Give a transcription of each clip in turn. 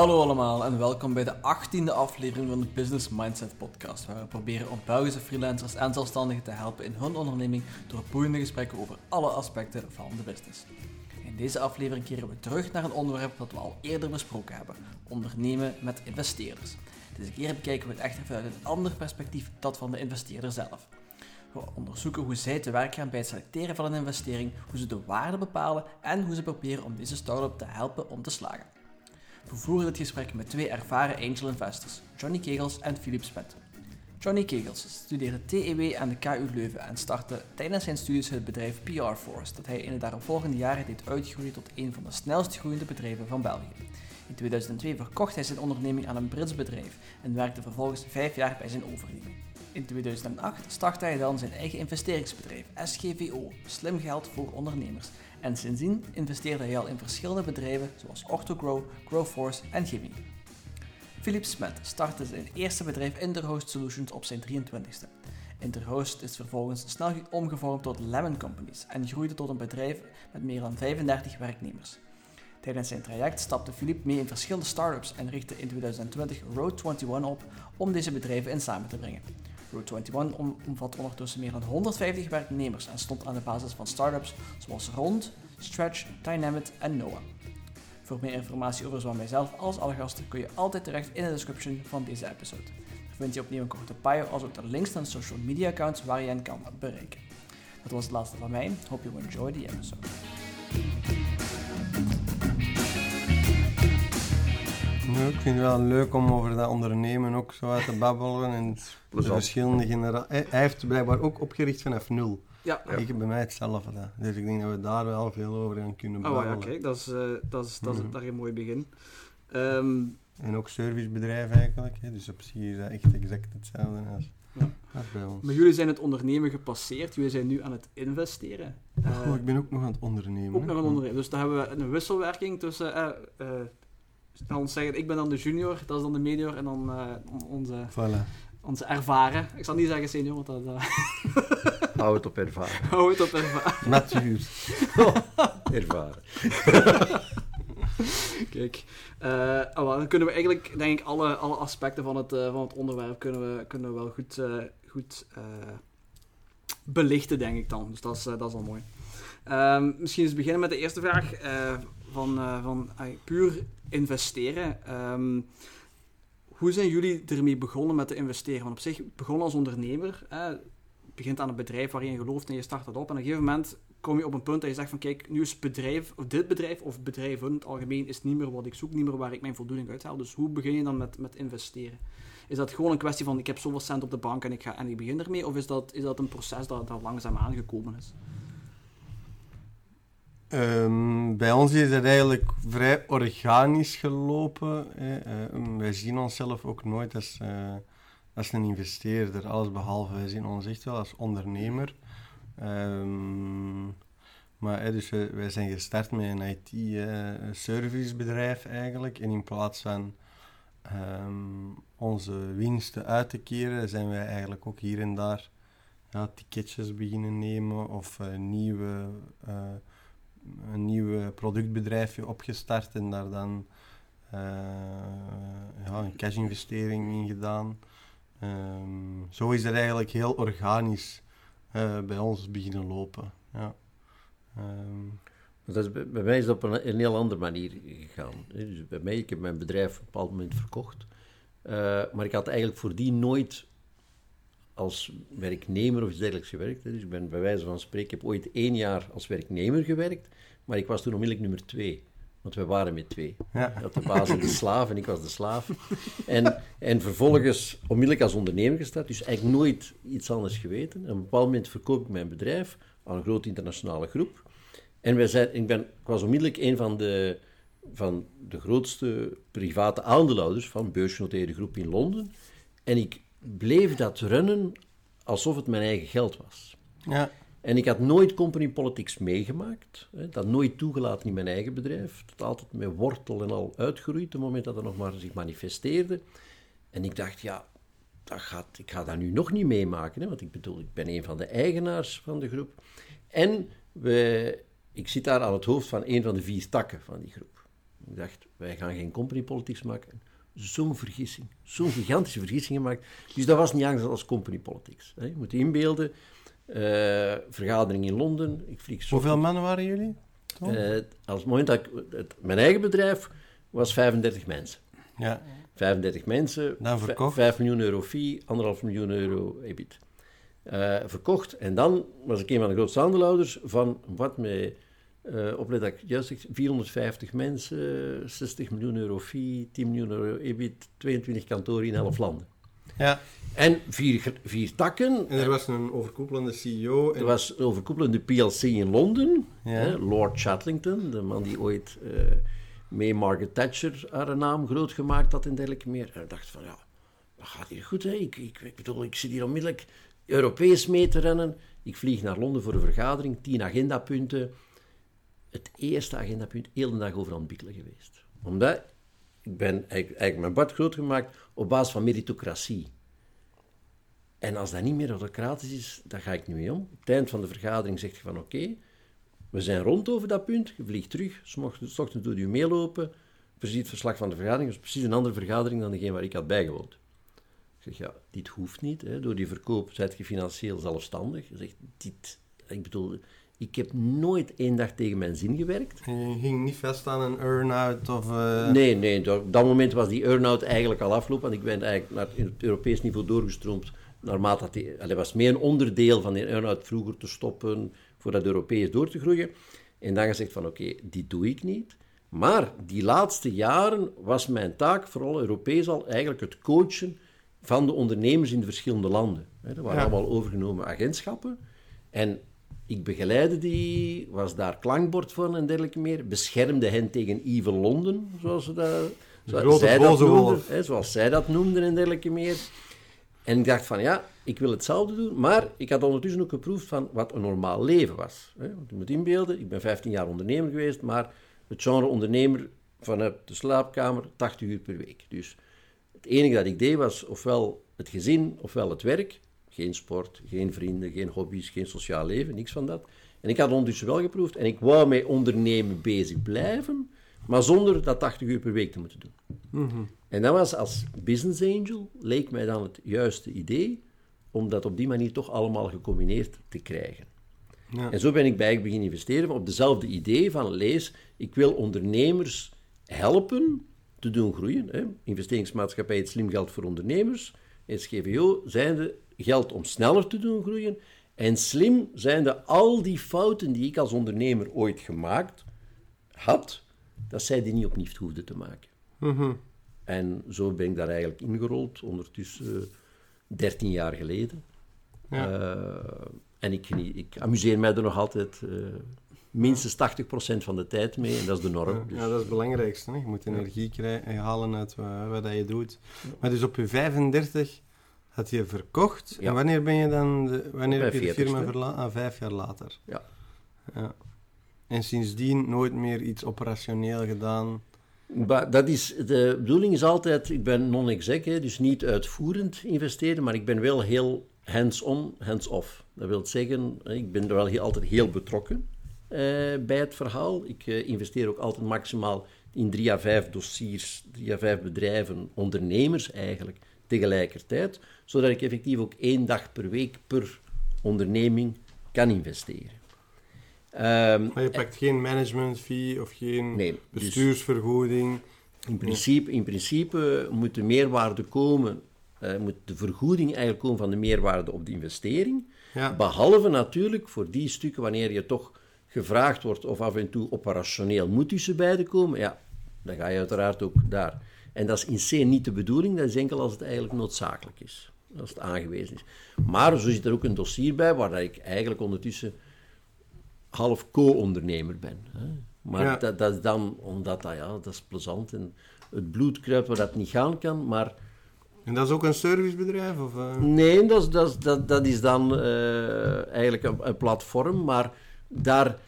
Hallo allemaal en welkom bij de 18e aflevering van de Business Mindset Podcast, waar we proberen om Belgische freelancers en zelfstandigen te helpen in hun onderneming door boeiende gesprekken over alle aspecten van de business. In deze aflevering keren we terug naar een onderwerp dat we al eerder besproken hebben: ondernemen met investeerders. Deze keer bekijken we het echter vanuit een ander perspectief, dat van de investeerder zelf. We onderzoeken hoe zij te werk gaan bij het selecteren van een investering, hoe ze de waarde bepalen en hoe ze proberen om deze start-up te helpen om te slagen. We voeren dit gesprek met twee ervaren angel investors, Johnny Kegels en Philip Smet. Johnny Kegels studeerde TEW aan de KU Leuven en startte tijdens zijn studies het bedrijf PR Force, dat hij in de daaropvolgende jaren deed uitgroeien tot een van de snelst groeiende bedrijven van België. In 2002 verkocht hij zijn onderneming aan een Brits bedrijf en werkte vervolgens vijf jaar bij zijn overneming. In 2008 startte hij dan zijn eigen investeringsbedrijf, SGVO, Slim Geld voor Ondernemers. En sindsdien investeerde hij al in verschillende bedrijven zoals OrthoGrow, GrowForce en Gimme. Philip Smet startte zijn eerste bedrijf Interhost Solutions op zijn 23ste. Interhost is vervolgens snel omgevormd tot Lemon Companies en groeide tot een bedrijf met meer dan 35 werknemers. Tijdens zijn traject stapte Philippe mee in verschillende startups en richtte in 2020 Road 21 op om deze bedrijven in samen te brengen. Road 21 omvat ondertussen meer dan 150 werknemers en stond aan de basis van startups zoals Rond, Stretch, Dynamit en Noah. Voor meer informatie over zowel mijzelf als alle gasten kun je altijd terecht in de description van deze episode. Daar vind je opnieuw een korte bio als ook de links naar de social media accounts waar je hen kan bereiken. Dat was het laatste van mij. Hope you enjoy the episode. Ja, ik vind het wel leuk om over dat ondernemen ook zo uit te babbelen. En de verschillende generaties. Hij hij heeft blijkbaar ook opgericht vanaf nul. Ja. Ik heb bij mij hetzelfde. Dus ik denk dat we daar wel veel over gaan kunnen Oh babbelen. ja, kijk, dat is, eh, dat is, dat is Mhm. daar een mooi begin. Ehm, En ook servicebedrijf eigenlijk. Hè. Dus op zich is dat echt exact hetzelfde als, Ja. als bij ons. maar jullie zijn het ondernemen gepasseerd, jullie zijn nu aan het investeren. Eh, Oh, ik ben ook nog aan het ondernemen. ook hè. nog een ondernemen. Dus daar hebben we een wisselwerking tussen, eh laten we zeggen, ik ben dan de junior, dat is dan de medior en dan eh, on- onze, Voilà. onze ervaren. Ik zal niet zeggen senior, want dat uh, Hou het op ervaren. hou het op ervaren. Natuur. ervaren. Kijk, eh, oh, dan kunnen we eigenlijk, denk ik, alle, alle aspecten van het, eh, van het onderwerp kunnen we, kunnen we wel goed, eh, goed eh, belichten, denk ik dan. Dus dat is, dat is al mooi. Ehm, misschien eens beginnen met de eerste vraag eh, van, eh, van puur investeren. Ehm, hoe zijn jullie ermee begonnen met te investeren? Want op zich, begonnen als ondernemer, je begint aan een bedrijf waar je gelooft en je start dat op. En op een gegeven moment kom je op een punt dat je zegt van kijk, nu is bedrijf, of dit bedrijf of bedrijven in het algemeen is niet meer wat ik zoek, niet meer waar ik mijn voldoening uit haal. Dus hoe begin je dan met, met investeren? Is dat gewoon een kwestie van ik heb zoveel cent op de bank en ik, ga, en ik begin ermee? Of is dat, is dat een proces dat, dat langzaam aangekomen is? Ehm, bij ons is het eigenlijk vrij organisch gelopen. Hè. Ehm, wij zien onszelf ook nooit als, eh, als een investeerder, alles behalve. Wij zien ons echt wel als ondernemer. Ehm, maar dus wij, zijn gestart met een IT-servicebedrijf eigenlijk. En in plaats van onze winsten uit te keren, zijn wij eigenlijk ook hier en daar ja, ticketjes beginnen nemen of eh, nieuwe... een nieuw productbedrijfje opgestart en daar dan eh, ja, een cash-investering in gedaan. Ehm, zo is het eigenlijk heel organisch eh, bij ons beginnen lopen. Ja. Ehm, dat is, bij mij is dat op een, een heel andere manier gegaan. Dus bij mij, ik heb mijn bedrijf op een bepaald moment verkocht. Eh, maar ik had eigenlijk voordien nooit als werknemer of iets dergelijks gewerkt. Dus ik ben bij wijze van spreken, heb ooit één jaar als werknemer gewerkt, maar ik was toen onmiddellijk nummer twee. Want we waren met twee. Ja. Had de baas en de slaaf en ik was de slaaf. En, en vervolgens onmiddellijk als ondernemer gestart, dus eigenlijk nooit iets anders geweten. En op een bepaald moment verkoop ik mijn bedrijf aan een grote internationale groep. En wij zijn, ik, ben, ik was onmiddellijk een van de, van de grootste private aandeelhouders van beursgenoteerde groep in Londen. En ik bleef dat runnen alsof het mijn eigen geld was. ja. En ik had nooit company politics meegemaakt. Hè, dat nooit toegelaten in mijn eigen bedrijf. Dat altijd met wortel en al uitgeroeid, op het moment dat het nog maar zich manifesteerde. En ik dacht, ja, dat gaat, ik ga dat nu nog niet meemaken. Hè, want ik bedoel, ik ben een van de eigenaars van de groep. En we, ik zit daar aan het hoofd van een van de vier takken van die groep. Ik dacht, wij gaan geen company politics maken. Zo'n vergissing. Zo'n gigantische vergissing gemaakt. Dus dat was niet anders als company politics. Hè. Je moet je inbeelden. eh, vergadering in Londen. Ik vlieg zo Hoeveel mannen waren jullie? Eh, als het moment dat ik, het- mijn eigen bedrijf was 35 mensen. Ja. 35 mensen, Dan verkocht. 5 miljoen euro fee, 1,5 miljoen euro EBIT. Eh, verkocht. En dan was ik een van de grootste aandeelhouders van wat mij, eh oplet dat ik juist zeg, 450 mensen, 60 miljoen euro fee, 10 miljoen euro EBIT, 22 kantoren in 11 landen. ja. En vier, vier takken. En er was een overkoepelende CEO. En Er was een overkoepelende PLC in Londen, Ja. hè, Lord Chatlington, de man die ooit eh, mee Margaret Thatcher haar naam groot gemaakt had en dergelijke meer. En ik dacht van, ja, dat gaat hier goed, hè? Ik, ik, ik bedoel, ik zit hier onmiddellijk Europees mee te rennen. Ik vlieg naar Londen voor een vergadering, tien agendapunten. Het eerste agendapunt, heel de dag over aan geweest. Omdat, ik ben eigenlijk, mijn bord groot gemaakt op basis van meritocratie. En als dat niet meer autocratisch is, dan ga ik niet mee om. Op het eind van de vergadering zegt je van oké, we zijn rond over dat punt, je vliegt terug, s ochtends, doe je meelopen, het verslag van de vergadering, dat is precies een andere vergadering dan degene waar ik had bijgewoond. Ik zeg, ja, dit hoeft niet, hè. door die verkoop zijt je financieel zelfstandig. Je zegt, dit, ik bedoel, ik heb nooit één dag tegen mijn zin gewerkt. En je ging niet vast aan een earn-out of... eh, Nee, nee, op dat moment was die earn-out eigenlijk al afgelopen, want ik ben eigenlijk naar het Europees niveau doorgestroomd. Naarmate dat die, allee, was meer een onderdeel van die earn-out vroeger te stoppen, voor dat Europees door te groeien. En dan gezegd van, oké, dit doe ik niet. Maar die laatste jaren was mijn taak, vooral Europees al, eigenlijk het coachen van de ondernemers in de verschillende landen. Dat waren Ja. allemaal overgenomen agentschappen. En ik begeleidde die, was daar klankbord voor en dergelijke meer. Beschermde hen tegen Evil Londen, zoals ze dat, zoals zij dat noemden. Hè, zoals zij dat noemden en dergelijke meer. En ik dacht van, ja, ik wil hetzelfde doen, maar ik had ondertussen ook geproefd van wat een normaal leven was. Hè. Want je moet inbeelden, ik ben 15 jaar ondernemer geweest, maar het genre ondernemer vanuit de slaapkamer 80 uur per week. Dus het enige dat ik deed was ofwel het gezin, ofwel het werk. Geen sport, geen vrienden, geen hobby's, geen sociaal leven, niks van dat. En ik had ondertussen wel geproefd en ik wou met ondernemen bezig blijven, maar zonder dat 80 uur per week te moeten doen. En dat was als business angel, leek mij dan het juiste idee, om dat op die manier toch allemaal gecombineerd te krijgen. Ja. En zo ben ik bij beginnen investeren op dezelfde idee van lees, ik wil ondernemers helpen te doen groeien. Hè. Investeringsmaatschappij het slim geld voor ondernemers. SGVO zijnde geld om sneller te doen groeien. En slim zijnde al die fouten die ik als ondernemer ooit gemaakt had, dat zij die niet opnieuw hoefden te maken. Mhm. En zo ben ik daar eigenlijk ingerold, ondertussen 13 jaar geleden. Ja. Eh, en ik, ik amuseer mij er nog altijd eh, minstens 80% van de tijd mee, en dat is de norm. Dus, Ja, dat is het belangrijkste. Hè? Je moet energie krijgen, halen uit wat, wat dat je doet. Maar dus op je 35 had je verkocht. Ja. En wanneer ben je dan de, wanneer heb je de 40ste. firma verlaten? Ah, vijf jaar later. Ja. ja. En sindsdien nooit meer iets operationeel gedaan. Maar dat is, de bedoeling is altijd, ik ben non-exec, dus niet uitvoerend investeren, maar ik ben wel heel hands-on, hands-off. Dat wil zeggen, ik ben er wel heel, altijd heel betrokken eh, bij het verhaal. Ik eh, investeer ook altijd maximaal in drie à vijf dossiers, drie à vijf bedrijven, ondernemers eigenlijk, tegelijkertijd, zodat ik effectief ook één dag per week per onderneming kan investeren. Ehm, Maar je pakt geen management fee of geen Nee, dus- bestuursvergoeding. In principe, in principe moet de meerwaarde komen, eh, moet de vergoeding eigenlijk komen van de meerwaarde op de investering. Ja. Behalve natuurlijk voor die stukken wanneer je toch gevraagd wordt of af en toe operationeel moet tussen beiden komen, ja, dan ga je uiteraard ook daar. En dat is in C niet de bedoeling, dat is enkel als het eigenlijk noodzakelijk is, als het aangewezen is. Maar zo zit er ook een dossier bij waar dat ik eigenlijk ondertussen half co-ondernemer ben. Hè. Maar Ja. dat, dat is dan, omdat dat, ja, dat is plezant en het bloed kruipt waar dat niet gaan kan, maar En dat is ook een servicebedrijf? Of, eh? Nee, dat is, dat dat, dat is dan eh, eigenlijk een, een platform, maar daar,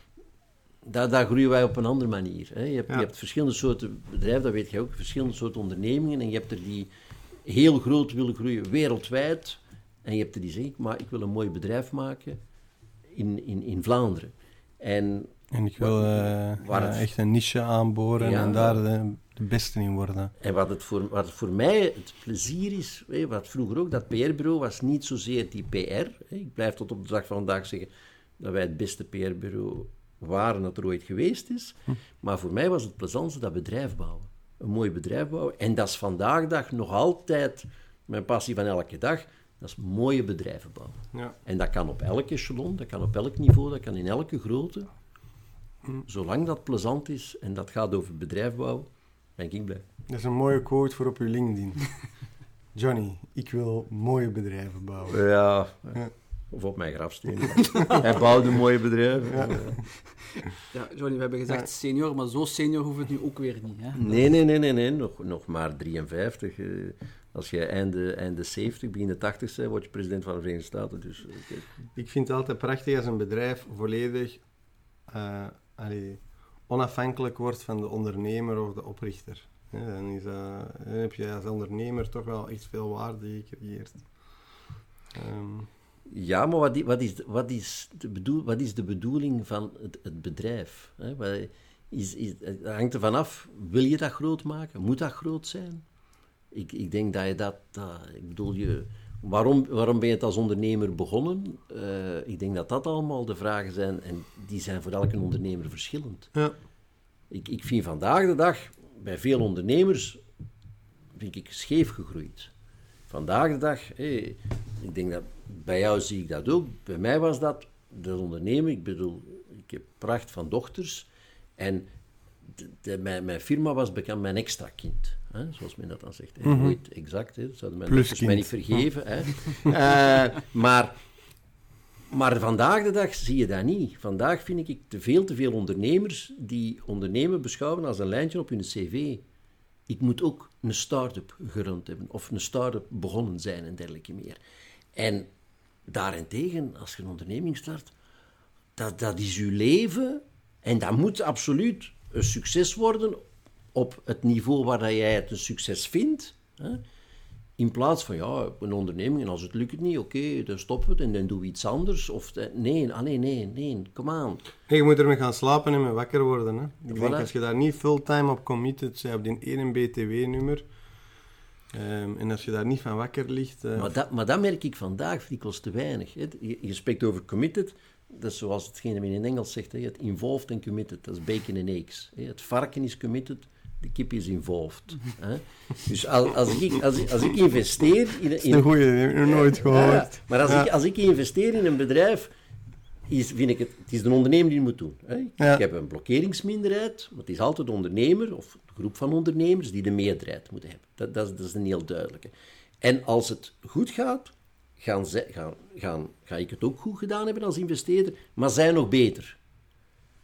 daar, daar groeien wij op een andere manier. Hè. Je, hebt, Ja. je hebt verschillende soorten bedrijven, dat weet je ook, verschillende soorten ondernemingen. En je hebt er die heel groot willen groeien wereldwijd. En je hebt er die zeggen, maar ik wil een mooi bedrijf maken in, in, in Vlaanderen. En En ik wil eh, waar ja, het- echt een niche aanboren Ja. en daar de, de beste in worden. En wat het, voor, wat het voor mij het plezier is, hè, wat vroeger ook, dat PR-bureau was niet zozeer die PR. Hè. Ik blijf tot op de dag van vandaag zeggen dat wij het beste PR-bureau waren dat er ooit geweest is. Maar voor mij was het plezantste dat bedrijf bouwen. Een mooi bedrijf bouwen. En dat is vandaag de dag nog altijd mijn passie van elke dag. Dat is mooie bedrijven bouwen. Ja. En dat kan op elk echelon, dat kan op elk niveau, dat kan in elke grootte. Zolang dat plezant is en dat gaat over bedrijfbouw, ben ik blij. Dat is een mooie quote voor op uw LinkedIn. Johnny, ik wil mooie bedrijven bouwen. Ja. Ja. Of op mijn grafsteen. Hij bouwde mooie bedrijven. Ja. Ja, Johnny, we hebben gezegd Ja. senior, maar zo senior hoeft het nu ook weer niet. Hè? Nee, nee, nee, nee, nee. Nog, nog maar 53. eh, als je einde, einde 70, begin de 80 bent, word je president van de Verenigde Staten. Dus, eh, Ik vind het altijd prachtig als een bedrijf volledig eh, allee, onafhankelijk wordt van de ondernemer of de oprichter. Hè, dan, is, dat- dan heb je als ondernemer toch wel echt veel waarde gecreëerd. Ehm, Ja, maar wat, wat, is, wat, is de bedoel, wat is de bedoeling van het, het bedrijf? Hè? Wat Is, is, het hangt ervan af, wil je dat groot maken? Moet dat groot zijn? Ik, ik denk dat je dat... dat- ik bedoel, je, waarom, waarom ben je het als ondernemer begonnen? Eh, ik denk dat dat allemaal de vragen zijn en die zijn voor elke ondernemer verschillend. ja. Ik, ik vind vandaag de dag, bij veel ondernemers, vind ik scheef gegroeid. Vandaag de dag, ik denk dat, bij jou zie ik dat ook, bij mij was dat, de ondernemer, ik bedoel, ik heb pracht van dochters, en de, de- mijn, mijn firma was bekend mijn extra kind, hè, zoals men dat dan zegt. Nooit exact, hè, dat zouden mijn dochters mij niet vergeven. Hè. Eh, maar maar vandaag de dag zie je dat niet. Vandaag vind ik te veel te veel ondernemers die ondernemen beschouwen als een lijntje op hun cv. Ik moet ook een start-up gerund hebben, of een start-up begonnen zijn en dergelijke meer. En daarentegen, als je een onderneming start, dat, dat is uw leven en dat moet absoluut een succes worden op het niveau waar jij het een succes vindt. Hè? In plaats van, ja, een onderneming en als het lukt niet, oké, dan stoppen we het en dan doen we iets anders. Of, eh, nee, ah, nee, nee, nee, kom aan. Nee, je moet ermee gaan slapen en mee wakker worden. Hè. Ik denk als je daar niet fulltime op committed bent, op die ene BTW-nummer, ehm, en als je daar niet van wakker ligt... eh, Maar dat, maar dat merk ik vandaag dikwijls te weinig. Hè. Je, je spreekt over committed, dat is zoals hetgene men in Engels zegt, hè, het involved en committed, dat is bacon en eggs. Hè. Het varken is committed, de kip is involved. Hè. Dus als, als, ik, als, ik, als ik investeer in, dat is een goeie, dat heb ik nooit gehoord. Ja, maar als, Ja. ik, als ik investeer in een bedrijf, is, vind ik het, het is de ondernemer die het moet doen. Hè. Ik, Ja. ik heb een blokkeringsminderheid, maar het is altijd de ondernemer of de groep van ondernemers die de meerderheid moeten hebben. Dat, dat, is, dat is een heel duidelijke. En als het goed gaat, gaan, gaan, ga ik het ook goed gedaan hebben als investeerder, maar zij nog beter.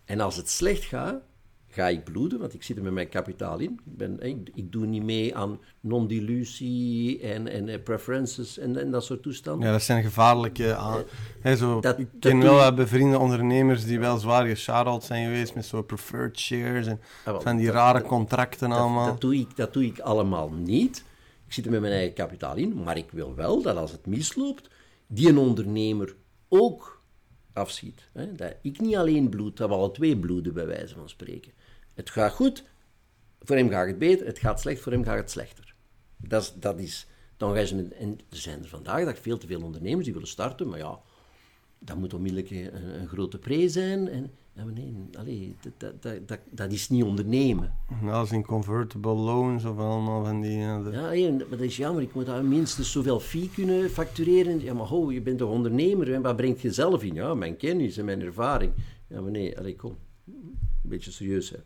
En als het slecht gaat, ga ik bloeden, want ik zit er met mijn kapitaal in. Ik, ben, ik, ik doe niet mee aan non-dilutie en, en eh, preferences en, en dat soort toestanden. Ja, dat zijn gevaarlijke... aan- hè, zo, dat- ik ken wel bevriende ondernemers die wel zwaar gescharreld zijn geweest met zo preferred shares en Ah, wel, van die dat- rare contracten Dat, allemaal. dat, doe ik, dat doe ik allemaal niet. Ik zit er met mijn eigen kapitaal in, maar ik wil wel dat als het misloopt, die een ondernemer ook afschiet. Hè? Dat ik niet alleen bloed, dat we alle twee bloeden, bij wijze van spreken. Het gaat goed, voor hem gaat het beter, het gaat slecht, voor hem gaat het slechter. Dat is, dat is je met, en er zijn er vandaag dag veel te veel ondernemers die willen starten, maar ja, dat moet onmiddellijk een, een grote pre zijn. En, maar nee, allee, dat, dat, dat, dat, dat is niet ondernemen. Alles in convertible loans of allemaal van die... ja, de- Ja, nee, maar dat is jammer. Ik moet daar minstens zoveel fee kunnen factureren. Ja, maar ho, je bent toch ondernemer? En wat brengt je zelf in? Ja, mijn kennis en mijn ervaring. Ja, maar nee, allee, kom. Een beetje serieus zijn.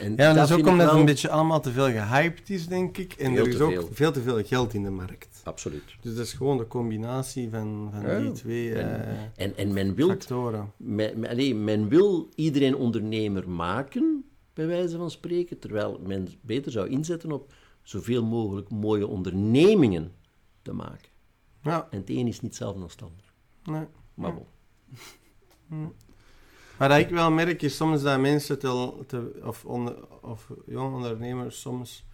En Ja, en dat is ook omdat het wel- een beetje allemaal te veel gehyped is, denk ik. En Veel er is ook veel. veel te veel geld in de markt. Absoluut. Dus dat is gewoon de combinatie van, van Ja. die twee eh, En, en men wil factoren. Men, men- allee, men wil iedereen ondernemer maken, bij wijze van spreken, terwijl men beter zou inzetten op zoveel mogelijk mooie ondernemingen te maken. Ja, En het een is niet hetzelfde als het ander. nee. Maar bon. Maar dat ik wel merk is soms dat mensen, te, of, onder, of jonge ondernemers, soms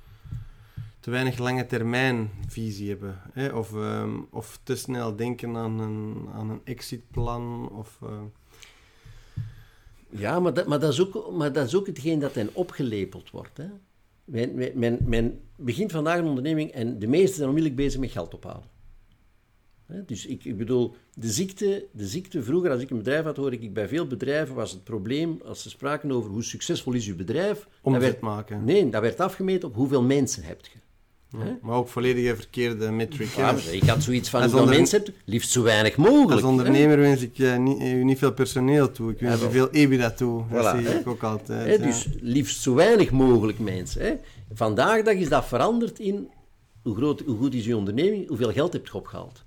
te weinig lange termijn visie hebben. Hè? Of, ehm, of te snel denken aan een, aan een exitplan. Of, eh, Ja, maar dat, maar, is ook, maar dat hetgeen dat hen opgelepeld wordt. Hè? Men, men, men, men begint vandaag een onderneming en de meesten zijn onmiddellijk bezig met geld ophalen. Dus ik, ik bedoel, de ziekte, de ziekte, vroeger als ik een bedrijf had, hoorde ik bij veel bedrijven was het probleem, als ze spraken over hoe succesvol is uw bedrijf, Omzet werd, maken. nee, dat werd afgemeten op hoeveel mensen hebt je. Ja, Maar ook volledig verkeerde metric. Ja, ik had zoiets van, hoeveel onder- mensen hebt, liefst zo weinig mogelijk. Als hè. ondernemer wens ik eh, niet, u niet veel personeel toe. Ik wens Ja, u veel EBITDA toe. Dat zie hè. ik ook altijd. Hè, dus liefst zo weinig mogelijk mensen. Hè. Vandaag de dag is dat veranderd in hoe, groot, hoe goed is je onderneming, hoeveel geld heb je opgehaald.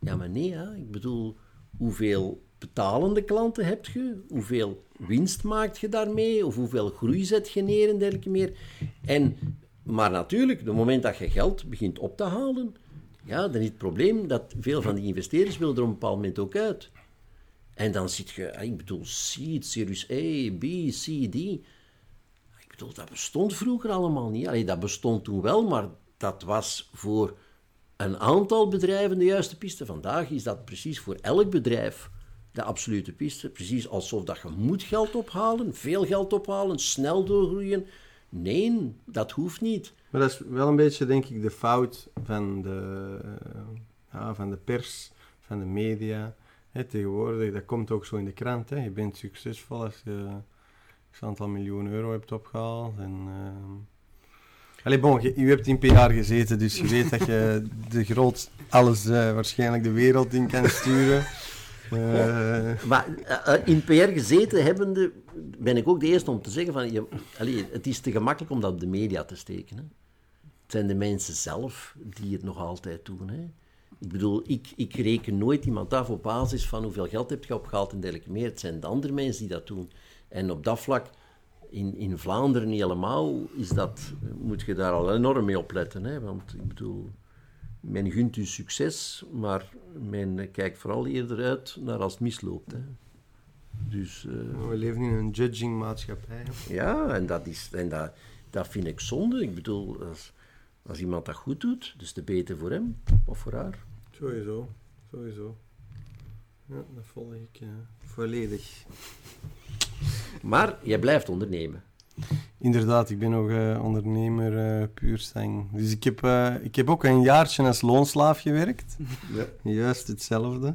Ja, maar nee, ik bedoel, hoeveel betalende klanten heb je, hoeveel winst maakt je daarmee, of hoeveel groei zet je neer en dergelijke meer. En, maar natuurlijk, op het moment dat je geld begint op te halen, ja, dan is het probleem dat veel van die investeerders willen er op een bepaald moment ook uit. En dan zit je, ik bedoel, seed, Series A, B, C, D. Ik bedoel, dat bestond vroeger allemaal niet. Allee, dat bestond toen wel, maar dat was voor een aantal bedrijven de juiste piste. Vandaag is dat precies voor elk bedrijf de absolute piste. Precies alsof dat je moet geld ophalen, veel geld ophalen, snel doorgroeien. Nee, dat hoeft niet. Maar dat is wel een beetje, denk ik, de fout van de, eh, ja, van de pers, van de media. Tegenwoordig, dat komt ook zo in de krant. Je bent succesvol als je een aantal miljoen euro hebt opgehaald. En, ehm Allee, bon, je, u hebt in PR gezeten, dus je weet dat je de groot alles eh, waarschijnlijk de wereld in kan sturen. Maar eh, eh, in PR gezeten hebbende, ben ik ook de eerste om te zeggen van, je, allee, het is te gemakkelijk om dat op de media te steken. Hè. Het zijn de mensen zelf die het nog altijd doen. Hè. Ik bedoel, ik, ik reken nooit iemand af op basis van hoeveel geld heb je opgehaald en dergelijke meer. Het zijn de andere mensen die dat doen. En op dat vlak, in, in Vlaanderen niet helemaal, is dat, moet je daar al enorm mee opletten. Hè. Want ik bedoel, men gunt u succes, maar men kijkt vooral eerder uit naar als het misloopt. Hè. Dus eh, we leven in een judging maatschappij. ja, en, dat, is, en dat, dat vind ik zonde. Ik bedoel, als, als iemand dat goed doet, dus te beter voor hem of voor haar. Sowieso, sowieso. Ja, dat volg ik eh, volledig. Maar jij blijft ondernemen. Inderdaad, ik ben nog eh, ondernemer eh, puur stang. Dus ik heb, eh, ik heb ook een jaartje als loonslaaf gewerkt. Ja. Juist hetzelfde.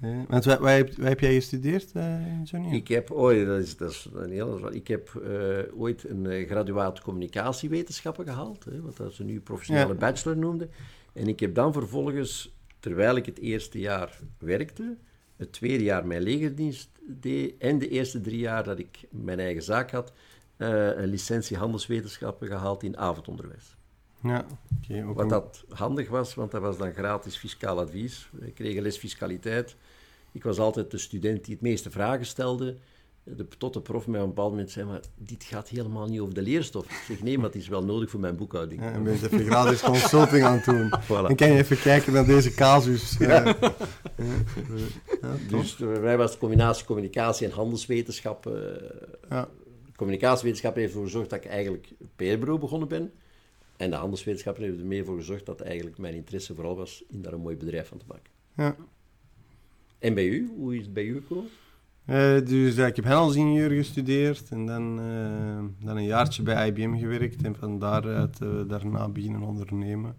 Eh, want waar, waar, heb, jij gestudeerd, Johnny? Ik heb ooit, dat is, dat is een heel, ik heb ooit een graduaat communicatiewetenschappen gehaald, hè, wat dat ze nu professionele Ja. bachelor noemden. En ik heb dan vervolgens, terwijl ik het eerste jaar werkte, het tweede jaar mijn legerdienst deed en de eerste drie jaar dat ik mijn eigen zaak had, eh, een licentie handelswetenschappen gehaald in avondonderwijs. Ja, ook Wat dat handig was, want dat was dan gratis fiscaal advies. We kregen les fiscaliteit. Ik was altijd de student die het meeste vragen stelde. De, tot de prof mij op een bepaald moment zei, maar dit gaat helemaal niet over de leerstof. Ik zeg, nee, maar het is wel nodig voor mijn boekhouding. Ja, en ben je even gratis consulting aan het doen. Voilà. Dan kan je even kijken naar deze casus. eh. Dus eh, wij was de combinatie communicatie en handelswetenschappen. eh, Ja. Communicatiewetenschap heeft ervoor gezorgd dat ik eigenlijk PR-bureau begonnen ben. En de handelswetenschap heeft er meer voor gezorgd dat eigenlijk mijn interesse vooral was in daar een mooi bedrijf van te maken. Ja. En bij u? Hoe is het bij u gekomen? Eh, dus ik heb handelsingenieur gestudeerd en dan, eh, dan een jaartje bij IBM gewerkt en van daaruit eh, daarna beginnen ondernemen.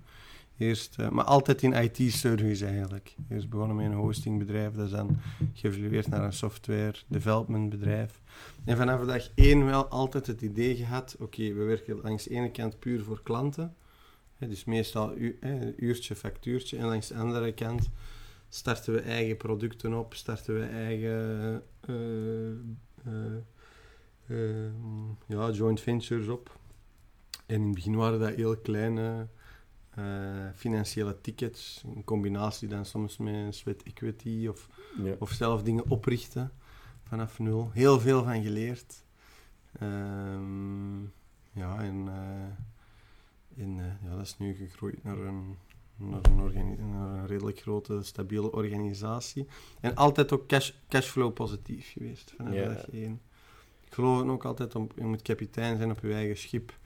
Eerst, maar altijd in IT-service eigenlijk. Eerst begonnen met een hostingbedrijf, dat is dan geëvolueerd naar een software development bedrijf. En vanaf dag één wel altijd het idee gehad, oké, we werken langs de ene kant puur voor klanten, dus meestal u, uurtje, factuurtje, en langs de andere kant starten we eigen producten op, starten we eigen eh, eh, eh, ja, joint ventures op. En in het begin waren dat heel kleine financiële tickets, in combinatie dan soms met sweat equity of, Ja. of zelf dingen oprichten vanaf nul. Heel veel van geleerd. Ehm, ja, en, en eh, ja, dat is nu gegroeid naar een, naar een, organi- naar een redelijk grote, stabiele organisatie. En altijd ook cash, cashflow positief geweest vanaf Ja. dag één. Ik geloof ook altijd, om, je moet kapitein zijn op je eigen schip.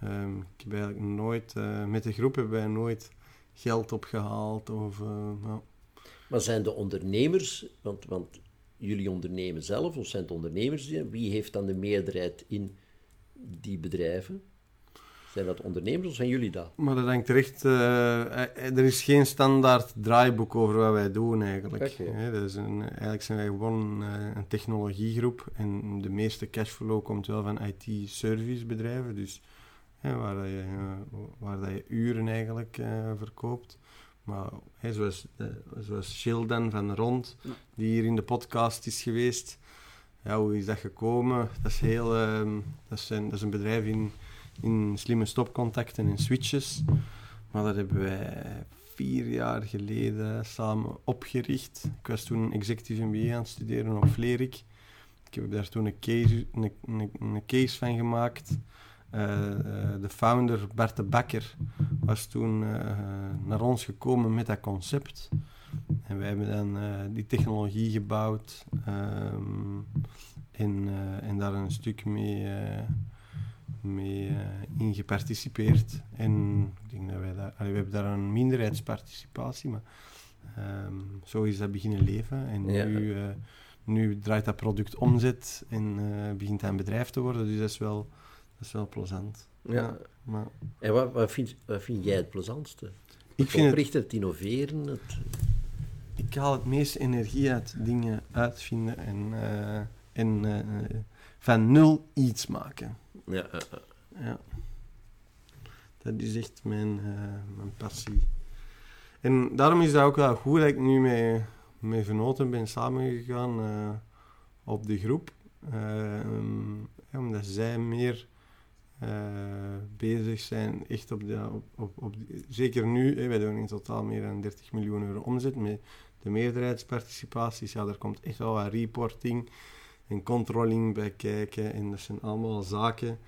Ehm, ik heb eigenlijk nooit, eh, met de groep hebben wij nooit geld opgehaald of... eh, nou, Maar zijn de ondernemers, want, want jullie ondernemen zelf, of zijn het ondernemers? die- Wie heeft dan de meerderheid in die bedrijven? Zijn dat ondernemers of zijn jullie dat? Maar dat hangt er echt... eh, eh, er is geen standaard draaiboek over wat wij doen, eigenlijk. Hè, dat is een, eigenlijk zijn wij gewoon eh, een technologiegroep. En de meeste cashflow komt wel van IT-servicebedrijven. Dus hè, waar, dat je, waar dat je uren eigenlijk eh, verkoopt. Maar hè, zoals, eh, zoals Shil dan van Rond, die hier in de podcast is geweest. Ja, hoe is dat gekomen? Dat is, heel, ehm, dat is, een, dat is een bedrijf in, in slimme stopcontacten en switches. Maar dat hebben wij vier jaar geleden samen opgericht. Ik was toen executive MBA aan het studeren op Vlerik. Ik heb daar toen een case, een, een, een case van gemaakt. Eh, eh, de founder, Bert de Bakker, was toen eh, naar ons gekomen met dat concept. En wij hebben dan die technologie gebouwd ehm, en, en daar een stuk mee, mee eh, in geparticipeerd. En ik denk dat wij daar, allee, we hebben daar een minderheidsparticipatie, maar ehm, zo is dat beginnen leven. En Ja. nu, eh, nu draait dat product omzet en eh, begint dat een bedrijf te worden, dus dat is wel, dat is wel plezant. Ja. maar En wat, wat, vind, wat vind jij het plezantste? ik vind het het innoveren, het... ik haal het meeste energie uit dingen uitvinden en, en van nul iets maken. Ja. Ja. Dat is echt mijn, eh, mijn passie. En daarom is dat ook wel goed dat ik nu met, met Venoten ben samengegaan eh, op de groep. Eh, omdat zij meer bezig zijn, echt op de... Op, op, zeker nu, hè, wij doen in totaal meer dan 30 miljoen euro omzet met de meerderheidsparticipaties. Ja, daar komt echt wel wat reporting en controlling bij kijken. En dat zijn allemaal zaken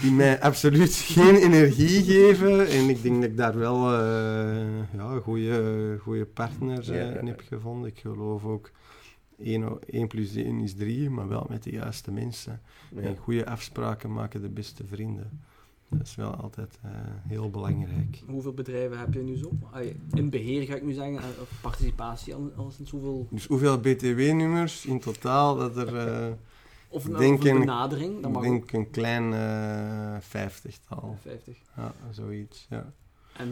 die mij absoluut geen energie geven. En ik denk dat ik daar wel eh ja, goede, goede partners eh, Ja, ja, in heb gevonden. Ik geloof ook 1, 1 plus 1 is 3, maar wel met de juiste mensen. Ja. En goede afspraken maken de beste vrienden. Dat is wel altijd eh, heel belangrijk. Hoeveel bedrijven heb je nu zo? In beheer ga ik nu zeggen, eh, of participatie, al- hoeveel... Dus hoeveel BTW-nummers in totaal? Dat er, eh, Of een, denk of een benadering, ik denk een klein vijftigtal. 50. Ja, zoiets. Ja.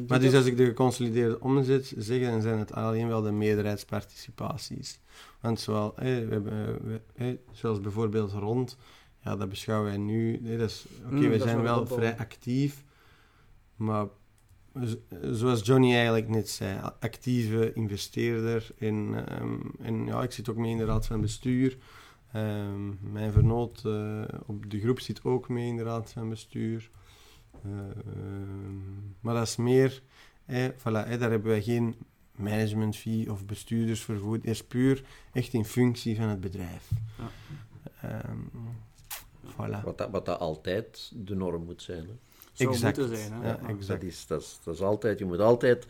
Maar dus als ik de geconsolideerde omzet zeg, dan zijn het alleen wel de meerderheidsparticipaties. Want zowel, we hebben, we- zoals bijvoorbeeld rond, ja, dat beschouwen wij nu. dat is- Oké, Mm, we is zijn wel vrij actief, maar zoals Johnny eigenlijk net zei, actieve investeerder. En, ehm, en ja, ik zit ook mee in de raad van bestuur. Ehm, mijn vernoot eh, op de groep zit ook mee in de raad van bestuur. Ehm, maar dat is meer, eh, voilà, eh, daar hebben wij geen management fee of bestuurdersvergoeding. Het is puur echt in functie van het bedrijf. Ja. Voilà. Wat, dat, wat dat altijd de norm moet zijn. Hè? zou exact. moeten zijn. Hè? Ja, exact. Dat, is, dat, is, dat is altijd, je moet altijd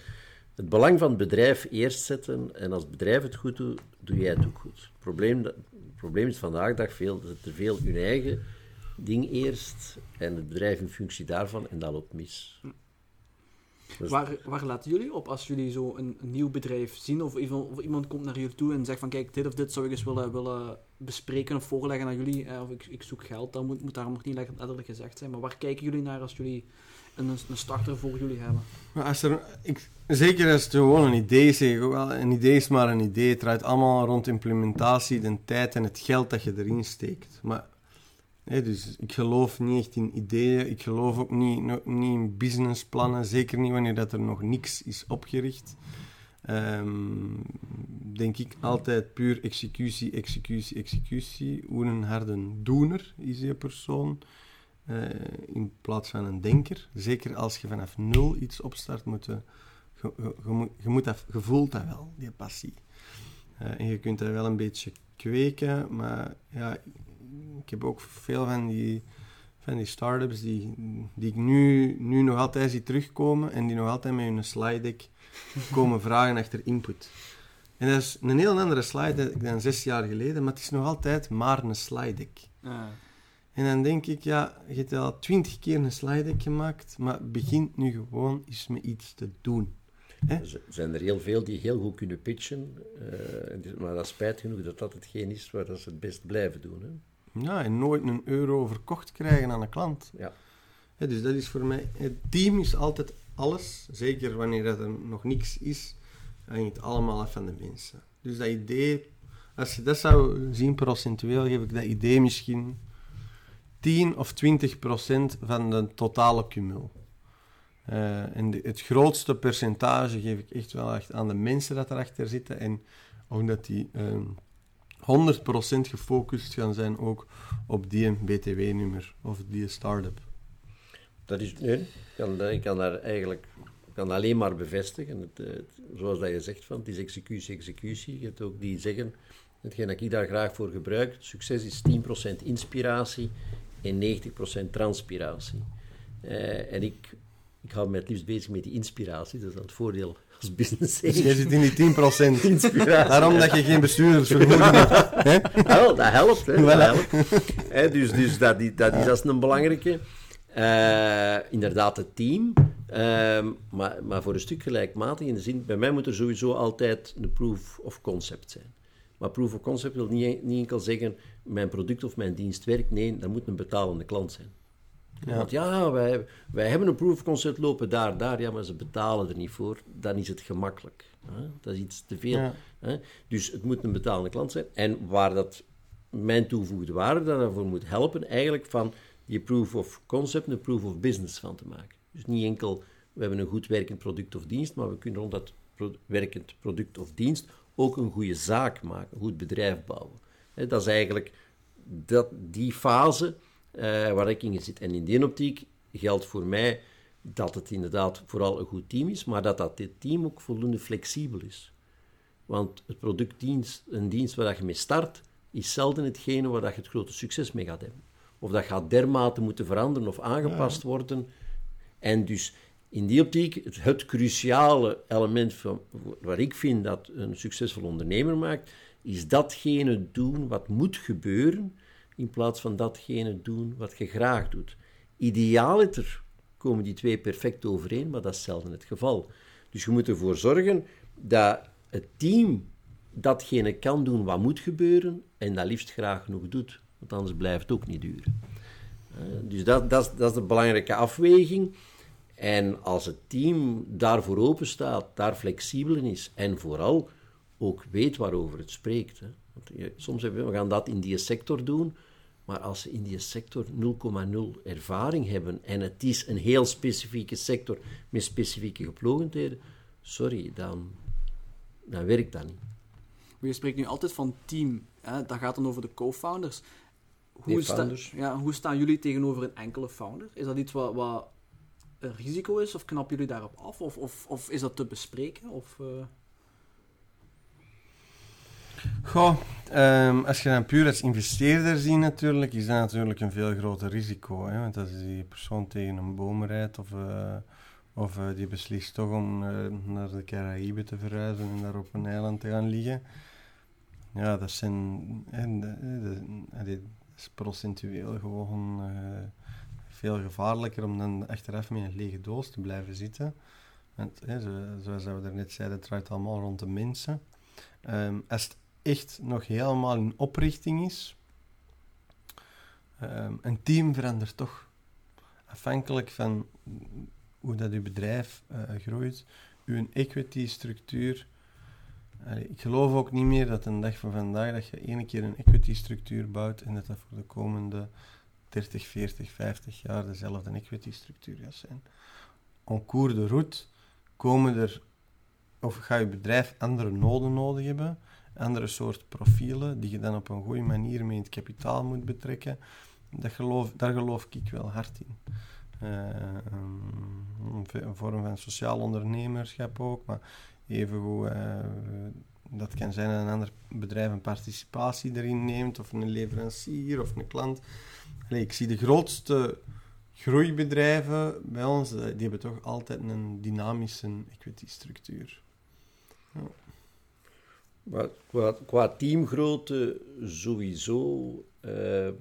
het belang van het bedrijf eerst zetten. En als het bedrijf het goed doet, doe jij het ook goed. Het probleem, het probleem is vandaag de dag veel, dat er veel hun eigen ding eerst en het bedrijf in functie daarvan en dat loopt mis. Dus- Waar, waar laten jullie op als jullie zo een, een nieuw bedrijf zien? Of iemand, of iemand komt naar jullie toe en zegt van kijk, dit of dit zou ik eens willen, willen bespreken of voorleggen aan jullie. Eh, of ik, ik zoek geld, dat moet, moet daarom nog niet letterlijk gezegd zijn. Maar waar kijken jullie naar als jullie een, een starter voor jullie hebben? Maar als er, ik, zeker als het gewoon een idee is, zeg ik ook wel, een idee is maar een idee. Het draait allemaal rond implementatie, de tijd en het geld dat je erin steekt. Maar, dus ik geloof niet echt in ideeën, ik geloof ook niet, niet in businessplannen, zeker niet wanneer dat er nog niks is opgericht. Ehm, denk ik altijd puur executie, executie, executie. Hoe een harde doener is die persoon. eh, in plaats van een denker. Zeker als je vanaf nul iets opstart, moet je, je, je, je moet, je, moet dat, je voelt dat wel, die passie. Eh, en je kunt dat wel een beetje kweken, maar ja, ik heb ook veel van die, van die start-ups die, die ik nu, nu nog altijd zie terugkomen en die nog altijd met hun slide deck komen vragen achter input. En dat is een heel andere slide deck dan zes jaar geleden, maar het is nog altijd maar een slide deck. En dan denk ik, ja, je hebt al twintig keer een slide deck gemaakt, maar begin nu gewoon eens met iets te doen. Hè? Er zijn er heel veel die heel goed kunnen pitchen, uh, maar dat spijt genoeg dat dat hetgeen is waar dat ze het best blijven doen. Hè? Ja, en nooit een euro verkocht krijgen aan een klant. Ja. dus dat is voor mij... Het team is altijd alles. Zeker wanneer dat er nog niks is, hangt het allemaal af van de mensen. Dus dat idee... Als je dat zou zien procentueel, geef ik dat idee misschien 10 of 20 procent van de totale cumul. Uh, en de, het grootste percentage geef ik echt wel echt aan de mensen dat erachter zitten. En omdat die uh, 100% gefocust gaan zijn ook op die BTW-nummer of die start-up. Dat is, nee, ik kan, ik kan daar eigenlijk kan alleen maar bevestigen. Het, het, zoals dat je zegt, van, het is executie, executie. Je hebt ook die zeggen, hetgeen dat ik daar graag voor gebruik, succes is 10% inspiratie en 90% transpiratie. Uh, en ik, ik hou me het liefst bezig met die inspiratie, dat is dan het voordeel als business Dus jij zit in die 10%. Inspiratie. Daarom dat je geen bestuurdersvergoeding hebt. Wel, dat helpt. Hè, dat helpt. Hè, dus dus dat, dat, dat is een belangrijke. Uh, inderdaad, het team. Uh, maar, maar voor een stuk gelijkmatig in de zin, bij mij moet er sowieso altijd een proof of concept zijn. Maar proof of concept wil niet, niet enkel zeggen, mijn product of mijn dienst werkt. Nee, dat moet een betalende klant zijn. Ja. Want ja, wij, wij hebben een proof of concept lopen daar, daar. Ja, maar ze betalen er niet voor. Dan is het gemakkelijk. Hè? Dat is iets te veel. Ja. Hè? Dus het moet een betalende klant zijn. En waar dat mijn toegevoegde waarde daarvoor moet helpen, eigenlijk van die proof of concept een proof of business van te maken. Dus niet enkel, we hebben een goed werkend product of dienst, maar we kunnen rond dat pro werkend product of dienst ook een goede zaak maken, een goed bedrijf bouwen. He, dat is eigenlijk dat, die fase uh, waar ik in zit. En in die optiek geldt voor mij dat het inderdaad vooral een goed team is, maar dat dat dit team ook voldoende flexibel is. Want het productdienst, een dienst waar je mee start, is zelden hetgene waar je het grote succes mee gaat hebben. Of dat gaat dermate moeten veranderen of aangepast ja. worden. En dus in die optiek, het, het cruciale element van, waar ik vind dat een succesvol ondernemer maakt, is datgene doen wat moet gebeuren, in plaats van datgene doen wat je graag doet. Idealiter komen die twee perfect overeen, maar dat is zelden het geval. Dus je moet ervoor zorgen dat het team datgene kan doen wat moet gebeuren en dat liefst graag genoeg doet, want anders blijft het ook niet duren. Uh, dus dat, dat, dat is de belangrijke afweging. En als het team daarvoor open staat, daar flexibel in is en vooral ook weet waarover het spreekt. Hè. Want soms hebben we, we gaan dat in die sector doen, maar als ze in die sector 0,0 ervaring hebben en het is een heel specifieke sector met specifieke geplogendheden, sorry, dan, dan werkt dat niet. Maar je spreekt nu altijd van team, hè? dat gaat dan over de co-founders. Hoe, sta- ja, hoe staan jullie tegenover een enkele founder? Is dat iets wat, wat een risico is, of knappen jullie daarop af? Of, of, of is dat te bespreken? Of, eh, Goh, ehm, als je dan puur als investeerder ziet natuurlijk, is dat natuurlijk een veel groter risico. Hè? Want als die persoon tegen een boom rijdt of, eh, of eh, die beslist toch om eh, naar de Caraïbe te verhuizen en daar op een eiland te gaan liggen. Ja, dat zijn... allee, dat is procentueel gewoon veel gevaarlijker om dan achteraf met een lege doos te blijven zitten. Want, hè, zo- zoals we daarnet zeiden, het draait allemaal rond de mensen. Ehm, als echt nog helemaal in oprichting is, ehm, een team verandert toch. Afhankelijk van hoe dat uw bedrijf eh, groeit, uw equity-structuur. Ik geloof ook niet meer dat een dag van vandaag dat je ene keer een equity-structuur bouwt en dat dat voor de komende 30, 40, 50 jaar dezelfde equity-structuur gaat zijn. En cours de route komen er, of gaat je bedrijf andere noden nodig hebben, andere soort profielen, die je dan op een goede manier mee in het kapitaal moet betrekken. Dat geloof, daar geloof ik wel hard in. Eh, een, vorm van sociaal ondernemerschap ook, maar evengoed, eh dat kan zijn dat een ander bedrijf een participatie erin neemt, of een leverancier of een klant. Ik zie de grootste groeibedrijven bij ons, eh, die hebben toch altijd een dynamische equity-structuur. Qua, qua teamgrootte sowieso. ehm,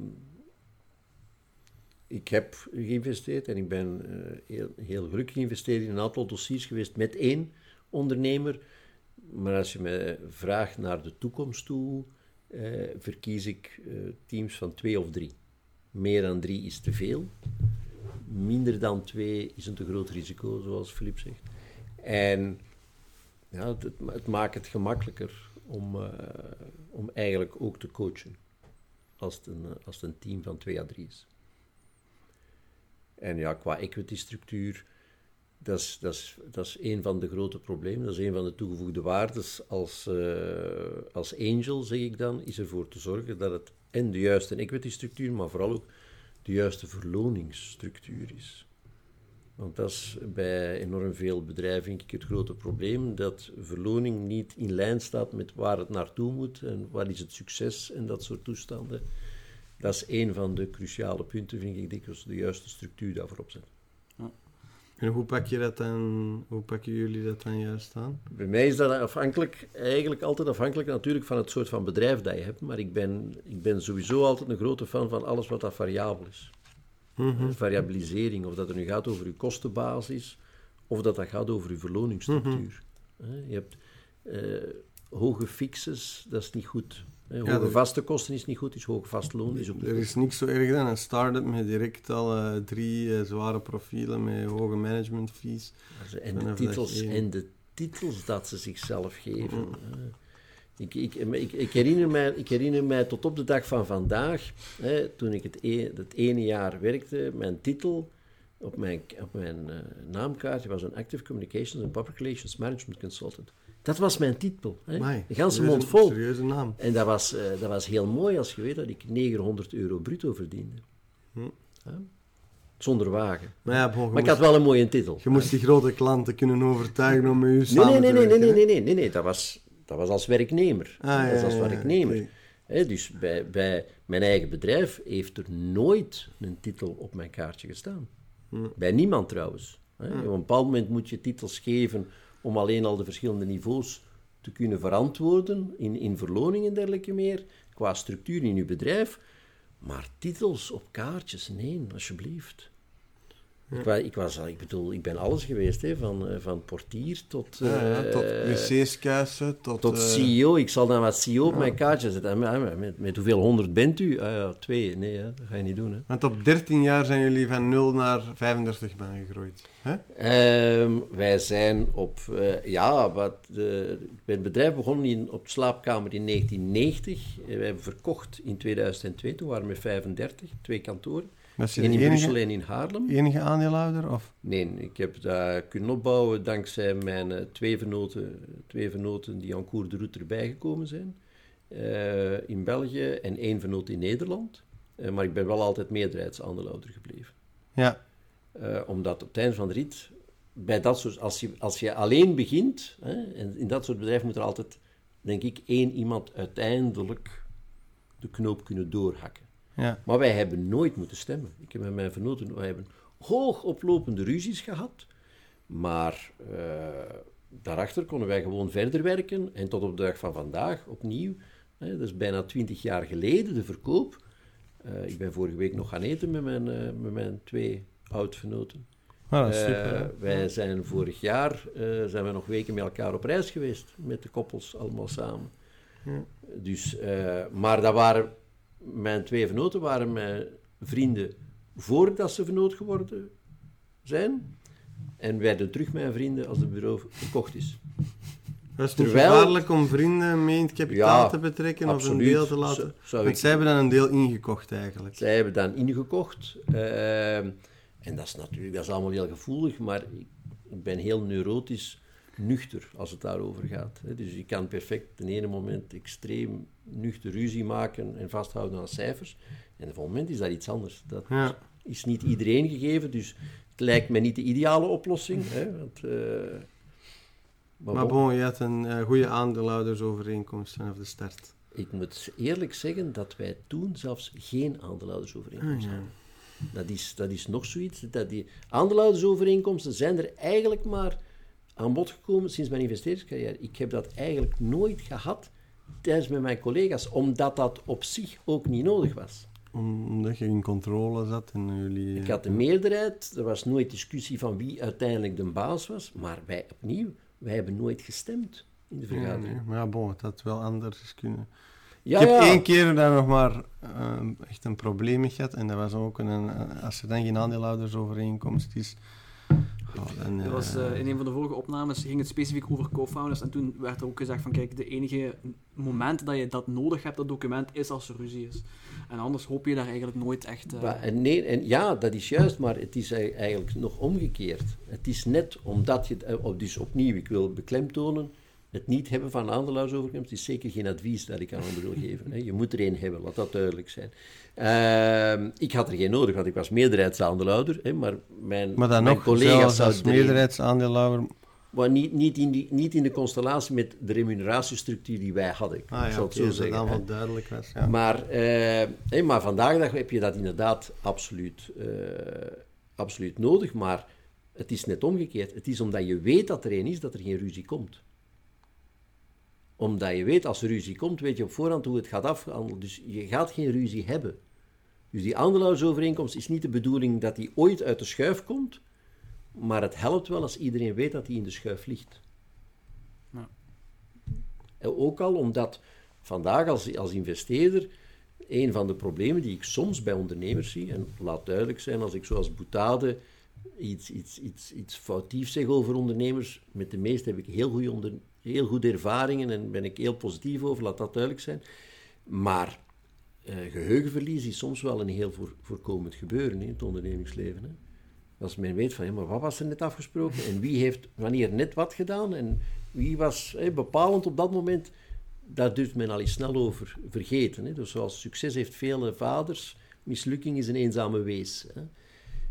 ik heb geïnvesteerd en ik ben eh, heel, heel gelukkig geïnvesteerd in een aantal dossiers geweest met één ondernemer. Maar als je me vraagt naar de toekomst toe, eh, verkies ik eh, teams van twee of drie. Meer dan drie is te veel. Minder dan twee is een te groot risico, zoals Filip zegt. En ja, het maakt het gemakkelijker om, uh, om eigenlijk ook te coachen. Als het, een, als het een team van twee à drie is. En ja, qua equity-structuur, dat is, dat, is, dat is een van de grote problemen. Dat is een van de toegevoegde waardes als, uh, als angel, zeg ik dan, is ervoor te zorgen dat het en de juiste equity-structuur, maar vooral ook de juiste verloningsstructuur is. Want dat is bij enorm veel bedrijven denk ik het grote probleem, dat verloning niet in lijn staat met waar het naartoe moet en wat is het succes en dat soort toestanden. Dat is een van de cruciale punten, vind ik, dikwijls de juiste structuur daarvoor opzetten. En hoe pak je dat dan, hoe pakken jullie dat dan juist aan? Bij mij is dat afhankelijk, eigenlijk altijd afhankelijk natuurlijk van het soort van bedrijf dat je hebt, maar ik ben, ik ben sowieso altijd een grote fan van alles wat dat variabel is. Mhm. Variabilisering, of dat er nu gaat over je kostenbasis, of dat dat gaat over je verloningsstructuur. Je hebt eh, hoge fixes, dat is niet goed. Hè. Hoge dat- vaste kosten is niet goed, is hoge vast loon is ook niet Er goed. is niks zo erg dan een start-up met direct al eh, drie eh, zware profielen met hoge management fees. En de, titels, en de titels dat ze zichzelf geven. Mm. hè. Ik, ik, ik, ik, herinner mij, ik herinner mij tot op de dag van vandaag, hè, toen ik het, e- het ene jaar werkte, mijn titel op mijn, op mijn eh, naamkaartje was een Active Communications and Public Relations Management Consultant. Dat was mijn titel. Hè. Amai, de ganse mond vol. Serieuze naam. En dat was, eh, dat was heel mooi als je weet dat ik 900 euro bruto verdiende. Hm. Ja. Zonder wagen. Maar ja, bon, Maar ik had wel een mooie titel. je moest die grote klanten kunnen overtuigen om met u Nee, samen nee, nee, te nee, nee, werken, nee, nee, nee, nee, dat was, dat was als werknemer. Ah, dat was als werknemer. Hè, dus bij, bij mijn eigen bedrijf heeft er nooit een titel op mijn kaartje gestaan. Hm. Bij niemand trouwens. Hè. Op een bepaald moment moet je titels geven om alleen al de verschillende niveaus te kunnen verantwoorden in, in verloning en dergelijke meer, qua structuur in je bedrijf. Maar titels op kaartjes, nee, alsjeblieft. Ik, wa- ik, was, al- ik bedoel, ik ben alles geweest, hè, van, eh, van portier tot... Ja, ja, tot eh, wc's kuisen, tot... tot eh, CEO, ik zal dan wat CEO op mijn kaartje zetten. En Met, met, met hoeveel honderd bent u? Ah twee. Nee, hè, dat ga je niet doen. Hè. Want op 13 jaar zijn jullie van 0 naar 35 man gegroeid. Hè? Ehm, wij zijn op... ja, wat, ik ben het bedrijf begonnen in, op de slaapkamer in 1990. Eh, wij hebben verkocht in 2002. Toen waren we 35, twee kantoren. In Brussel en in Haarlem. enige aandeelhouder? Of? Nee, ik heb dat kunnen opbouwen dankzij mijn eh, twee, vernoten, twee vernoten die aan Cours de Route erbij gekomen zijn. eh, in België en één vernoot in Nederland. Eh, maar ik ben wel altijd meerderheidsaandeelhouder gebleven. Ja, omdat op het einde van de rit, bij dat soort, als, je, als je alleen begint, hè, en in dat soort bedrijven moet er altijd, denk ik, één iemand uiteindelijk de knoop kunnen doorhakken. Ja. Maar wij hebben nooit moeten stemmen. Ik heb met mijn vernoten, wij hebben hoog oplopende ruzies gehad, maar eh, daarachter konden wij gewoon verder werken en tot op de dag van vandaag opnieuw. Hè, dat is bijna twintig jaar geleden, de verkoop. Eh, ik ben vorige week nog gaan eten met mijn, eh, met mijn twee oud-vernoten. Ah, super. wij zijn vorig jaar zijn we nog weken met elkaar op reis geweest, met de koppels allemaal samen. Ja. Dus, maar dat waren, mijn twee vernoten waren mijn vrienden voordat ze vernoot geworden zijn. En werden terug mijn vrienden als het bureau verkocht is. Was het niet terwijl- gevaarlijk om vrienden mee in het kapitaal Ja, te betrekken of een deel te laten? Want ik- zij hebben dan een deel ingekocht eigenlijk. Zij hebben dan ingekocht. ehm, en dat is natuurlijk dat is allemaal heel gevoelig, maar ik ben heel neurotisch nuchter als het daarover gaat. Dus ik kan perfect op ene moment extreem nuchter ruzie maken en vasthouden aan cijfers. En op het moment is dat iets anders. Dat Ja. is niet iedereen gegeven, dus het lijkt mij niet de ideale oplossing. Hè, want, eh, maar Maar bon, je had een eh, goede aandeelhoudersovereenkomst vanaf de start. ik moet eerlijk zeggen dat wij toen zelfs geen aandeelhoudersovereenkomst Ah, ja. hadden. Dat is, dat is nog zoiets. Dat die aandeelhoudersovereenkomsten zijn er eigenlijk maar aan bod gekomen sinds mijn investeringscarrière. Ik heb dat eigenlijk nooit gehad tijdens met mijn collega's, omdat dat op zich ook niet nodig was. Om- Omdat je in controle zat en jullie... Ik had de meerderheid, er was nooit discussie van wie uiteindelijk de baas was, maar wij opnieuw, wij hebben nooit gestemd in de vergadering. Nee. Maar ja, bon, het had wel anders kunnen. Ja, ik heb ja. één keer daar nog maar eh, echt een probleem mee gehad. En dat was ook een, een- als er dan geen aandeelhoudersovereenkomst is. Oh, was, eh, eh, in een van de vorige opnames ging het specifiek over co-founders. En toen werd er ook gezegd van, kijk, de enige moment dat je dat nodig hebt, dat document, is als er ruzie is. En anders hoop je daar eigenlijk nooit echt... eh, nee, en ja, dat is juist, maar het is ei- eigenlijk nog omgekeerd. Het is net omdat je, het- op- dus opnieuw, ik wil beklemtonen, het niet hebben van een aandeelhoudersovereenkomst is zeker geen advies dat ik aan anderen wil geven. Hè. Je moet er één hebben, laat dat duidelijk zijn. Ehm, ik had er geen nodig, want ik was meerderheidsaandeelhouder, hè, maar mijn, maar dan mijn nog, collega's als er meerderheidsaandeelhouder. maar niet, niet, in die, niet in de constellatie met de remuneratiestructuur die wij hadden. Ik Ah ja, zal het zo dat zeggen. wel duidelijk was. Ja. Maar, hé, maar vandaag dag heb je dat inderdaad absoluut, eh, absoluut nodig. Maar het is net omgekeerd. Het is omdat je weet dat er één is, dat er geen ruzie komt. Omdat je weet, als er ruzie komt, weet je op voorhand hoe het gaat afhandelen. Dus je gaat geen ruzie hebben. Dus die aandeelhoudersovereenkomst is niet de bedoeling dat die ooit uit de schuif komt. Maar het helpt wel als iedereen weet dat die in de schuif ligt. Ja. En ook al omdat vandaag als, als investeerder een van de problemen die ik soms bij ondernemers zie, en laat duidelijk zijn als ik zoals Boutade iets, iets, iets, iets foutiefs zeg over ondernemers, met de meeste heb ik heel goede, onder, heel goede ervaringen en ben ik heel positief over, laat dat duidelijk zijn. Maar eh, geheugenverlies is soms wel een heel voor, voorkomend gebeuren in het ondernemingsleven. Hè. Als men weet van, ja, maar wat was er net afgesproken en wie heeft wanneer net wat gedaan en wie was bepalend op dat moment, daar durft men al eens snel over vergeten. Hè. Dus zoals succes heeft vele vaders, mislukking is een eenzame wees. Hè.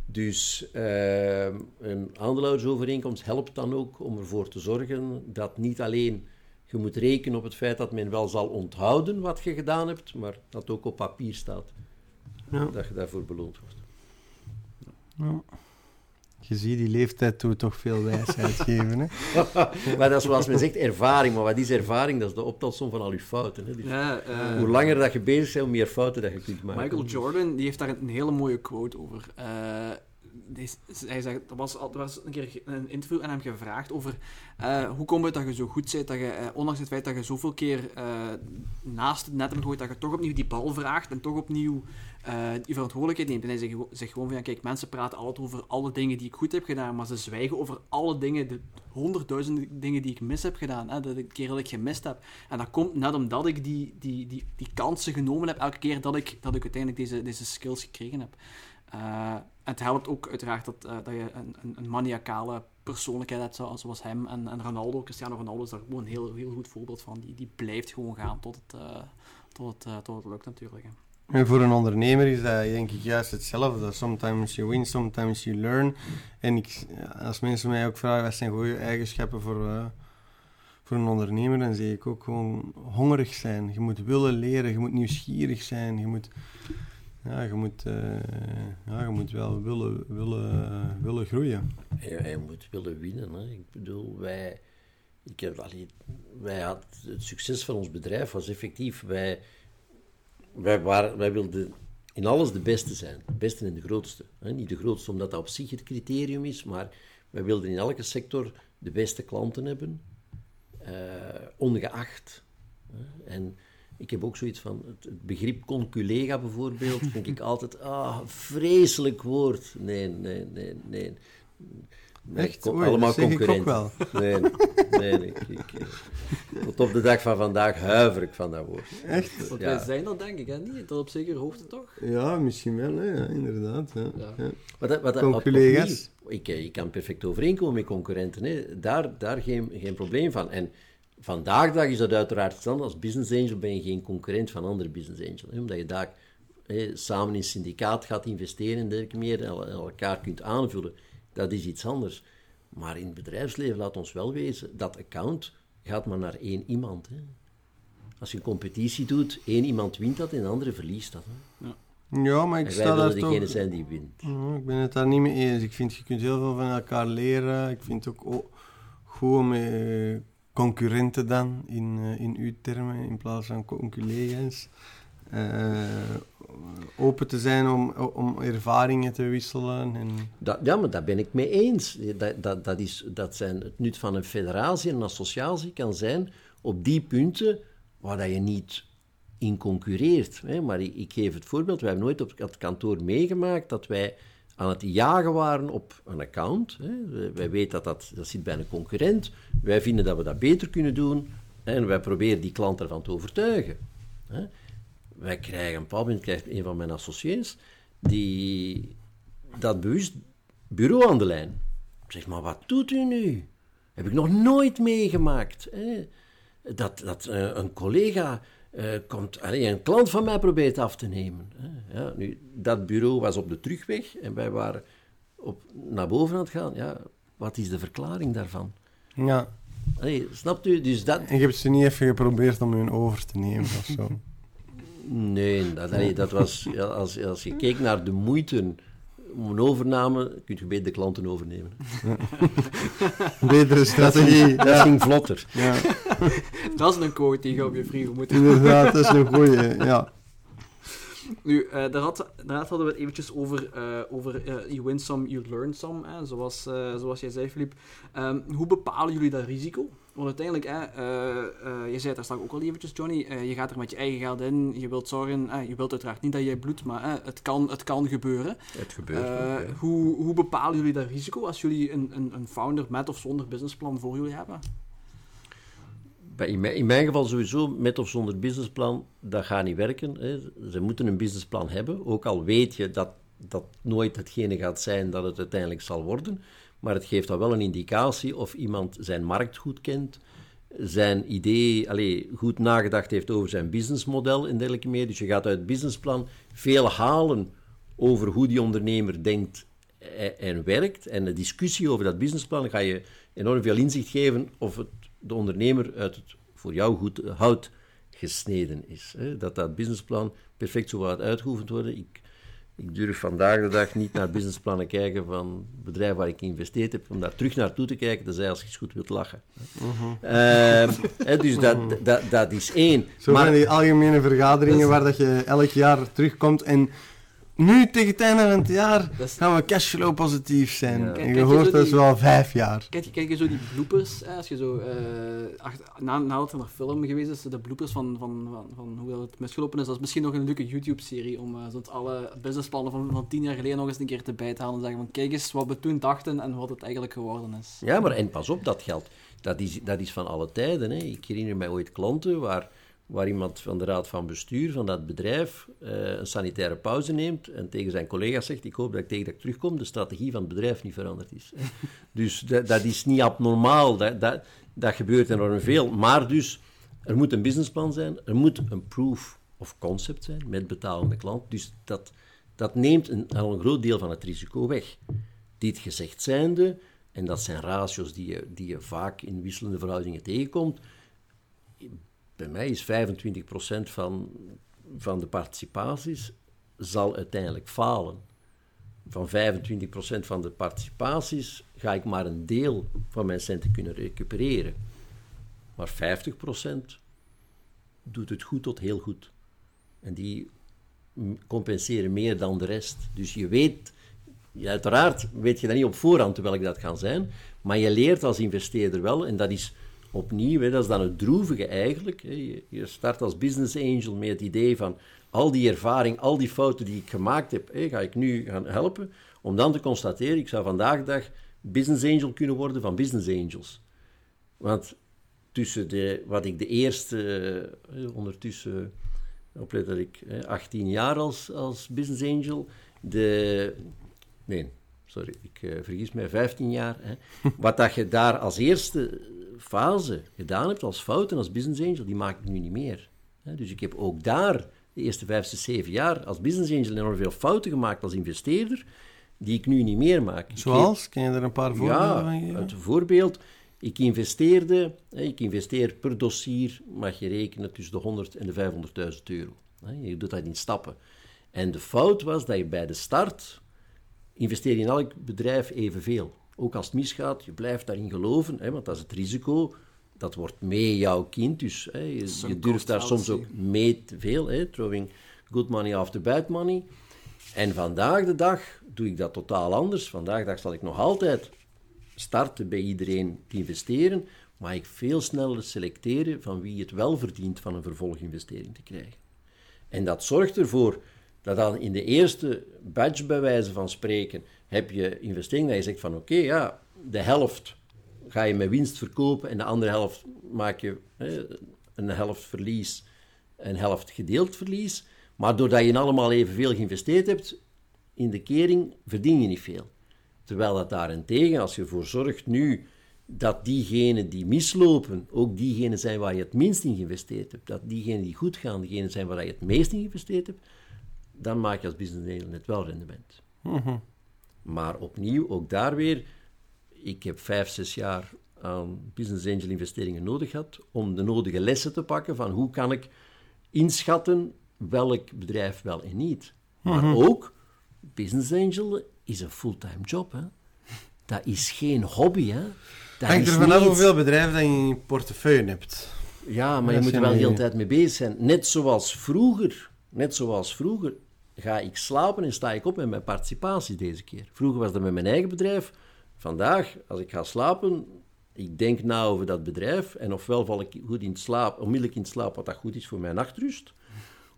Dus eh, een aandeelhoudersovereenkomst helpt dan ook om ervoor te zorgen dat niet alleen je moet rekenen op het feit dat men wel zal onthouden wat je gedaan hebt, maar dat ook op papier staat. Ja. Dat je daarvoor beloond wordt. Ja. Je ziet, die leeftijd doet toch veel wijsheid geven. Hè? maar dat is zoals men zegt ervaring. Maar wat is ervaring? Dat is de optelsom van al je fouten. Hè. Dus ja, eh, Hoe langer dat je bezig bent, hoe meer fouten dat je kunt maken. Michael Jordan die heeft daar een hele mooie quote over. Eh, hij zegt, er was, er was een keer een interview aan hem gevraagd over eh, hoe komt het dat je zo goed bent, dat je, ondanks het feit dat je zoveel keer eh, naast het net hebt gegooid, dat je toch opnieuw die bal vraagt en toch opnieuw eh, die verantwoordelijkheid neemt. En hij zegt, gewoon van, ja, kijk, mensen praten altijd over alle dingen die ik goed heb gedaan, maar ze zwijgen over alle dingen, de honderdduizenden dingen die ik mis heb gedaan, hè, de keer dat ik gemist heb. En dat komt net omdat ik die, die, die, die kansen genomen heb, elke keer dat ik, dat ik uiteindelijk deze, deze skills gekregen heb. Eh, het helpt ook uiteraard dat, eh, dat je een, een, maniacale persoonlijkheid hebt, zo- zoals hem. En, en Ronaldo, Cristiano Ronaldo is daar gewoon een heel, heel goed voorbeeld van. Die, die blijft gewoon gaan tot het, tot het, tot het lukt natuurlijk. hè. En voor een ondernemer is dat denk ik juist hetzelfde. Sometimes you win, sometimes you learn. En ik, als mensen mij ook vragen wat zijn goede eigenschappen voor, eh, voor een ondernemer, dan zeg ik ook gewoon hongerig zijn. Je moet willen leren, je moet nieuwsgierig zijn, je moet, ja, je moet, eh, ja, je moet wel willen, willen, willen groeien. Hij, hij moet willen winnen. Hè. Ik bedoel, wij, ik heb, allee, wij had, het succes van ons bedrijf was effectief, wij, wij, waren, wij wilden in alles de beste zijn. De beste en de grootste. Niet de grootste omdat dat op zich het criterium is, maar wij wilden in elke sector de beste klanten hebben, eh, ongeacht. En ik heb ook zoiets van, het, het begrip conculega bijvoorbeeld, denk ik altijd, ah, vreselijk woord. Nee, nee, nee, nee. Nee, Echt? Oei, allemaal dat zeg ik ook concurrenten. Nee, nee, nee. Ik, ik, eh, tot op de dag van vandaag huiver ik van dat woord. Echt? Want Ja. wij zijn dat denk ik, hè? niet? Tot op zekere hoogte toch? Ja, misschien wel, hè? Ja, inderdaad. Ja. Ja. Ja. Wat, dat- wat, opnieuw, Ik, eh, ik kan perfect overeenkomen met concurrenten. Hè. Daar, daar geen, geen probleem van. En vandaag dag is dat uiteraard hetzelfde. Als business angel ben je geen concurrent van andere business angels. Hè, omdat je daar hè, samen in syndicaat gaat investeren en dergelijke meer. En el- elkaar kunt aanvullen. Dat is iets anders. Maar in het bedrijfsleven laat ons wel wezen, dat account gaat maar naar één iemand. Hè. Als je een competitie doet, één iemand wint dat en de andere verliest dat. Hè. Ja, maar ik En sta daar degene toch... zijn die wint. Ja, ik ben het daar niet mee eens. Ik vind, je kunt heel veel van elkaar leren. Ik vind het ook o- goed om met eh, concurrenten dan, in, eh, in uw termen, in plaats van conculega's. Eh, open te zijn om, om ervaringen te wisselen. En... Dat, ja, maar daar ben ik mee eens. Dat, dat, dat, is, dat zijn het nut van een federatie en een associatie kan zijn op die punten waar dat je niet in concurreert. Hè. Maar ik, geef het voorbeeld, wij hebben nooit op het kantoor meegemaakt dat wij aan het jagen waren op een account. Hè. Wij weten dat, dat dat zit bij een concurrent. Wij vinden dat we dat beter kunnen doen en wij proberen die klant ervan te overtuigen. Hè. Wij krijgen, een bepaald moment krijgt een van mijn associés die dat bewust bureau aan de lijn. Zeg maar, wat doet u nu? Heb ik nog nooit meegemaakt. Hè? Dat, dat uh, een collega uh, komt, allee, een klant van mij probeert af te nemen. Hè? Ja, nu, dat bureau was op de terugweg en wij waren op, naar boven aan het gaan. Ja, wat is de verklaring daarvan? Ja. Allee, snapt u? Dus dat... En je hebt ze niet even geprobeerd om hun over te nemen of zo? Nee, dat, allee, dat was... Ja, als, als je keek naar de moeite om een overname, kun je beter de klanten overnemen. Betere strategie. Dat, ja. ging vlotter. Ja. dat is een quote die je op je vrienden moet Inderdaad, dat is een goeie, ja. Nu, uh, daar, had, daar hadden we het eventjes over, uh, over uh, you win some, you learn some, hè, zoals, zoals jij zei, Filip. Um, hoe bepalen jullie dat risico? Want uiteindelijk, hè, je zei het daar straks ook al eventjes, Johnny, je gaat er met je eigen geld in, je wilt zorgen, je wilt uiteraard niet dat jij bloedt, maar het, kan, het kan gebeuren. Het gebeurt. Ja. hoe, hoe bepalen jullie dat risico als jullie een, een, een founder met of zonder businessplan voor jullie hebben? In mijn, in mijn, geval sowieso, met of zonder businessplan, dat gaat niet werken. Hè. Ze moeten een businessplan hebben, ook al weet je dat dat nooit hetgene gaat zijn dat het uiteindelijk zal worden. Maar het geeft dan wel een indicatie of iemand zijn markt goed kent, zijn idee allez, goed nagedacht heeft over zijn businessmodel en dergelijke meer. Dus je gaat uit het businessplan veel halen over hoe die ondernemer denkt en werkt. En de discussie over dat businessplan ga je enorm veel inzicht geven of het de ondernemer uit het voor jou goed hout gesneden is. Dat dat businessplan perfect zo gaat uitgeoefend worden. Ik, ik durf vandaag de dag niet naar businessplannen kijken van bedrijven waar ik geïnvesteerd heb, om daar terug naartoe te kijken, dat zij als je eens goed wilt lachen. Uh hè, dus dat, dat, dat is één. Zo maar, zijn die algemene vergaderingen waar dat je elk jaar terugkomt en nu tegen het einde van het jaar gaan we cashflow positief zijn. Ja. En je hoort dat wel vijf jaar. Kijk, kijk je zo die bloopers, hè, als je zo, uh, achter, na, nadat er nog film geweest is, de bloopers van, van, van, van hoe het misgelopen is, dat is misschien nog een leuke YouTube-serie om uh, alle businessplannen van, van tien jaar geleden nog eens een keer te bij te halen en zeggen van kijk eens wat we toen dachten en wat het eigenlijk geworden is. Ja, maar en pas op, dat geld, dat is, dat is van alle tijden. Hè. Ik herinner mij ooit klanten waar waar iemand van de raad van bestuur van dat bedrijf uh, een sanitaire pauze neemt en tegen zijn collega's zegt, ik hoop dat ik tegen dat ik terugkom, de strategie van het bedrijf niet veranderd is. dus dat, dat, is niet abnormaal, dat, dat, dat gebeurt enorm veel. Maar dus, er moet een businessplan zijn, er moet een proof of concept zijn met betalende klant. Dus dat, dat neemt een, al een groot deel van het risico weg. Dit gezegd zijnde, en dat zijn ratios die je, die je vaak in wisselende verhoudingen tegenkomt, mij is 25% van, van de participaties zal uiteindelijk falen. Van 25% van de participaties ga ik maar een deel van mijn centen kunnen recupereren. Maar 50% doet het goed tot heel goed. En die compenseren meer dan de rest. Dus je weet, uiteraard weet je dat niet op voorhand welke dat gaan zijn, maar je leert als investeerder wel, en dat is opnieuw, dat is dan het droevige eigenlijk. Hè. Je, start als business angel met het idee van al die ervaring, al die fouten die ik gemaakt heb, hè, ga ik nu gaan helpen. Om dan te constateren, ik zou vandaag de dag business angel kunnen worden van business angels. Want tussen de, wat ik de eerste, ondertussen, oplet dat ik 18 jaar als, als business angel, de, nee, sorry, ik uh, vergis mij, 15 jaar. Hè. Wat dat je daar als eerste fase gedaan hebt als fouten als business angel, die maak ik nu niet meer. Dus ik heb ook daar de eerste vijf, zes, zeven jaar als business angel enorm veel fouten gemaakt als investeerder, die ik nu niet meer maak. Zoals? Ken je er een paar voorbeelden ja, van geven? voorbeeld, ik investeerde, ik investeer per dossier, mag je rekenen, tussen de 100 en de 500.000 euro. Je doet dat in stappen. En de fout was dat je bij de start investeer in elk bedrijf evenveel. Ook als het misgaat, je blijft daarin geloven, hè, want dat is het risico dat wordt mee jouw kind. Dus hè, je, durft daar soms ook mee te veel. Hè, throwing good money after bad money. En vandaag de dag doe ik dat totaal anders. Vandaag de dag zal ik nog altijd starten bij iedereen te investeren, maar ik veel sneller selecteren van wie het wel verdient van een vervolginvestering te krijgen. En dat zorgt ervoor dat dan in de eerste batch, bij wijze van spreken, heb je investering dat je zegt van oké, ja, de helft ga je met winst verkopen en de andere helft maak je een helft verlies, een helft gedeeld verlies. Maar doordat je allemaal evenveel geïnvesteerd hebt, in de kering verdien je niet veel. Terwijl dat daarentegen, als je ervoor zorgt nu dat diegenen die mislopen, ook diegenen zijn waar je het minst in geïnvesteerd hebt, dat diegenen die goed gaan, diegenen zijn waar je het meest in geïnvesteerd hebt, dan maak je als business angel net wel rendement. Maar opnieuw, ook daar weer, ik heb vijf, zes jaar aan business angel investeringen nodig gehad om de nodige lessen te pakken van hoe kan ik inschatten welk bedrijf wel en niet. Maar ook, business angel is een fulltime job. Hè. Dat is geen hobby. Hè. Dat Hangt er vanaf niet- hoeveel bedrijven dat je in je portefeuille hebt. ja, maar je moet er wel de hele tijd mee bezig zijn. Net zoals vroeger. Net zoals vroeger ga ik slapen en sta ik op met mijn participatie deze keer. Vroeger was dat met mijn eigen bedrijf. Vandaag, als ik ga slapen, ik denk na over dat bedrijf. En ofwel val ik goed in slaap, onmiddellijk in slaap, wat dat goed is voor mijn nachtrust.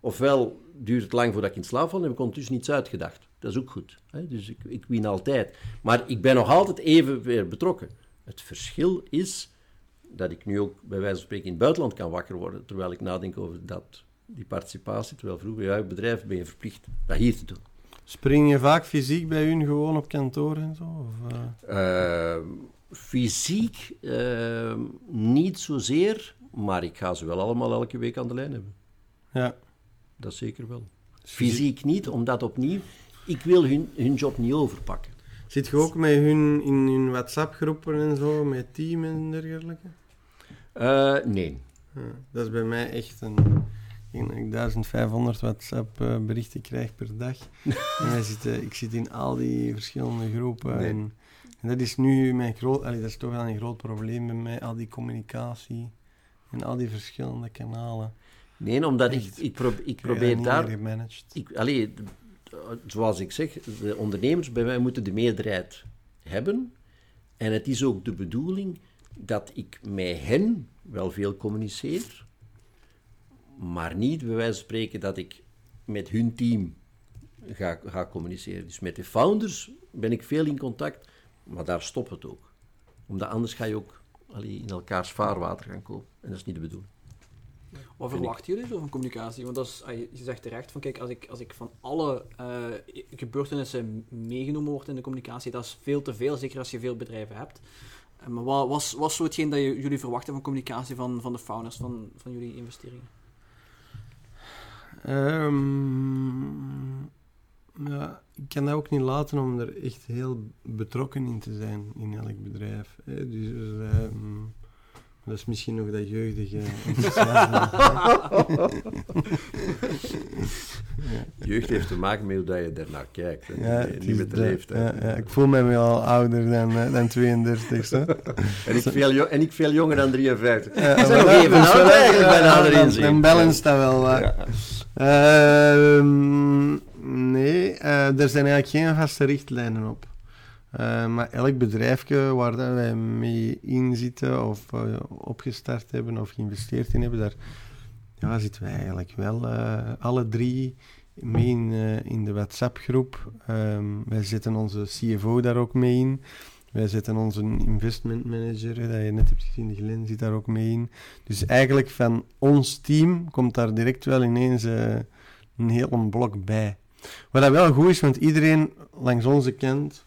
Ofwel duurt het lang voordat ik in slaap val en heb ik ondertussen niets uitgedacht. Dat is ook goed. Hè? Dus ik, ik win altijd. Maar ik ben nog altijd even weer betrokken. Het verschil is dat ik nu ook bij wijze van spreken in het buitenland kan wakker worden, terwijl ik nadenk over dat, die participatie, terwijl vroeger bij jouw bedrijf ben je verplicht dat hier te doen. Spring je vaak fysiek bij hun gewoon op kantoor en zo? Of, eh? Eh, fysiek eh, niet zozeer, maar ik ga ze wel allemaal elke week aan de lijn hebben. Ja. Dat zeker wel. Fysiek niet, omdat opnieuw, ik wil hun, hun job niet overpakken. Zit je ook met hun in hun WhatsApp-groepen en zo, met team en dergelijke? Nee. Ja, dat is bij mij echt een... Ik denk dat ik 1500 WhatsApp-berichten krijg per dag. en wij zitten, ik zit in al die verschillende groepen. Nee. En, en dat is nu mijn groot... allee, dat is toch wel een groot probleem bij mij, al die communicatie. En al die verschillende kanalen. Nee, omdat ik, Echt. ik, pro- ik probeer daar. Ik, allee, zoals ik zeg, de ondernemers bij mij moeten de meerderheid hebben. En het is ook de bedoeling dat ik met hen wel veel communiceer, maar niet bij wijze van spreken dat ik met hun team ga, ga communiceren. Dus met de founders ben ik veel in contact, maar daar stopt het ook. Omdat anders ga je ook allee, in elkaars vaarwater gaan komen. En dat is niet de bedoeling. Wat verwachten jullie zo van communicatie? Want dat is, ah, je zegt terecht van, kijk, als ik, als ik van alle eh, gebeurtenissen meegenomen word in de communicatie, dat is veel te veel, zeker als je veel bedrijven hebt. Eh, maar wat was, was zo hetgeen dat je, jullie verwachten van communicatie van, van de founders van, van jullie investeringen? Ehm, ja, ik kan dat ook niet laten om er echt heel betrokken in te zijn in elk bedrijf. Hè. Dus, ehm, dat is misschien nog dat jeugdige. Jeugd heeft te maken met hoe dat je ernaar kijkt. hè. Ja, niet met de leeftijd. Ja, ik voel mij wel ouder dan, eh, dan 32. Hè. En, ik veel en ik veel jonger dan 53. Ja, Ik nog even oud eigenlijk. Dan balance dat wel wat. Ehm, nee, eh, er zijn eigenlijk geen vaste richtlijnen op. Eh, maar elk bedrijfje waar dat wij mee in zitten of eh, opgestart hebben of geïnvesteerd in hebben, daar ja, zitten wij eigenlijk wel alle drie mee in, in de WhatsApp-groep. Ehm, wij zetten onze CFO daar ook mee in. Wij zetten onze investment manager, dat je net hebt gezien, Glenn, zit daar ook mee in. Dus eigenlijk van ons team komt daar direct wel ineens eh, een heel blok bij. Wat dat wel goed is, want iedereen langs onze kant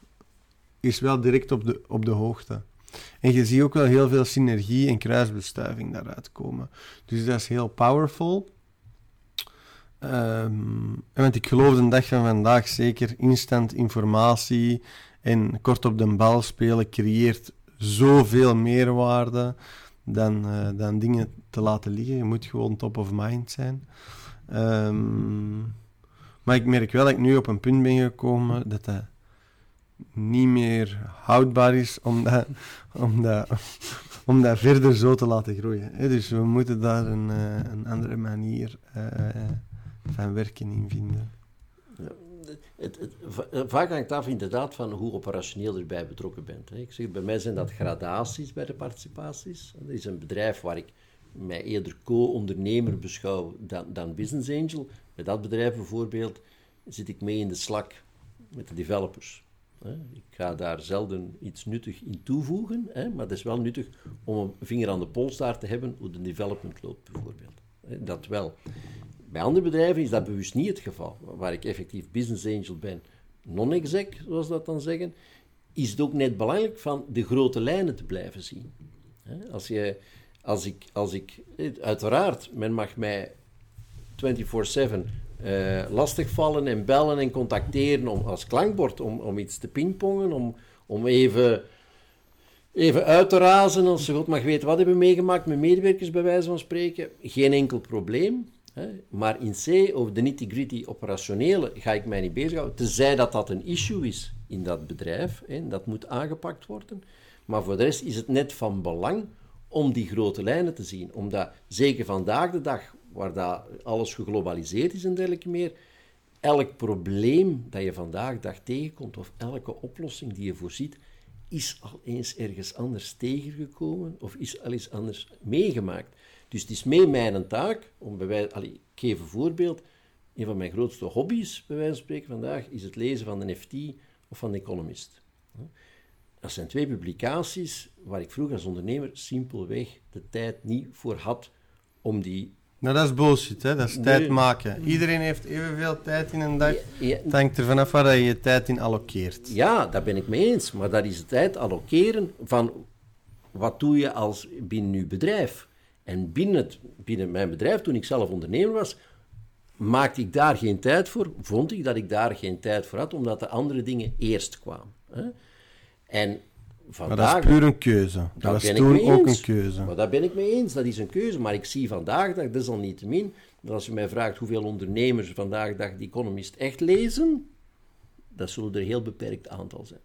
is wel direct op de, op de hoogte. En je ziet ook wel heel veel synergie en kruisbestuiving daaruit komen. Dus dat is heel powerful. Ehm, want ik geloof de dag van vandaag zeker instant informatie en kort op de bal spelen creëert zoveel meerwaarde dan, eh, dan dingen te laten liggen. Je moet gewoon top of mind zijn. Ehm, maar ik merk wel dat ik nu op een punt ben gekomen dat dat niet meer houdbaar is, omdat, omdat, om dat verder zo te laten groeien. Dus we moeten daar een, eh, een andere manier eh, van werken in vinden. Het, het, va- vaak hangt af inderdaad van hoe operationeel je erbij betrokken bent. Ik zeg, bij mij zijn dat gradaties bij de participaties. Er is een bedrijf waar ik mij eerder co-ondernemer beschouw dan, dan business angel. Bij dat bedrijf bijvoorbeeld zit ik mee in de slak met de developers. Ik ga daar zelden iets nuttig in toevoegen, maar het is wel nuttig om een vinger aan de pols daar te hebben hoe de development loopt bijvoorbeeld. Dat wel. Bij andere bedrijven is dat bewust niet het geval. Waar ik effectief business angel ben, non-exec, zoals dat dan zeggen, is het ook net belangrijk van de grote lijnen te blijven zien. Als, je, als, ik, als ik, uiteraard, men mag mij 24-7 eh, lastigvallen en bellen en contacteren om, als klankbord om, om iets te pingpongen, om, om even, even uit te razen als ze God mag weten wat hebben meegemaakt met medewerkers bij wijze van spreken. Geen enkel probleem. Maar in C, over de nitty-gritty operationele, ga ik mij niet bezighouden. Tenzij dat dat een issue is in dat bedrijf. Dat moet aangepakt worden. Maar voor de rest is het net van belang om die grote lijnen te zien. Omdat, zeker vandaag de dag, waar dat alles geglobaliseerd is en dergelijke meer, elk probleem dat je vandaag de dag tegenkomt, of elke oplossing die je voorziet, is al eens ergens anders tegengekomen of is al eens anders meegemaakt. Dus het is mee mijn taak om bij wijze, allee, ik geef een voorbeeld, een van mijn grootste hobby's, bij wijze van spreken vandaag, is het lezen van de FT of van The Economist. Dat zijn twee publicaties waar ik vroeger als ondernemer simpelweg de tijd niet voor had om die... Nou, dat is bullshit, hè? dat is Nee. tijd maken. Iedereen heeft evenveel tijd in een dag. Ja, Het hangt er vanaf waar je je tijd in allokeert. Ja, daar ben ik mee eens. Maar dat is het tijd allokeren van wat doe je als binnen uw bedrijf. En binnen, het, binnen mijn bedrijf, toen ik zelf ondernemer was, maakte ik daar geen tijd voor. Vond ik dat ik daar geen tijd voor had, omdat de andere dingen eerst kwamen. Hè? En Maar vandaag... dat is puur een keuze. Dat ik toen ook eens. een keuze. Maar daar ben ik mee eens, dat is een keuze. Maar ik zie vandaag dat, desalniettemin, dat als je mij vraagt hoeveel ondernemers vandaag de dag die Economist echt lezen, dat zullen er een heel beperkt aantal zijn.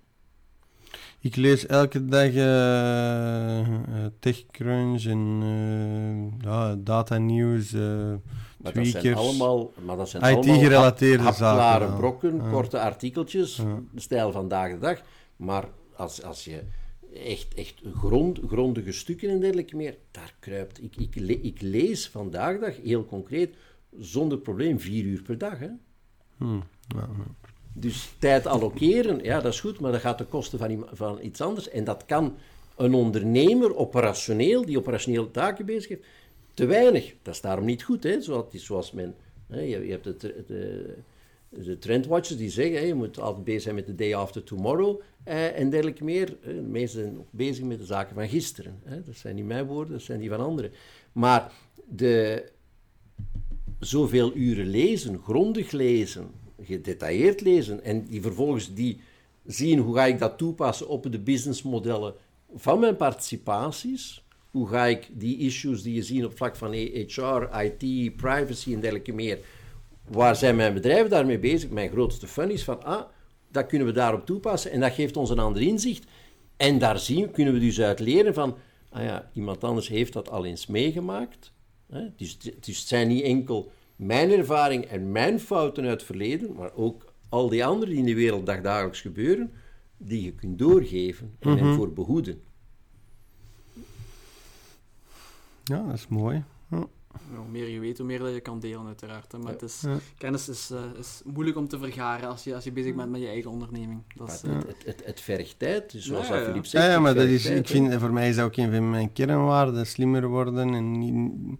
Ik lees elke dag eh, eh, TechCrunch en eh, ja, data nieuws, Maar dat zijn allemaal, maar dat zijn IT-gerelateerde allemaal hap- hapklare zaken, ja. brokken, Ja. korte artikeltjes, de stijl vandaag de dag. Maar als, als je echt, echt grond, grondige stukken en dergelijke meer, daar kruipt... Ik, ik, le- ik lees vandaag de dag, heel concreet, zonder probleem, vier uur per dag. Hè? Hmm, ja, ja. Dus tijd allokeren, ja, dat is goed, maar dat gaat ten koste van, van iets anders. En dat kan een ondernemer operationeel, die operationele taken bezig heeft, te weinig. Dat is daarom niet goed, hè? Zoals, zoals men... Hè, je, hebt de, de, de, de trendwatchers die zeggen, hè, je moet altijd bezig zijn met de day after tomorrow eh, en dergelijke meer. Eh, De meesten zijn ook bezig met de zaken van gisteren. Hè? Dat zijn niet mijn woorden, dat zijn die van anderen. Maar de, zoveel uren lezen, grondig lezen, gedetailleerd lezen en die vervolgens die zien hoe ga ik dat toepassen op de businessmodellen van mijn participaties. Hoe ga ik die issues die je ziet op vlak van HR, IT, privacy en dergelijke meer, waar zijn mijn bedrijven daarmee bezig? Mijn grootste fun is van, ah, dat kunnen we daarop toepassen en dat geeft ons een ander inzicht. En daar zien, kunnen we dus uit leren van, ah ja, iemand anders heeft dat al eens meegemaakt. Dus het zijn niet enkel mijn ervaring en mijn fouten uit het verleden, maar ook al die andere die in de wereld dagdagelijks gebeuren, die je kunt doorgeven en hen voor behoeden. ja, dat is mooi. Ja. Hoe meer je weet, hoe meer dat je kan delen, uiteraard. Hè. Maar het is, Ja. kennis is, eh, is moeilijk om te vergaren als je, als je bezig bent met je eigen onderneming. Dat is, Maar eh, het, het, het, het vergt tijd, dus zoals Ja, ja. Philippe zegt. Ja, ja, het maar dat is, tijd, ik vind, voor mij is dat ook een van mijn kernwaarden, slimmer worden. En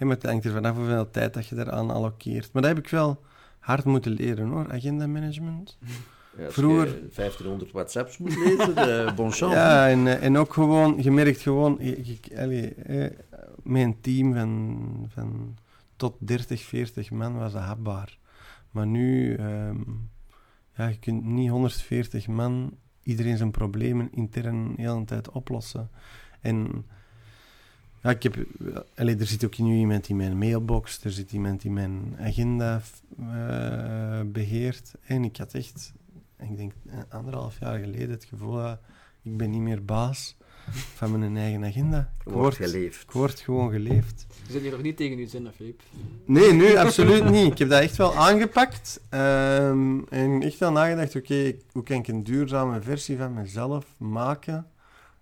hè, maar het hangt er vanaf hoeveel tijd dat je eraan allokeert. Maar dat heb ik wel hard moeten leren hoor, agenda management. Ja, vroeger- je 1500 WhatsApps moet lezen, de bon chance. Ja, en, eh, en ook gewoon, je merkt gewoon, ik, ik- allee, eh, een team van, van tot 30, 40 man was dat hapbaar. Maar nu, ehm, ja, je kunt niet 140 man iedereen zijn problemen intern de hele tijd oplossen. En ja, ik heb, allee, er zit ook nu iemand in mijn mailbox, er zit iemand die mijn agenda eh, beheert. En ik had echt, ik denk anderhalf jaar geleden, het gevoel dat ik ben niet meer baas. van mijn eigen agenda. Ik Wordt word, geleefd. ik word gewoon geleefd. Je zit hier nog niet tegen je zin, Filip? Nee, nu absoluut niet. Ik heb dat echt wel aangepakt. ehm, en echt wel nagedacht, oké, hoe kan ik een duurzame versie van mezelf maken?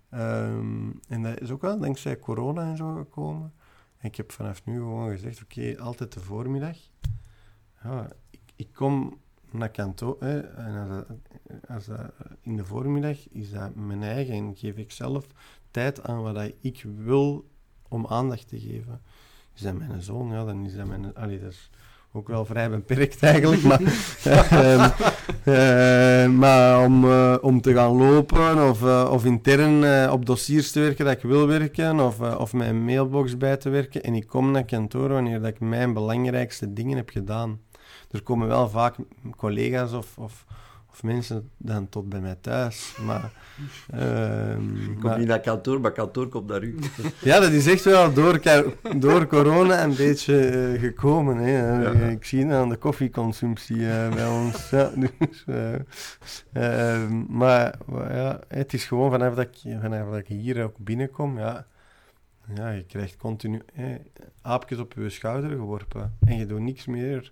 Ehm, en dat is ook wel dankzij corona en zo gekomen. En ik heb vanaf nu gewoon gezegd, oké, altijd de voormiddag. Ja, ik, ik kom naar kantoor, en als als in de voormiddag is dat mijn eigen en geef ik zelf tijd aan wat ik wil om aandacht te geven. Is dat mijn zoon? Ja, dan is dat mijn... Allee, dat ook wel vrij beperkt eigenlijk, maar... ehm, eh, maar om, eh, om te gaan lopen of, eh, of intern op dossiers te werken dat ik wil werken of, of mijn mailbox bij te werken en ik kom naar kantoor wanneer dat ik mijn belangrijkste dingen heb gedaan. Er komen wel vaak collega's of, of, of mensen dan tot bij mij thuis, maar... ehm, Ik kom niet naar kantoor, maar kantoor komt naar u. ja, dat is echt wel door, door corona een beetje eh, gekomen. Hè. Ja. Ik zie het aan de koffieconsumptie eh, bij ons. Ja, dus, eh, eh, maar maar ja, het is gewoon vanaf dat ik, vanaf dat ik hier ook binnenkom, ja, ja, je krijgt continu eh, aapjes op je schouder geworpen. En je doet niks meer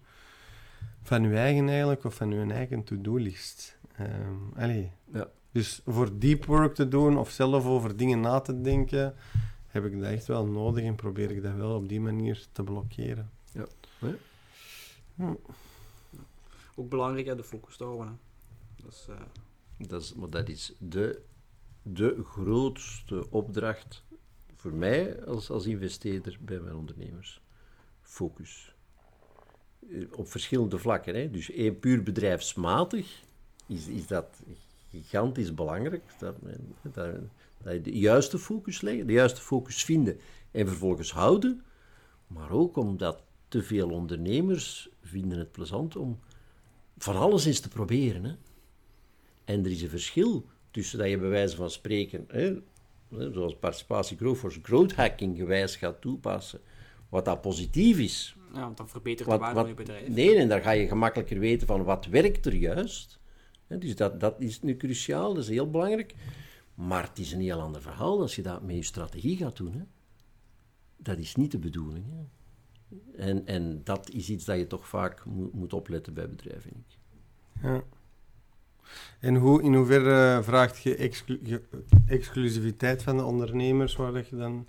van je eigen eigenlijk, of van je eigen to-do-list. Ehm allee. Ja. Dus voor deep work te doen, of zelf over dingen na te denken, heb ik dat echt wel nodig en probeer ik dat wel op die manier te blokkeren. Ook belangrijk, hè, de focus te houden. Hè. Dat is, eh, Dat is, maar dat is de, de grootste opdracht voor mij als, als investeerder bij mijn ondernemers. Focus. Eh, Op verschillende vlakken. Hè. Dus één, puur bedrijfsmatig is, is dat gigantisch belangrijk. Dat, je de juiste focus leggen, de juiste focus vinden en vervolgens houden. Maar ook omdat te veel ondernemers vinden het plezant om van alles eens te proberen. Hè. En er is een verschil tussen dat je bij wijze van spreken, hè, zoals participatie growth growth hacking gewijs gaat toepassen, wat dat positief is. Ja, want dat verbetert de waarde wat, van je bedrijf. nee, en daar ga je gemakkelijker weten van wat werkt er juist. Hè, dus dat, dat is nu cruciaal, dat is heel belangrijk. Maar het is een heel ander verhaal als je dat met je strategie gaat doen. Hè. Dat is niet de bedoeling. Hè. En, en dat is iets dat je toch vaak moet, moet opletten bij bedrijven. Ja. En hoe, in hoeverre vraagt je, exclu- je exclusiviteit van de ondernemers waar dat je dan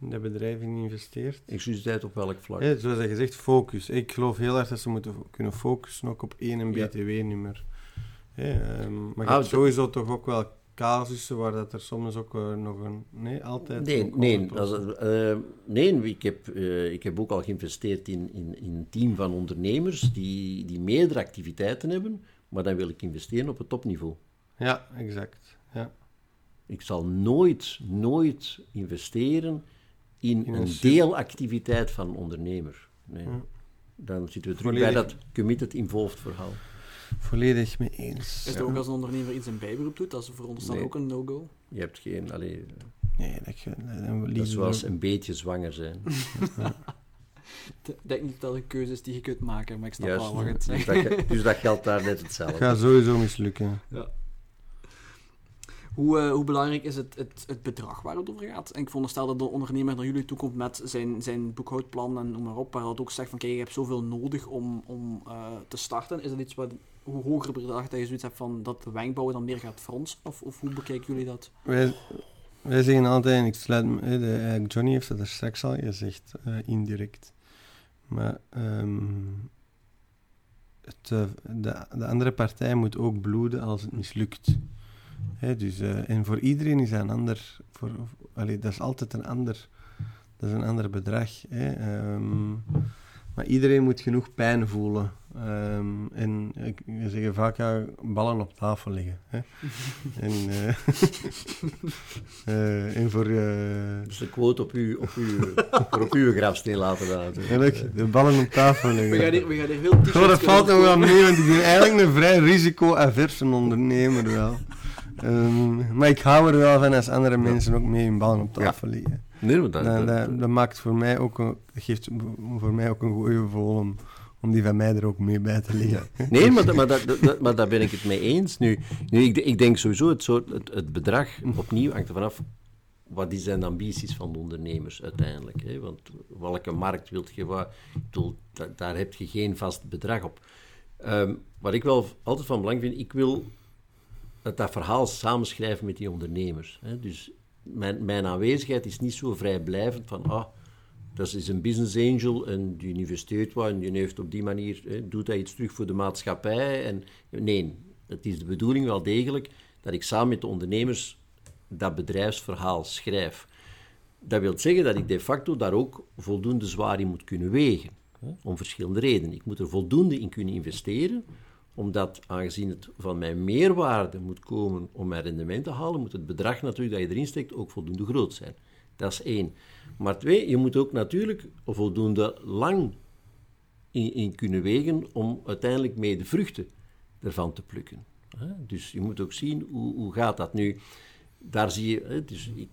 in de bedrijven investeert? Exclusiviteit op welk vlak? Zoals je zegt, focus. Ik geloof heel erg dat ze moeten kunnen focussen ook op één Ja. BTW-nummer. Hè, ehm, maar je Ah, hebt sowieso toch ook wel casussen waar dat er soms ook eh, nog een... Nee, altijd Nee, nee, 100%. als, het- eh, nee ik, heb, eh, ik heb ook al geïnvesteerd in, in, in een team van ondernemers die, die meerdere activiteiten hebben, maar dan wil ik investeren op het topniveau. Ja, exact. Ja. Ik zal nooit, nooit investeren in, In een deelactiviteit van een ondernemer. Nee. Ja. Dan zitten we terug Volledig- bij dat committed involved verhaal. Volledig mee eens. Is het ook als een ondernemer iets in bijberoep doet, dat is veronderstel Nee. ook een no-go? Je hebt geen, allee, Nee, dat, je, dat, dat, dat is zoals een beetje zwanger zijn. Ik denk niet dat het een keuze is die je kunt maken, maar ik snap Juist. wel wat je het Dus zegt. dus dat geldt daar net hetzelfde. gaat sowieso mislukken. Hoe, eh, hoe belangrijk is het, het, het bedrag waar het over gaat? En ik veronderstel dat de ondernemer naar jullie toe komt met zijn, zijn boekhoudplan en noem maar op, waar dat ook zegt van kijk, je hebt zoveel nodig om, om eh, te starten. Is dat iets wat, hoe hoger bedrag dat je zoiets hebt van dat de wenkbouw dan meer gaat fronsen? Of, of hoe bekijken jullie dat? Wij, wij zeggen altijd, ik sluit Johnny heeft dat er straks al gezegd, eh, indirect. Maar ehm, het, de andere partij moet ook bloeden als het mislukt. Hè, dus, eh, en voor iedereen is dat een ander, voor, allee, dat is altijd een ander, dat is een ander bedrag. Hè, ehm, maar iedereen moet genoeg pijn voelen. Ehm, en ik, we zeggen vaak, ja, ballen op tafel liggen. Hè. en, eh, eh, en voor... eh, Dus de quote op uw, op uw, op uw grafsteen laten laten. Eigenlijk, de ballen op tafel liggen. We gaan hier, we gaan hier dat valt nog wel mee, want ik ben eigenlijk een vrij risico-averse ondernemer wel. Ehm, maar ik hou er wel van als andere mensen ook mee hun ballen op tafel liggen. Nee, maar dat, Dat, dat- dat, dat maakt voor mij ook een, geeft voor mij ook een goed gevoel om, om die van mij er ook mee bij te liggen. Nee, maar, dat- maar, dat, dat- maar daar ben ik het mee eens. Nu, nu ik, ik denk sowieso, het, soort, het, het bedrag opnieuw hangt er vanaf wat zijn de ambities van de ondernemers uiteindelijk? Hè? Want welke markt wilt je? Wat, bedoel, daar heb je geen vast bedrag op. Ehm, wat ik wel altijd van belang vind, ik wil dat, dat verhaal samenschrijven met die ondernemers. Hè? Dus mijn, mijn aanwezigheid is niet zo vrijblijvend van, ah, dat is een business angel en die investeert wat en die heeft op die manier, hè, doet hij iets terug voor de maatschappij. En, nee, het is de bedoeling wel degelijk dat ik samen met de ondernemers dat bedrijfsverhaal schrijf. Dat wil zeggen dat ik de facto daar ook voldoende zwaar in moet kunnen wegen. Om verschillende redenen. Ik moet er voldoende in kunnen investeren, omdat aangezien het van mijn meerwaarde moet komen om mijn rendement te halen, moet het bedrag natuurlijk dat je erin steekt ook voldoende groot zijn. Dat is één. Maar twee, je moet ook natuurlijk voldoende lang in, in kunnen wegen om uiteindelijk mee de vruchten ervan te plukken. Dus je moet ook zien hoe, hoe gaat dat nu. Daar zie je. Dus ik,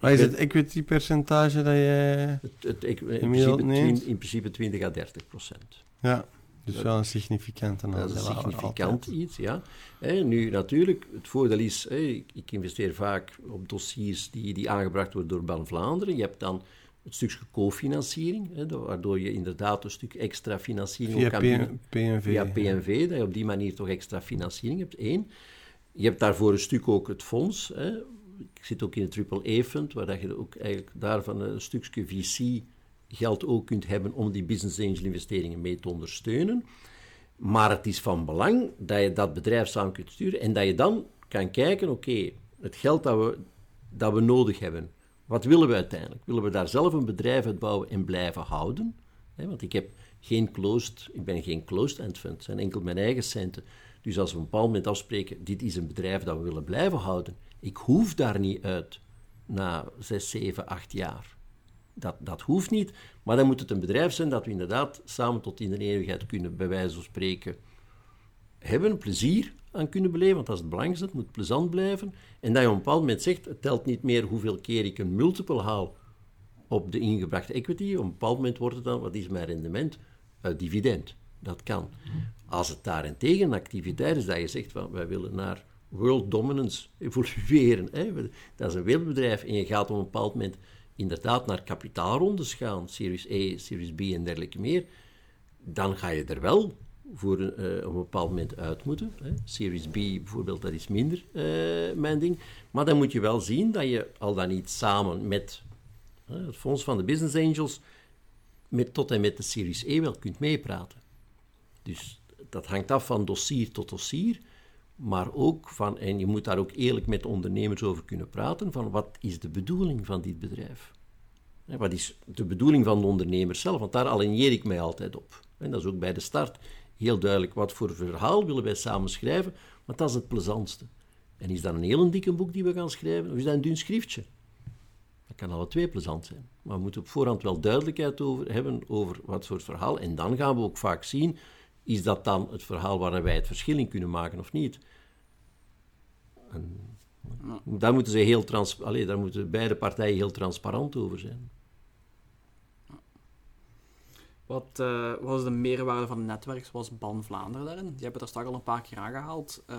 maar is het equity percentage dat je. Het, het, in, principe in principe 20 à 30 procent. Ja. Dus wel een significant Dat is een significant iets, ja. nu natuurlijk, het voordeel is, ik investeer vaak op dossiers die, die aangebracht worden door Ban Vlaanderen. Je hebt dan het stukje cofinanciering, waardoor je inderdaad een stuk extra financiering via kan bieden. PNV. Via PNV, dat je op die manier toch extra financiering hebt, één. Je hebt daarvoor een stuk ook het fonds. Hè. Ik zit ook in het Triple E-fund, waar je ook eigenlijk daarvan een stukje VC geld ook kunt hebben om die business angel investeringen mee te ondersteunen. Maar het is van belang dat je dat bedrijf samen kunt sturen en dat je dan kan kijken, oké, het geld dat we, dat we nodig hebben, wat willen we uiteindelijk? Willen we daar zelf een bedrijf uitbouwen en blijven houden? want ik, heb geen closed, ik ben geen closed-end fund, het zijn enkel mijn eigen centen. Dus als we op een bepaald moment afspreken, dit is een bedrijf dat we willen blijven houden, ik hoef daar niet uit na 6, 7, 8 jaar. Dat, dat hoeft niet, maar dan moet het een bedrijf zijn dat we inderdaad samen tot in de eeuwigheid kunnen, bij wijze van spreken, hebben, plezier aan kunnen beleven, want dat is het belangrijkste, het moet plezant blijven. En dat je op een bepaald moment zegt, het telt niet meer hoeveel keer ik een multiple haal op de ingebrachte equity. Op een bepaald moment wordt het dan, wat is mijn rendement? Uh, dividend. Dat kan. Als het daarentegen een activiteit is dat je zegt, van, wij willen naar world dominance evolueren. Hè? Dat is een wereldbedrijf en je gaat op een bepaald moment inderdaad naar kapitaalrondes gaan, Series A, Series B en dergelijke meer, dan ga je er wel voor op een bepaald moment uit moeten. Hè. Series B bijvoorbeeld, dat is minder uh, mijn ding. Maar dan moet je wel zien dat je al dan niet samen met het fonds van de Business Angels met, tot en met de Series E wel kunt meepraten. Dus dat hangt af van dossier tot dossier. Maar ook van, en je moet daar ook eerlijk met ondernemers over kunnen praten, van wat is de bedoeling van dit bedrijf? Wat is de bedoeling van de ondernemer zelf? Want daar aligneer ik mij altijd op. En dat is ook bij de start heel duidelijk. Wat voor verhaal willen wij samen schrijven? Want dat is het plezantste. En is dat een heel dikke boek die we gaan schrijven? Of is dat een dun schriftje? Dat kan alle twee plezant zijn. Maar we moeten op voorhand wel duidelijkheid over hebben over wat soort verhaal. En dan gaan we ook vaak zien is dat dan het verhaal waar wij het verschil in kunnen maken of niet? En daar moeten ze heel trans Allee, daar moeten beide partijen heel transparant over zijn. Wat uh, was de meerwaarde van het netwerk zoals Ban Vlaanderen daarin? Je hebt het er straks al een paar keer aangehaald. Uh,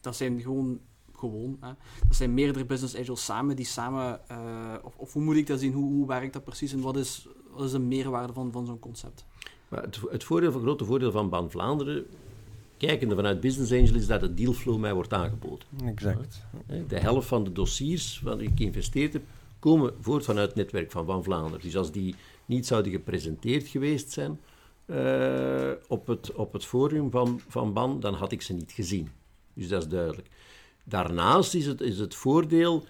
dat zijn gewoon, gewoon hè? dat zijn meerdere business angels samen die samen, uh, of, of, hoe moet ik dat zien? Hoe, hoe werkt dat precies en wat is, wat is de meerwaarde van, van zo'n concept? Het, het, voordeel, het grote voordeel van Ban Vlaanderen, kijkende vanuit Business Angel, is dat het dealflow mij wordt aangeboden. Exact. De helft van de dossiers waar ik geïnvesteerd heb, komen voort vanuit het netwerk van Van Vlaanderen. Dus als die niet zouden gepresenteerd geweest zijn uh, op, het, op het forum van, van BAN, dan had ik ze niet gezien. Dus dat is duidelijk. Daarnaast is het, is het voordeel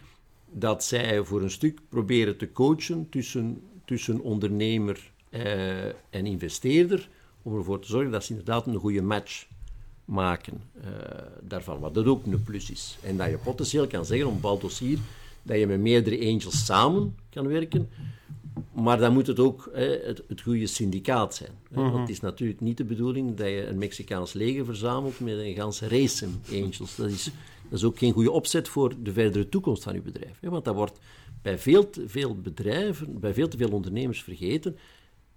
dat zij voor een stuk proberen te coachen tussen, tussen ondernemer uh, en investeerder, om ervoor te zorgen dat ze inderdaad een goede match maken uh, daarvan. Wat dat ook een plus is. En dat je potentieel kan zeggen, op een bepaald dossier, dat je met meerdere angels samen kan werken, maar dan moet het ook het, het, goede syndicaat zijn. Want mhm. het is natuurlijk niet de bedoeling dat je een Mexicaans leger verzamelt met een ganse race angels. Dat is, dat is ook geen goede opzet voor de verdere toekomst van je bedrijf. Want dat wordt bij veel te veel bedrijven, bij veel te veel ondernemers vergeten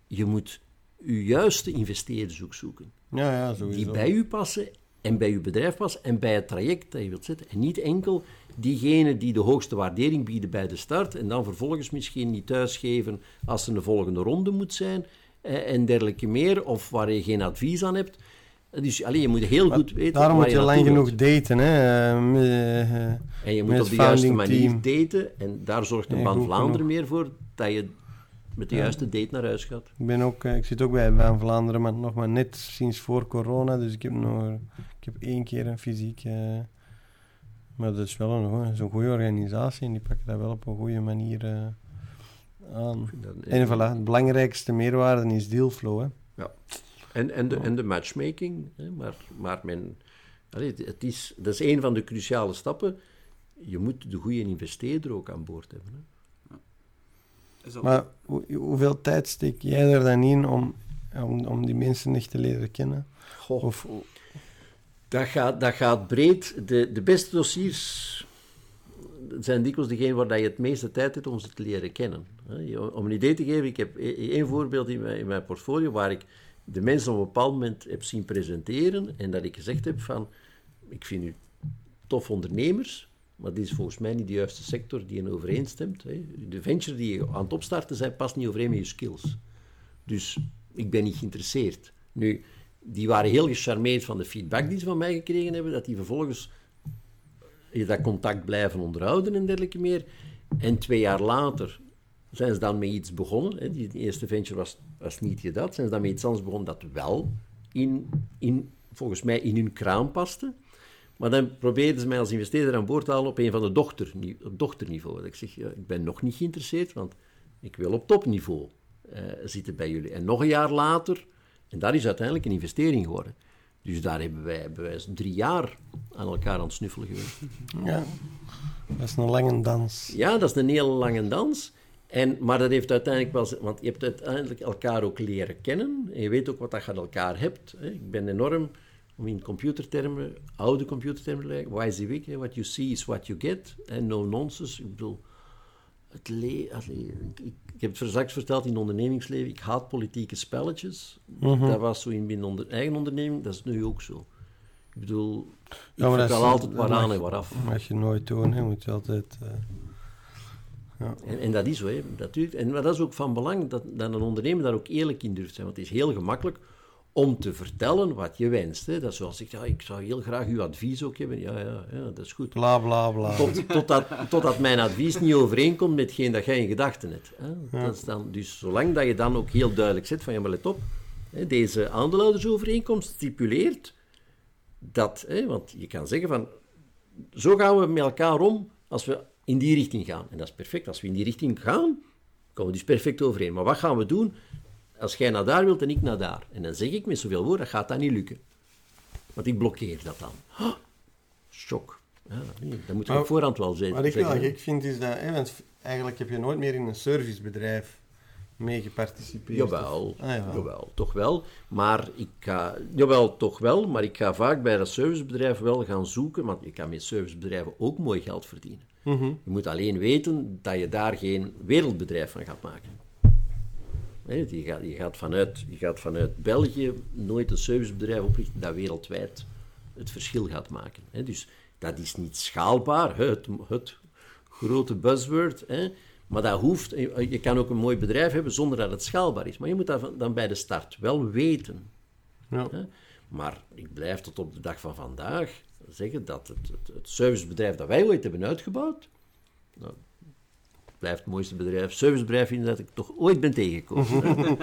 je moet je juiste investeerders ook zoeken. Ja, ja, sowieso. Die bij u passen en bij je bedrijf past en bij het traject dat je wilt zetten. En niet enkel diegenen die de hoogste waardering bieden bij de start en dan vervolgens misschien niet thuisgeven als er een volgende ronde moet zijn eh, en dergelijke meer, of waar je geen advies aan hebt. Dus alleen, je moet heel goed weten Daarom moet je lang genoeg daten. Hè. eh, met, En je moet op de juiste manier team. daten. En daar zorgt de Ja, goed Vlaanderen meer voor dat je met de Ja. juiste date naar huis gaat. Ik, ben ook, eh, ik zit ook bij Vlaanderen, maar nog maar net sinds voor corona. Dus ik heb, nog, ik heb één keer een fysiek... eh, maar dat is wel een, goede organisatie en die pakken dat wel op een goede manier eh, aan. En voilà, het belangrijkste meerwaarde is dealflow. Hè. En, en, de, en de matchmaking. Hè, maar, maar men, allee, het is, dat is een van de cruciale stappen. Je moet de goede investeerder ook aan boord hebben. Hè. Maar hoe- hoeveel tijd steek jij er dan in om, om, om die mensen echt te leren kennen? Goh, Of, dat, gaat, dat gaat breed. De, de beste dossiers zijn dikwijls degene waar dat je het meeste tijd hebt om ze te leren kennen. Om een idee te geven, ik heb e- één voorbeeld in mijn, in mijn portfolio waar ik de mensen op een bepaald moment heb zien presenteren en dat ik gezegd heb van, ik vind u tof ondernemers, maar dit is volgens mij niet de juiste sector die je overeenstemt. Hè. De venture die je aan het opstarten bent, past niet overeen met je skills. Dus ik ben niet geïnteresseerd. Nu, die waren heel gecharmeerd van de feedback die ze van mij gekregen hebben, dat die vervolgens je dat contact blijven onderhouden en dergelijke meer. En twee jaar later zijn ze dan met iets begonnen. Hè. Die eerste venture was, was niet gedaan. Zijn ze dan met iets anders begonnen dat wel in, in, volgens mij in hun kraam paste. Maar dan probeerden ze mij als investeerder aan boord te halen op een van de dochter, op dochterniveau. Dat ik zeg, ja, ik ben nog niet geïnteresseerd, want ik wil op topniveau eh, zitten bij jullie. En nog een jaar later, en dat is uiteindelijk een investering geworden. Dus daar hebben wij, wij drie jaar aan elkaar aan het snuffelen geweest. ja, dat is een lange dans. Ja, dat is een hele lange dans. En, maar dat heeft uiteindelijk wel... Want je hebt uiteindelijk elkaar ook leren kennen. En je weet ook wat dat je aan elkaar hebt. Hè. Ik ben enorm, om in computertermen, oude computertermen te leggen, WYSIWYG, hè. what you see is what you get. En no nonsense. Ik bedoel, het le allee, ik, ik, ik heb het straks verteld in het ondernemingsleven, ik haat politieke spelletjes. Mhm. Dat was zo in mijn onder, eigen onderneming, dat is nu ook zo. Ik bedoel, ik Ja, maar dat vertel is- altijd dat waaraan en waaraf. Dat mag je nooit doen, hè. je moet altijd... eh, En, en dat is zo, hè. natuurlijk. En maar dat is ook van belang dat, dat een ondernemer daar ook eerlijk in durft zijn. Want het is heel gemakkelijk om te vertellen wat je wenst. Hè. Dat is zoals ik, ja, ik zou heel graag uw advies ook hebben. Ja, ja, ja dat is goed. bla bla bla. Tot, totdat, totdat mijn advies niet overeenkomt met hetgeen dat jij in gedachten hebt. Hè. Dat is dan, dus zolang dat je dan ook heel duidelijk zet van, ja, maar let op, hè, deze aandeelhoudersovereenkomst stipuleert dat, hè, want je kan zeggen van, zo gaan we met elkaar om als we in die richting gaan. En dat is perfect. Als we in die richting gaan, komen we dus perfect overeen. Maar wat gaan we doen als jij naar daar wilt en ik naar daar? En dan zeg ik met zoveel woorden, dat gaat dat niet lukken. Want ik blokkeer dat dan. Oh, shock. Ja, dat moet je op voorhand wel zeggen. Wat ik wel gek vind is dat, hè, want eigenlijk heb je nooit meer in een servicebedrijf mee geparticipeerd. Jawel, Ah, jawel. jawel, toch wel. Maar ik ga, jawel, toch wel, maar ik ga vaak bij dat servicebedrijf wel gaan zoeken, want je kan met servicebedrijven ook mooi geld verdienen. Mhm. Je moet alleen weten dat je daar geen wereldbedrijf van gaat maken. Je gaat, je, gaat vanuit, je gaat vanuit België nooit een servicebedrijf oprichten dat wereldwijd het verschil gaat maken. Dus dat is niet schaalbaar, het, het grote buzzword. Maar dat hoeft, je kan ook een mooi bedrijf hebben zonder dat het schaalbaar is. Maar je moet dat dan bij de start wel weten. Ja. Maar ik blijf tot op de dag van vandaag zeggen dat het, het, het servicebedrijf dat wij ooit hebben uitgebouwd, nou, blijft het mooiste bedrijf, servicebedrijf vinden dat ik toch ooit ben tegengekomen.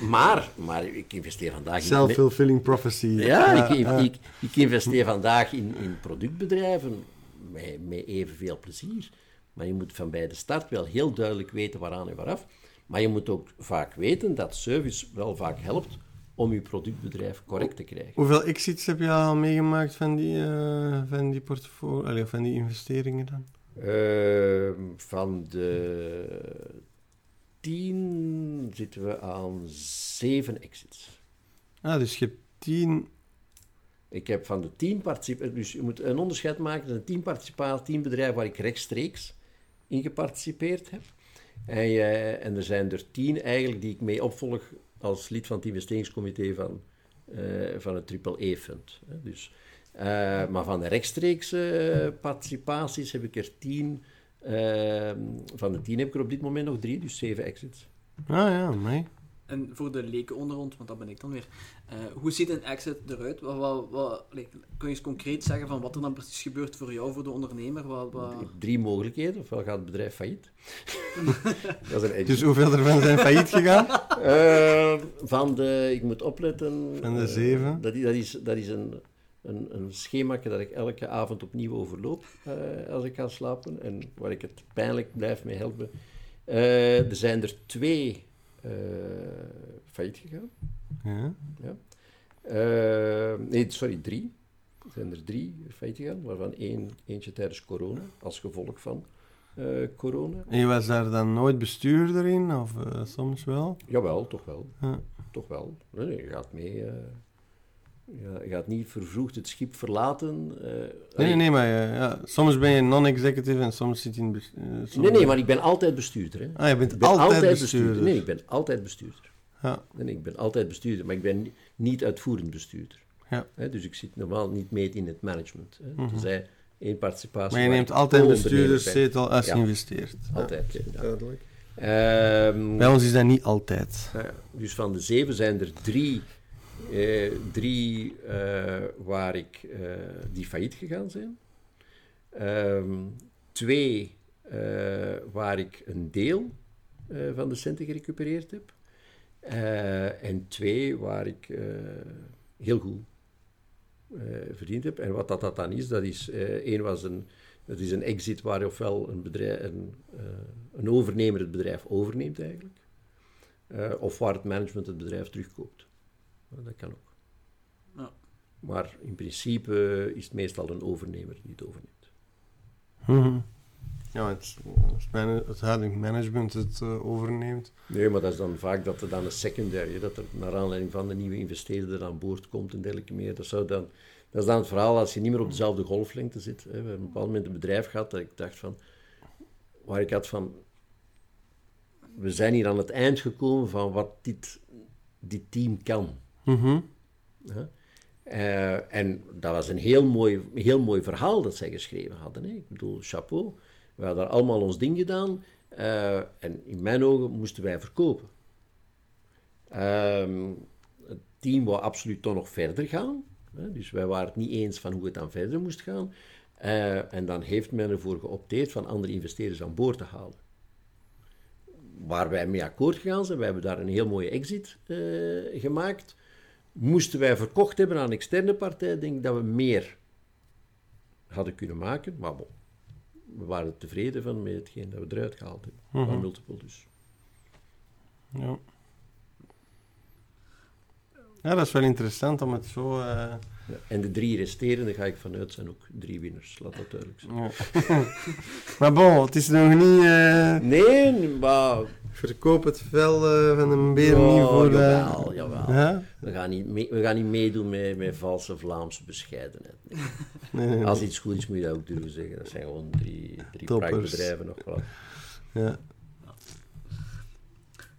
maar, maar ik investeer vandaag in... Self-fulfilling prophecy. Ja, ik, ik, ik investeer vandaag in, in productbedrijven met, met evenveel plezier. Maar je moet van bij de start wel heel duidelijk weten waaraan en waaraf. Maar je moet ook vaak weten dat service wel vaak helpt om je productbedrijf correct te krijgen. Hoeveel exits heb je al meegemaakt van die, eh, van die portfolio, allee, van die investeringen dan? Ehm, van de tien zitten we aan zeven exits. Ah, dus je hebt tien... Ik heb van de tien participaties, dus je moet een onderscheid maken tussen tien participaties, tien bedrijven waar ik rechtstreeks in geparticipeerd heb. En, en er zijn er tien eigenlijk die ik mee opvolg als lid van het investeringscomité van eh, van het triple-E-fund. Dus, eh, maar van de rechtstreekse participaties heb ik er tien. ehm, van de tien heb ik er op dit moment nog drie, dus zeven exits. Ah ja, mee. En voor de leken onder ons, want dat ben ik dan weer. eh, hoe ziet een exit eruit? Wat, wat, wat, like, kun je eens concreet zeggen van wat er dan precies gebeurt voor jou, voor de ondernemer? Drie mogelijkheden. Ofwel gaat het bedrijf failliet. dat is een exit. Dus hoeveel ervan zijn failliet gegaan? Eh, van de, ik moet opletten. Van de eh, zeven? dat is, dat is een, een, een schema dat ik elke avond opnieuw overloop eh, als ik ga slapen. En waar ik het pijnlijk blijf mee helpen. Eh, er zijn er twee eh failliet gegaan. Ja. Ja. Nee, sorry, drie. Er zijn er drie failliet gegaan, waarvan één, eentje tijdens corona, als gevolg van corona. En je was daar dan nooit bestuurder in? Of soms wel? Jawel, toch wel. Ja. Toch wel. Nee, nee, je gaat mee. Je, gaat niet vervroegd het schip verlaten. eh, Nee, nee, nee, maar eh, ja, soms ben je non-executive en soms zit je in... eh, nee, nee, maar ik ben altijd bestuurder. Hè. Ah, je bent Ik ben altijd, bestuurder. Nee, ik ben altijd bestuurder. Ja. Nee, nee, ik ben altijd bestuurder, maar ik ben ni- niet uitvoerend bestuurder. Ja. Hè, dus ik zit normaal niet mee in het management. Hè. Mhm. Tenzij één participatie. Maar je neemt altijd bestuurderszetel als je Ja. investeert. Ja, Altijd, ja. duidelijk. Ehm, Bij ons is dat niet altijd. Ja, dus van de zeven zijn er drie, eh, drie eh, waar ik, eh, die failliet gegaan zijn. Ehm, twee waar ik een deel van de centen gerecupereerd heb. En twee waar ik heel goed verdiend heb. En wat dat, dat dan is, dat is... één was een... Dat is een exit waar ofwel een, bedrijf, een, een overnemer het bedrijf overneemt eigenlijk. Of waar het management het bedrijf terugkoopt. Dat kan ook. Ja. Maar in principe is het meestal een overnemer die het overneemt. Mhm. Ja, het, het, man- het huidige management het eh, overneemt. Nee, maar dat is dan vaak dat er dan een secondary, dat er naar aanleiding van de nieuwe investeerder aan boord komt en dergelijke meer. Dat, zou dan, dat is dan het verhaal als je niet meer op dezelfde golflengte zit. Hè. We hebben op een bepaald moment een bedrijf gehad dat ik dacht van, waar ik had van, we zijn hier aan het eind gekomen van wat dit, dit team kan. Mhm. Eh, en dat was een heel mooi, heel mooi verhaal dat zij geschreven hadden. Hè? Ik bedoel, chapeau. We hadden allemaal ons ding gedaan. eh, en in mijn ogen moesten wij verkopen. Ehm, het team wou absoluut toch nog verder gaan. Hè? Dus wij waren het niet eens van hoe het dan verder moest gaan. Eh, en dan heeft men ervoor geopteerd van andere investeerders aan boord te halen. Waar wij mee akkoord gegaan zijn, wij hebben daar een heel mooie exit gemaakt. Moesten wij verkocht hebben aan externe partijen, denk ik dat we meer hadden kunnen maken. Maar bon, we waren tevreden van met hetgeen dat we eruit gehaald hebben. Mhm. Van multiple dus. Ja. ja, dat is wel interessant om het zo... eh, Ja. En de drie resterende ga ik vanuit zijn ook drie winners, laat dat duidelijk zijn. ja. maar bon, het is nog niet... eh, Nee, maar... verkoop het vel eh, van een beer niet Ja, voor... eh, jawel, jawel. Ja? We, gaan niet mee- we gaan niet meedoen met, met valse Vlaamse bescheidenheid. Nee. Nee. Als iets goed is, moet je dat ook durven zeggen. Dat zijn gewoon drie, drie praktbedrijven nog wel. Ja.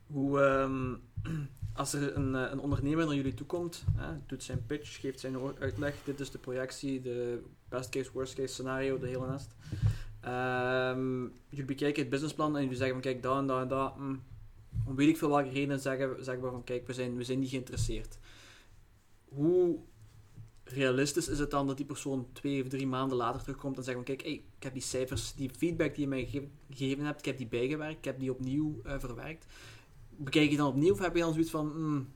Hoe, ehm, als er een, eh, een ondernemer naar jullie toe komt, hè, doet zijn pitch, geeft zijn uitleg, dit is de projectie, de best case, worst case scenario, de hele nest. Ehm, jullie bekijken het businessplan en jullie zeggen van kijk, dat en dat en dat. hm, om weet ik veel welke redenen zeggen, zeggen we van kijk, we zijn, we zijn niet geïnteresseerd. Hoe realistisch is het dan dat die persoon twee of drie maanden later terugkomt en zegt van kijk, hey, ik heb die cijfers, die feedback die je mij gege- gegeven hebt, ik heb die bijgewerkt, ik heb die opnieuw eh, verwerkt. Bekijk je dan opnieuw of heb je dan zoiets van, hmm,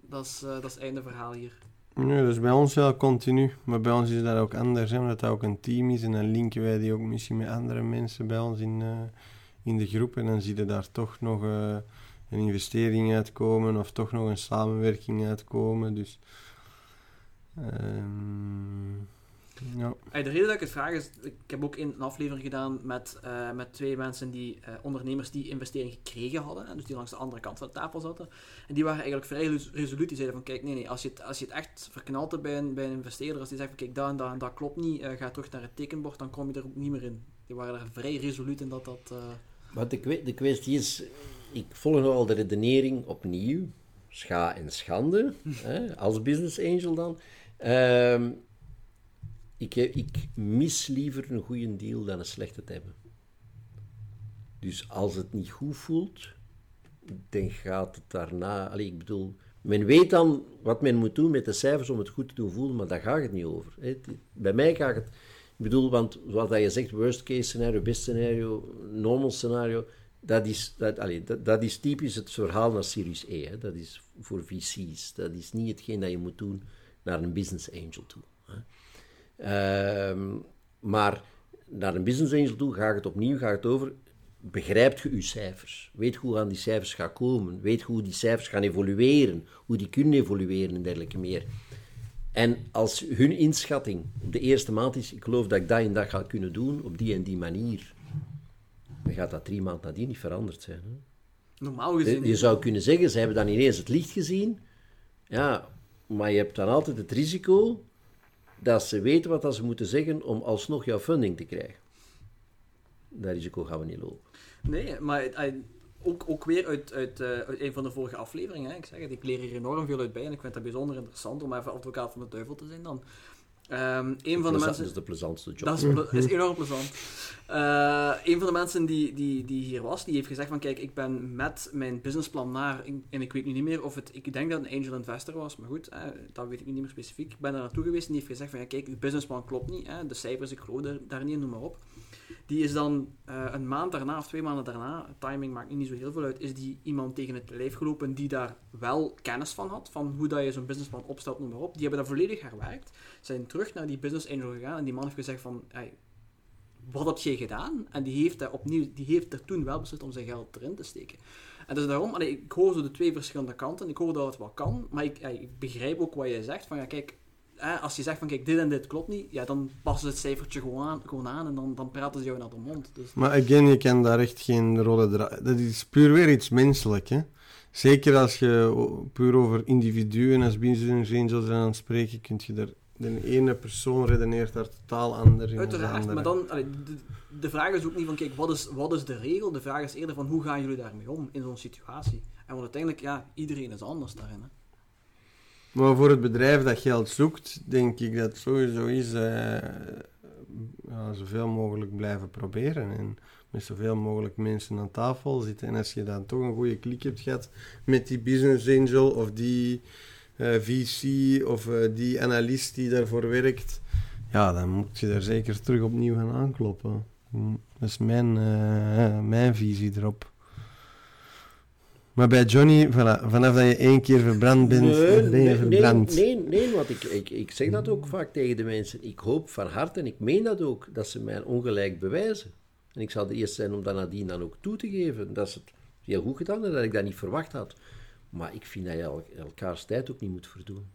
dat is, eh, dat is het einde verhaal hier. Nee, dat is bij ons wel continu. Maar bij ons is dat ook anders, omdat dat ook een team is. En dan linken wij die ook misschien met andere mensen bij ons in, eh, in de groep. En dan zie je daar toch nog eh, een investering uitkomen of toch nog een samenwerking uitkomen. Dus... ehm, ja. Eh, de reden dat ik het vraag is, ik heb ook een aflevering gedaan met, eh, met twee mensen die, eh, ondernemers die investering gekregen hadden, hè, dus die langs de andere kant van de tafel zaten. En die waren eigenlijk vrij res- resoluut, die zeiden van kijk, nee, nee, als je het, als je het echt verknalt hebt bij een, bij een investeerder, als die zegt van kijk, dat en dat en dat klopt niet, eh, ga terug naar het tekenbord, dan kom je er ook niet meer in. Die waren daar vrij resoluut in dat dat... eh, Maar de, de kwestie is, ik volg nogal de redenering opnieuw, scha en schande, hè, als business angel dan. Ehm, ik, heb- ik mis liever een goede deal dan een slechte te hebben. Dus als het niet goed voelt, dan gaat het daarna... Allee, ik bedoel, men weet dan wat men moet doen met de cijfers om het goed te doen voelen, maar daar gaat het niet over. Bij mij gaat het... Ik bedoel, want wat je zegt, worst case scenario, best scenario, normal scenario, dat is, dat, allee, dat, dat is typisch het verhaal naar Series E. Hè. Dat is voor VC's. Dat is niet hetgeen dat je moet doen naar een business angel toe. Hè. Ehm, maar naar een business angel toe gaat het opnieuw gaat het over... Begrijpt je je cijfers? Weet hoe aan die cijfers gaan komen? Weet hoe die cijfers gaan evolueren? Hoe die kunnen evolueren en dergelijke meer. En als hun inschatting op de eerste maand is, ik geloof dat ik dat en dat ga kunnen doen op die en die manier, dan gaat dat drie maanden nadien niet veranderd zijn. Hè? Normaal gezien. Je zou kunnen zeggen, ze hebben dan ineens het licht gezien. Ja, maar je hebt dan altijd het risico dat ze weten wat dat ze moeten zeggen om alsnog jouw funding te krijgen. Dat risico gaan we niet lopen. Nee, maar ook, ook weer uit, uit, eh, uit een van de vorige afleveringen. Hè. Ik zeg het, ik leer hier enorm veel uit bij en ik vind het bijzonder interessant om even advocaat van de duivel te zijn dan. Een van de mensen... Dat is de plezantste job. Dat is, is enorm plezant. Eh, een van de mensen die, die, die hier was, die heeft gezegd van kijk, ik ben met mijn businessplan naar, en ik weet nu niet meer of het, ik denk dat het een angel investor was, maar goed, eh, dat weet ik niet meer specifiek. Ik ben daar naartoe geweest en die heeft gezegd van ja, kijk, uw businessplan klopt niet, de cijfers, ik geloof daar, niet noem maar op. Die is dan eh, een maand daarna of twee maanden daarna, timing maakt niet zo heel veel uit, is die iemand tegen het lijf gelopen die daar wel kennis van had, van hoe dat je zo'n businessplan opstelt, noem maar op. Die hebben dat volledig herwerkt, zijn terug naar die business angel gegaan en die man heeft gezegd van, hey, wat heb jij gedaan? En die heeft, daar opnieuw, die heeft er toen wel beslist om zijn geld erin te steken. En dus daarom, allee, ik hoor zo de twee verschillende kanten. Ik hoor dat het wel kan, maar ik, ik begrijp ook wat je zegt. Van ja, kijk, als je zegt van kijk, dit en dit klopt niet, ja, dan passen ze het cijfertje gewoon aan, gewoon aan en dan, dan praten ze jou naar de mond. Dus, Maar again, je kan daar echt geen rode draad... Dat is puur weer iets menselijk, hè. Zeker als je puur over individuen als business angels aan het spreken, kun je daar... De ene persoon redeneert daar totaal anders in Uiteraard, maar dan, allee, de, de vraag is ook niet van, kijk, wat is, wat is de regel? De vraag is eerder van, hoe gaan jullie daarmee om in zo'n situatie? En want uiteindelijk, ja, iedereen is anders daarin. Hè. Maar voor het bedrijf dat geld zoekt, denk ik dat het sowieso is eh, ja, zoveel mogelijk blijven proberen. En met zoveel mogelijk mensen aan tafel zitten. En als je dan toch een goede klik hebt gehad met die business angel of die VC of eh, die analist die daarvoor werkt, ja, dan moet je daar zeker terug opnieuw gaan aankloppen. Mm, Dat is mijn, eh, mijn visie erop. Maar bij Johnny, voilà, vanaf dat je één keer verbrand bent, dan ben je verbrand. Nee, nee, nee, want ik, ik, ik zeg dat ook vaak tegen de mensen. Ik hoop van harte, en ik meen dat ook, dat ze mij ongelijk bewijzen. En ik zal de eerste zijn om dat nadien dan ook toe te geven. Dat ze het heel goed gedaan hebben, dat ik dat niet verwacht had. Maar ik vind dat je el- elkaars tijd ook niet moet verdoen.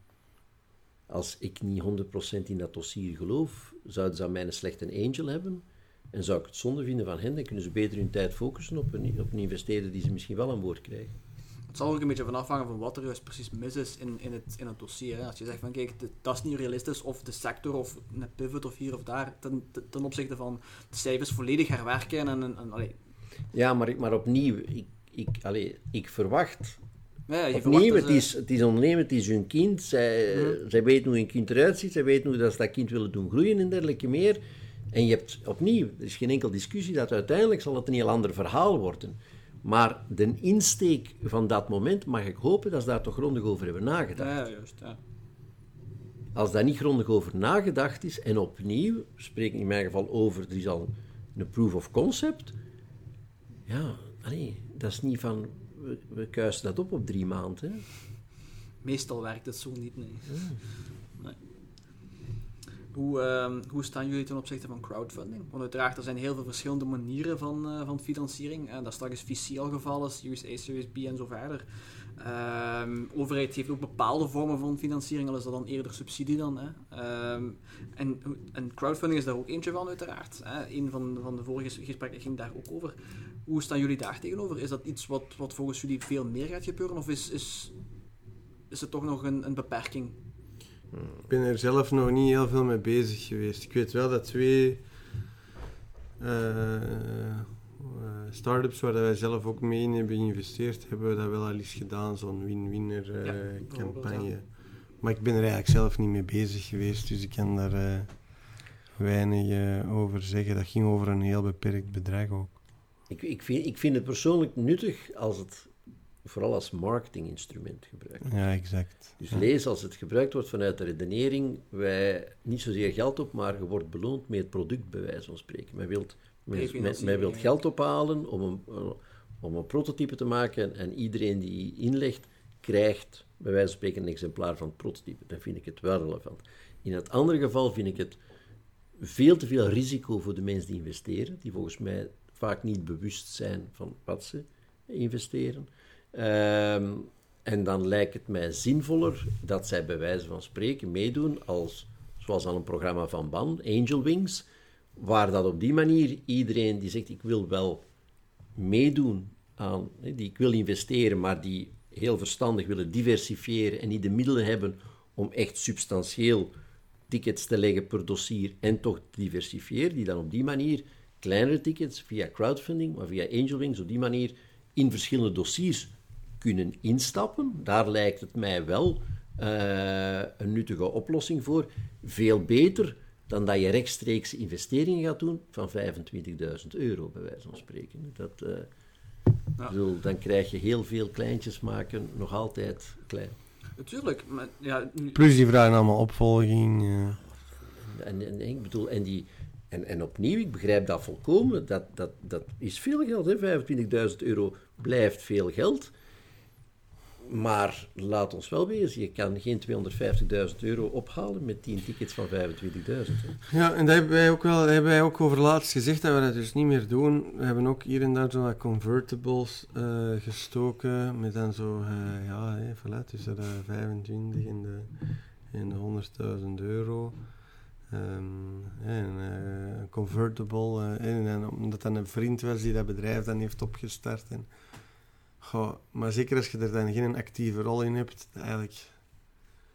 Als ik niet 100% in dat dossier geloof, zouden ze aan mij een slechte angel hebben. En zou ik het zonde vinden van hen, dan kunnen ze beter hun tijd focussen op een, op een investeerder die ze misschien wel aan boord krijgen. Het zal er ook een beetje van afhangen van wat er juist precies mis is in, in, het, in het dossier. Hè. Als je zegt van kijk, dat is niet realistisch, of de sector, of een pivot, of hier of daar, ten, opzichte van de cijfers volledig herwerken. En, en, Ja, maar, ik- maar opnieuw, ik, ik, allee, ik verwacht ja, je Opnieuw, het is, het is ondernemen, het is hun kind. Zij, zij weten hoe hun kind eruit ziet, zij weten hoe dat ze dat kind willen doen groeien en dergelijke meer. En je hebt opnieuw, er is geen enkel discussie dat uiteindelijk zal het een heel ander verhaal worden. Maar de insteek van dat moment mag ik hopen dat ze daar toch grondig over hebben nagedacht. ja, juist. Ja. Als daar niet grondig over nagedacht is, en opnieuw, we spreken in mijn geval over, er is al een proof of concept. Ja, allee, dat is niet van, we, we kuisen dat op op drie maanden. hè. Meestal werkt het zo niet, nee. nee. Hoe, ehm, hoe staan jullie ten opzichte van crowdfunding? Want uiteraard, er zijn heel veel verschillende manieren van, eh, van financiering. En dat straks is VC al geval is, USA, Series B en zo verder. Ehm overheid heeft ook bepaalde vormen van financiering, al is dat dan eerder subsidie dan. Hè. Ehm, en, en crowdfunding is daar ook eentje van, uiteraard. Hè. Een van, van de vorige gesprekken ging daar ook over. Hoe staan jullie daar tegenover? Is dat iets wat, wat volgens jullie veel meer gaat gebeuren? Of is, is, is het toch nog een, een beperking? Ik ben er zelf nog niet heel veel mee bezig geweest. Ik weet wel dat twee eh, start-ups waar wij zelf ook mee in hebben geïnvesteerd, hebben we dat wel al eens gedaan, zo'n win-winner eh, Ja, campagne. Maar ik ben er eigenlijk zelf niet mee bezig geweest, dus ik kan daar weinig over zeggen. Dat ging over een heel beperkt bedrag ook. Ik, ik, vind, ik vind het persoonlijk nuttig als het vooral als marketinginstrument gebruikt. Ja, exact. Dus Ja. lees als het gebruikt wordt vanuit de redenering, wij niet zozeer geld op, maar je wordt beloond met het product, bij wijze van spreken. Men wilt, men, men, Prefinanciering, men wilt geld ophalen om een, om een prototype te maken en iedereen die inlegt, krijgt bij wijze van spreken een exemplaar van het prototype. Dan vind ik het wel relevant. In het andere geval vind ik het veel te veel risico voor de mensen die investeren, die volgens mij vaak niet bewust zijn van wat ze investeren. Ehm, en dan lijkt het mij zinvoller dat zij bij wijze van spreken meedoen als, zoals aan een programma van BAN, Angel Wings, waar dat op die manier iedereen die zegt ik wil wel meedoen aan, die ik wil investeren, maar die heel verstandig willen diversifiëren en niet de middelen hebben om echt substantieel tickets te leggen per dossier en toch te diversifiëren, die dan op die manier kleinere tickets via crowdfunding, maar via Angel Wings op die manier in verschillende dossiers kunnen instappen. Daar lijkt het mij wel eh, een nuttige oplossing voor. Veel beter dan dat je rechtstreeks investeringen gaat doen van 25.000 euro, bij wijze van spreken. Dat, eh, Ja. bedoel, dan krijg je heel veel kleintjes maken, nog altijd klein. Natuurlijk, maar ja, Plus die vragen allemaal opvolging. eh. En, en, ik bedoel, en, die, en, en opnieuw, ik begrijp dat volkomen, dat, dat, dat is veel geld, hè? 25.000 euro blijft veel geld. Maar laat ons wel wezen, je kan geen 250.000 euro ophalen met 10 tickets van 25.000. hè. Ja, en dat hebben wij ook wel hebben wij ook over laatst gezegd dat we dat dus niet meer doen. We hebben ook hier en daar zo wat convertibles eh, gestoken met dan zo, eh, ja, hè, voilà, tussen de 25 en de, en de 100.000 euro. Ehm, en convertible, en, en omdat dat een vriend was die dat bedrijf dan heeft opgestart. En, goh, maar zeker als je er dan geen actieve rol in hebt, eigenlijk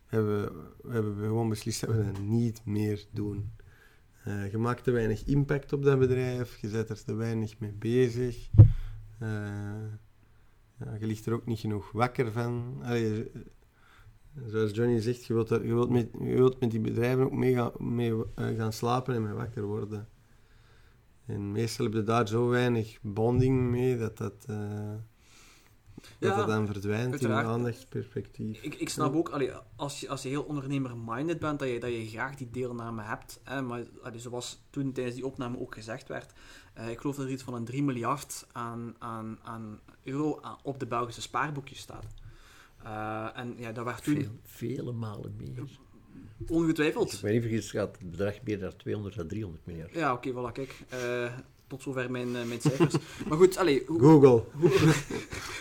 hebben we, we hebben gewoon beslist dat we dat niet meer doen. Eh, je maakt te weinig impact op dat bedrijf, je bent er te weinig mee bezig. Ja, je ligt er ook niet genoeg wakker van. Zoals Johnny zegt, je wilt, er- je wilt, met, je wilt met die bedrijven ook mee, gaan, mee eh, gaan slapen en mee wakker worden. En meestal heb je daar zo weinig bonding mee dat dat, eh, dat, Ja, dat dan verdwijnt uiteraard. in aandachtsperspectief. Ik, ik snap ook, allee, als, je, als je heel ondernemer-minded bent, dat je, dat je graag die deelname hebt. Hè, maar allee, zoals toen tijdens die opname ook gezegd werd, eh, ik geloof dat er iets van een 3 miljard aan, aan, aan euro aan- op de Belgische spaarboekjes staat. Eh, en ja, dat werd toen Veel, vele malen meer. Als ongetwijfeld. ik me niet vergis, gaat het bedrag meer naar 200 à 300 miljard. Ja, oké, voilà, kijk. Eh, tot zover mijn, eh, mijn cijfers. maar goed, allee, hoe, Google.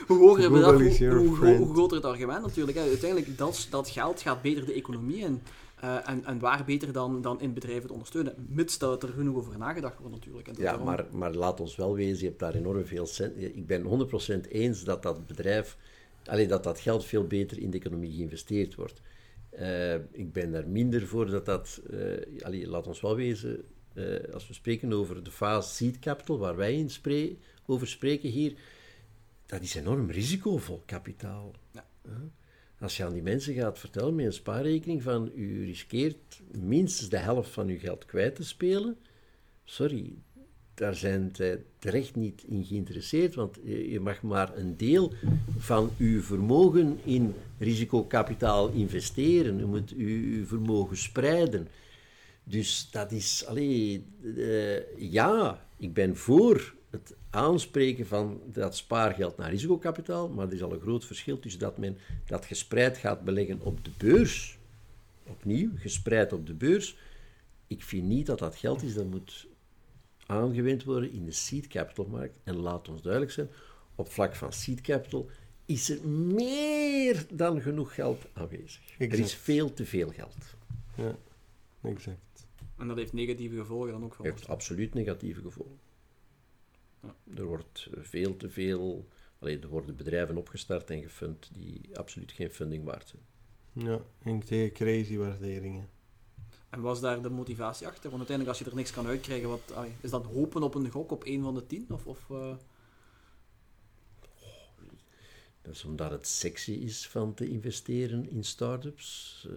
hoe hoger het bedrag, Google hoe, hoe, hoe groter het argument natuurlijk. Hè. Uiteindelijk, dat, dat geld gaat beter de economie in. Eh, en, en waar beter dan, dan in bedrijven te ondersteunen. Mits dat er genoeg over nagedacht wordt natuurlijk. En dat Ja, daarom- maar, maar laat ons wel wezen, je hebt daar enorm veel cent. Ik ben 100% eens dat dat bedrijf, allee, dat dat geld veel beter in de economie geïnvesteerd wordt. Eh, ik ben daar minder voor dat dat, allee, laat ons wel wezen, eh, als we spreken over de fase seed capital, waar wij in spre- over spreken hier, dat is enorm risicovol kapitaal. Ja. Als je aan die mensen gaat vertellen met een spaarrekening van u riskeert minstens de helft van uw geld kwijt te spelen, sorry, daar zijn zij terecht niet in geïnteresseerd, want je mag maar een deel van uw vermogen in risicokapitaal investeren. Je moet uw, vermogen spreiden. Dus dat is, allee, eh, ja, ik ben voor het aanspreken van dat spaargeld naar risicokapitaal, maar er is al een groot verschil tussen dat men dat gespreid gaat beleggen op de beurs, opnieuw, gespreid op de beurs. Ik vind niet dat dat geld is dat moet aangewend worden in de seed capital markt. En laat ons duidelijk zijn, op vlak van seed capital is er meer dan genoeg geld aanwezig. Er is veel te veel geld. Ja, exact. En dat heeft negatieve gevolgen dan ook voor heeft absoluut negatieve gevolgen. Er wordt veel te veel... Allee, er worden bedrijven opgestart en gefund die absoluut geen funding waard zijn. Ja, en tegen crazy waarderingen. En was daar de motivatie achter? Want uiteindelijk, als je er niks kan uitkrijgen, wat, allee, is dat hopen op een gok op één van de tien? Of, of, eh, Dat is omdat het sexy is van te investeren in start-ups.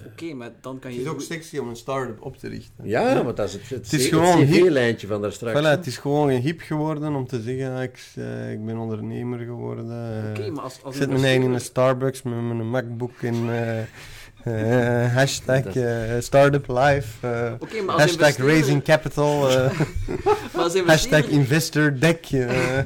Eh, Oké, maar dan kan Het je... is ook sexy om een start-up op te richten. ja, maar dat is het, het, Het is gewoon hip. CV-lijntje van daar straks. Voilà, het is gewoon een hip geworden om te zeggen, ah, ik, eh, ik ben ondernemer geworden. eh, Oké, maar als, ik als zet mijn eigen in een Starbucks met mijn MacBook in eh, hashtag eh, startup life, eh, hashtag raising capital, eh, hashtag investor deck. eh.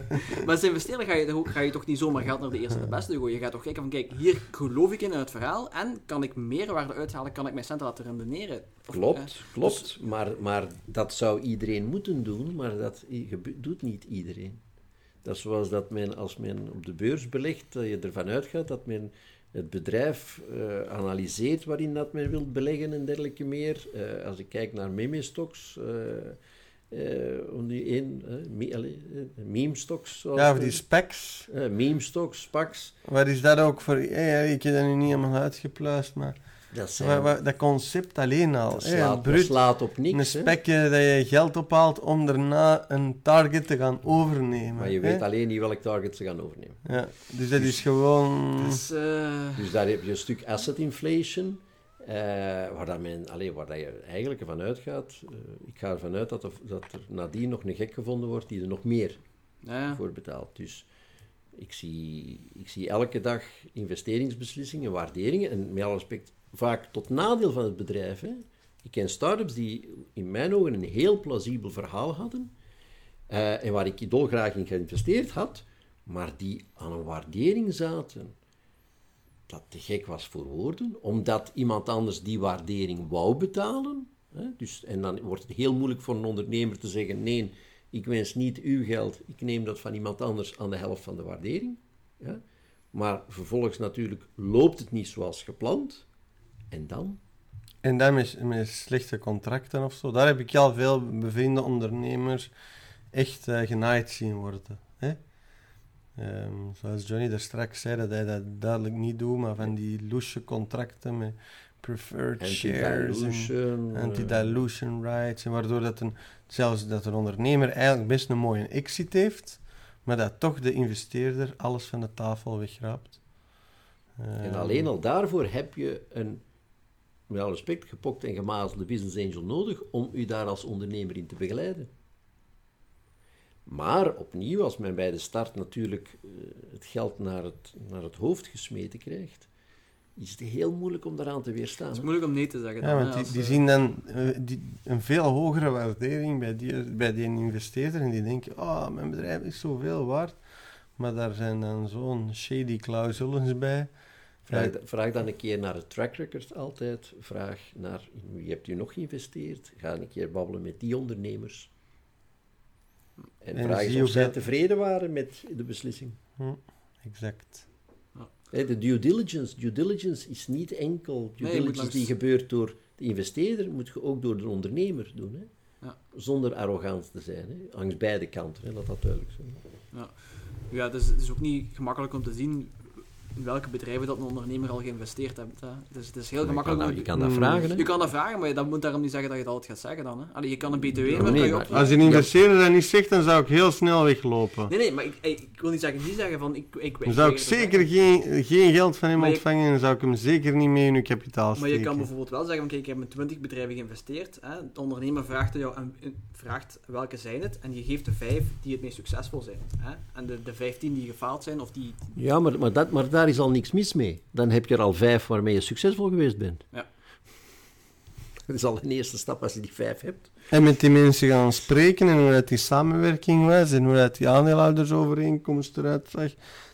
maar als investeerder ga, je, toch ga je toch niet zomaar geld naar de eerste de beste gooien. Je gaat toch kijken van, kijk, hier geloof ik in, het verhaal, en kan ik meerwaarde uithalen, kan ik mijn centen laten renderen. Of, Klopt, klopt. Maar, maar dat zou iedereen moeten doen, maar dat doet niet iedereen. Dat is zoals dat men, als men op de beurs belegt, dat je ervan uitgaat dat men het bedrijf eh, analyseert waarin dat men wil beleggen en dergelijke meer. Eh, als ik kijk naar meme-stocks, eh, om die één, meme-stocks, Ja, of die specs. meme-stocks, SPACs, Wat is dat ook voor... eh, ik heb dat nu niet helemaal uitgepluist, maar... dat, zijn, dat concept alleen al. dat, slaat, dat bruut, slaat op een niks. hè. spekje dat je geld ophaalt om daarna een target te gaan overnemen. Maar je hè. weet alleen niet welk target ze gaan overnemen. Ja, dus dat is gewoon... Dus, eh, Dus daar heb je een stuk asset inflation, eh, waar, dat men, allee, waar dat je eigenlijk ervan uitgaat. eh, ik ga ervan uit dat er, dat er nadien nog een gek gevonden wordt die er nog meer ja. voor betaalt. Dus ik zie, ik zie elke dag investeringsbeslissingen, waarderingen, en met alle respect, vaak tot nadeel van het bedrijf. Hè. Ik ken start-ups die in mijn ogen een heel plausibel verhaal hadden, eh, en waar ik dolgraag in geïnvesteerd had, maar die aan een waardering zaten dat te gek was voor woorden, omdat iemand anders die waardering wou betalen. Hè? Dus, en dan wordt het heel moeilijk voor een ondernemer te zeggen, nee, ik wens niet uw geld, ik neem dat van iemand anders aan de helft van de waardering. Ja? Maar vervolgens natuurlijk loopt het niet zoals gepland. En dan? En dan met, met slechte contracten of zo. Daar heb ik al veel bevriende ondernemers echt eh, genaaid zien worden. Hè? Ehm, zoals Johnny daar straks zei, dat hij dat duidelijk niet doet, maar van die loesje contracten met preferred shares en Anti-dilution. eh, anti-dilution rights. En waardoor dat een, zelfs dat een ondernemer eigenlijk best een mooie exit heeft, maar dat toch de investeerder alles van de tafel wegraapt. En Ehm, alleen al daarvoor heb je een, met alle respect, gepokt en gemazelde business angel nodig om u daar als ondernemer in te begeleiden. Maar opnieuw, als men bij de start natuurlijk eh, het geld naar het, naar het hoofd gesmeten krijgt, is het heel moeilijk om daaraan te weerstaan. Het is moeilijk om nee te zeggen. Ja, dan, want hè, die, die eh, zien dan eh, die, een veel hogere waardering bij die, bij die investeerder en die denken, oh, mijn bedrijf is zoveel waard. Maar daar zijn dan zo'n shady clausules bij. Vraag, vraag dan een keer naar het track record altijd. Vraag naar wie hebt u nog geïnvesteerd. Ga een keer babbelen met die ondernemers. En, En vraag eens of zij tevreden waren met de beslissing. Exact. Hè, De due diligence. Due diligence is niet enkel due Nee, diligence langs- die gebeurt door de investeerder, moet je ook door de ondernemer doen. Hè? Ja. Zonder arrogant te zijn. Hè? Langs beide kanten, hè? laat dat duidelijk zijn. Ja, het is, het is ook niet gemakkelijk om te zien in welke bedrijven dat een ondernemer al geïnvesteerd heeft. Hè. Dus het is heel Maar je, gemakkelijk kan dat, je kan dat Mm. vragen. Hè? Je kan dat vragen, maar dat moet daarom niet zeggen dat je het altijd gaat zeggen dan. Hè. Allee, je kan een btw nee, kan je maar-. Als een investeerder dat niet zegt, dan zou ik heel snel weglopen. Nee, nee, maar ik, ik, ik wil niet zeggen, niet zeggen van... Ik, ik, Dan zou ik zeker geen, geen geld van hem Maar je- ontvangen en zou ik hem zeker niet mee in uw kapitaal Maar steken. je kan bijvoorbeeld wel zeggen, van, kijk, ik heb in 20 bedrijven geïnvesteerd. Hè. De ondernemer vraagt, aan jou, en- vraagt welke zijn het. En je geeft de vijf die het meest succesvol zijn. Hè. En de, de 15 die gefaald zijn, of die... Ja, maar, maar, dat, maar daar is al niks mis mee. Dan heb je er al vijf waarmee je succesvol geweest bent. Ja. Dat is al een eerste stap als je die vijf hebt. En met die mensen gaan spreken en hoe dat die samenwerking was en hoe dat die aandeelhoudersovereenkomst eruit zag.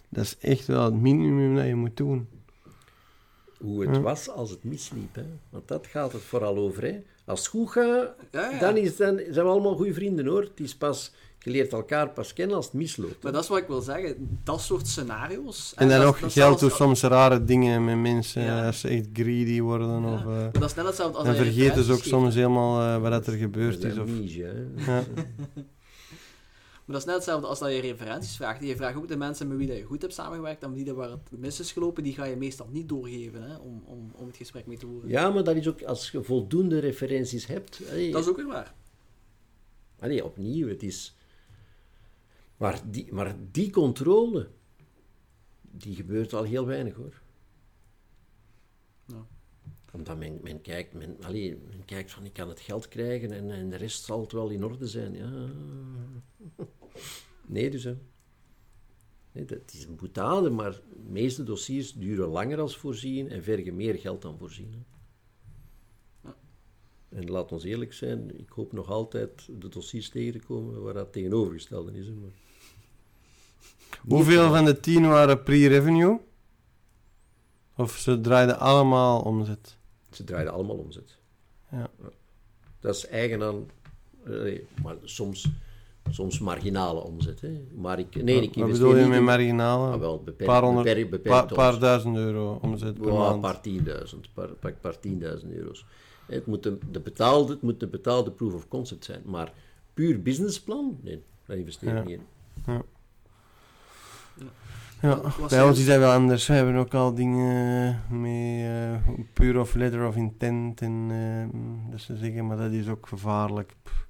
Dat is echt wel het minimum dat je moet doen. Hoe het was als het misliep. Hè? Want dat gaat het vooral over. Hè? Als het goed gaat, Ja, ja. dan, is, dan zijn we allemaal goede vrienden hoor. Het is pas, je leert elkaar pas kennen als het misloopt. Maar dat is wat ik wil zeggen. Dat soort scenario's... En hè, dan dat- nog dat is geld zelfs- doet soms rare dingen met mensen Ja. als ze echt greedy worden. Ja. Of, eh, Maar dat is net hetzelfde als dan dat vergeten ze ook referenties geeft. soms helemaal eh, wat dat er Dat gebeurd is is. Of, ja. Maar dat is net hetzelfde als dat je referenties vraagt. Je vraagt ook de mensen met wie dat je goed hebt samengewerkt, en die dat waar het mis is gelopen, die ga je meestal niet doorgeven hè, om, om, om het gesprek mee te voeren. Ja, maar dat is ook als je voldoende referenties hebt. Allee, Dat is ook weer waar. allee, opnieuw, het is. Maar die, maar die controle, die gebeurt al heel weinig hoor. Ja. Omdat men, men, kijkt, men, allee, men kijkt van ik kan het geld krijgen en, en de rest zal het wel in orde zijn. Ja. Nee, dus hè. Nee, dat is een boetade, maar de meeste dossiers duren langer als voorzien en vergen meer geld dan voorzien. hè. En laat ons eerlijk zijn, ik hoop nog altijd de dossiers tegen te komen waar dat tegenovergestelde is. Maar... Hoeveel van de tien waren pre-revenue? Of ze draaiden allemaal omzet? Ze draaiden allemaal omzet. Ja. Dat is eigen aan, eh, maar soms, soms marginale omzet. Hè. Maar ik, nee, ik Wat bedoel je niet met in- marginale? Ah, wel, beperkt, paar, honderd, beperkt, beperkt paar, paar duizend euro omzet per maand. een paar tienduizend, paar, paar tienduizend euro's. Het moet een, de betaalde, het moet betaalde proof of concept zijn, maar puur businessplan, nee, daar investeer ik Ja. niet in. Ja, Wat bij ons is dat wel anders. We hebben ook al dingen mee, eh puur of letter of intent en eh, dat ze zeggen, maar dat is ook gevaarlijk. Pff.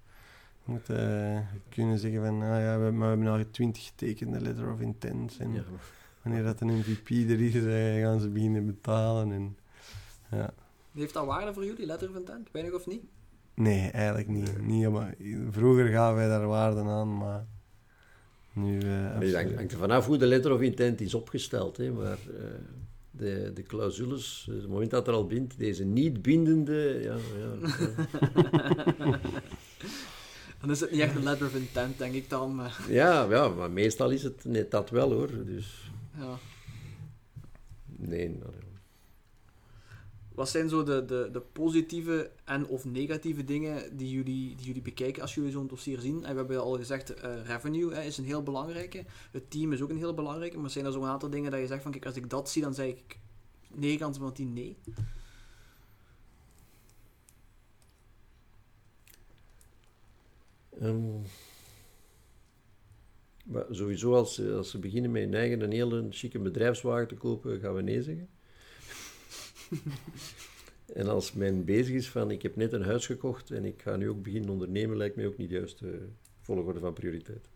Je moet eh, kunnen zeggen van, ah ja, we, maar we hebben al twintig getekende letter of intent. En Ja. wanneer dat een MVP er is, gaan ze beginnen betalen. En, ja. Heeft dat waarde voor jullie, letter of intent? Weinig of niet? Nee, eigenlijk niet. niet maar vroeger gaven wij daar waarden aan, maar nu... eh, absoluut. hangt- er vanaf hoe de letter of intent is opgesteld. Hè, maar eh, de, de clausules, eh, het moment dat er al bindt, deze niet bindende, ja, ja. Dan is het niet echt een letter of intent, denk ik dan. Maar, ja, ja, maar meestal is het net dat wel hoor. Dus ja. nee, nou. Wat zijn zo de, de, de positieve en of negatieve dingen die jullie, die jullie bekijken als jullie zo'n dossier zien? En we hebben al gezegd, eh, revenue hè, is een heel belangrijke. Het team is ook een heel belangrijke. Maar zijn er zo'n aantal dingen dat je zegt van, kijk, als ik dat zie, dan zeg ik 9 kansen van 10 nee. Ehm, maar sowieso, als ze, als ze beginnen met hun eigen een hele chique bedrijfswagen te kopen, gaan we nee zeggen. en als men bezig is van, ik heb net een huis gekocht en ik ga nu ook beginnen ondernemen, lijkt mij ook niet de juiste volgorde van prioriteit.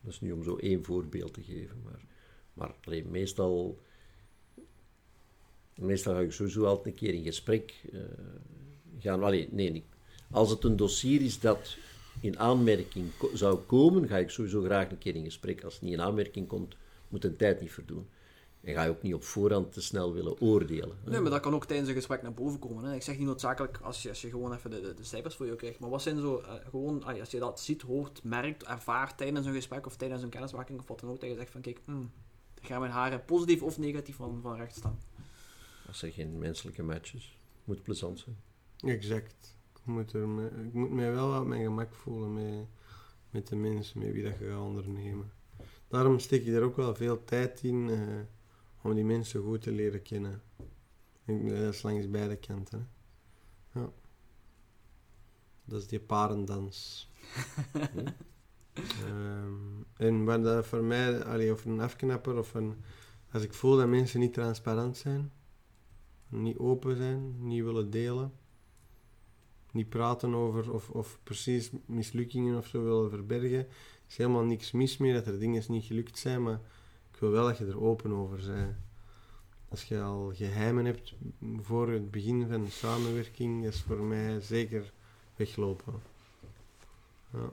Dat is nu om zo één voorbeeld te geven, maar, maar meestal, meestal ga ik sowieso altijd een keer in gesprek eh, gaan. Nee. Als het een dossier is dat in aanmerking zou komen, ga ik sowieso graag een keer in gesprek. Als het niet in aanmerking komt, moet een tijd niet verdoen. En ga je ook niet op voorhand te snel willen oordelen. hè. Nee, maar dat kan ook tijdens een gesprek naar boven komen. Hè. Ik zeg niet noodzakelijk als je, als je gewoon even de, de, de cijfers voor je krijgt. Maar wat zijn zo, eh, gewoon, als je dat ziet, hoort, merkt, ervaart tijdens een gesprek of tijdens een kennismaking of wat dan ook, dat je zegt van kijk, hmm, gaan mijn haren positief of negatief van, van rechts staan. Als er geen menselijke match is, moet plezant zijn. Exact. Ik moet, er me- ik moet mij wel op mijn gemak voelen met, met de mensen met wie dat je gaat ondernemen. Daarom steek ik er ook wel veel tijd in eh, om die mensen goed te leren kennen. Ik, dat is langs beide kanten. hè. Ja. Dat is die parendans. Ehm, en wat dat voor mij, allee, of een afknapper, of een, als ik voel dat mensen niet transparant zijn, niet open zijn, niet willen delen, niet praten over of, of precies mislukkingen of zo willen verbergen, is helemaal niks mis mee dat er dingen niet gelukt zijn, maar ik wil wel dat je er open over bent. Als je al geheimen hebt voor het begin van de samenwerking, is voor mij zeker weglopen. Ja.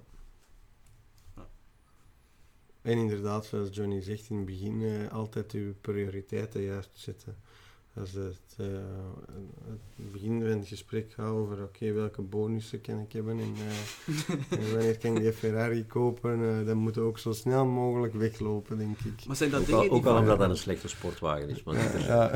En inderdaad, zoals Johnny zegt in het begin, eh, altijd uw prioriteiten juist zetten. Als het, eh, het begin van het gesprek gaat over oké, welke bonussen kan ik hebben en, eh, en wanneer kan ik die Ferrari kopen, eh, dan moet je ook zo snel mogelijk weglopen, denk ik. Maar zijn dat Ook dingen al, die ook al omdat dat een slechte sportwagen is. Maar Ja, niet ja.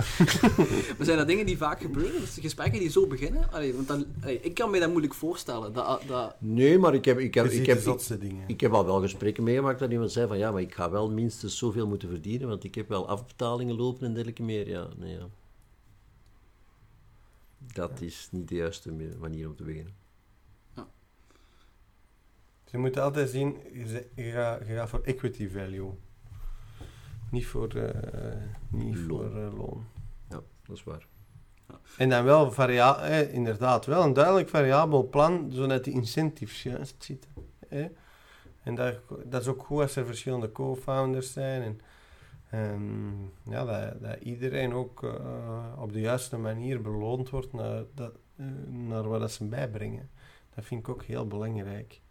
Maar zijn dat dingen die vaak gebeuren? Dus gesprekken die zo beginnen? Allee, want dan, allee, ik kan me dat moeilijk voorstellen. Dat, dat, Nee, maar ik heb, ik heb, ik heb, dingen. Ik heb al wel gesprekken meegemaakt dat iemand zei van ja, maar ik ga wel minstens zoveel moeten verdienen, want ik heb wel afbetalingen lopen en dergelijke meer. Ja, nee, ja. Dat is niet de juiste manier om te beginnen. Je moet altijd zien, je, gaat, je gaat voor equity value. Niet voor, eh, niet Loon. voor eh, loon. Ja, dat is waar. En dan wel, varia eh, inderdaad, wel een duidelijk variabel plan, zodat die incentives juist zitten. Eh? En dat, dat is ook goed als er verschillende co-founders zijn. En, en ja, dat, dat iedereen ook uh, op de juiste manier beloond wordt naar, dat, uh, naar wat dat ze bijbrengen. Dat vind ik ook heel belangrijk.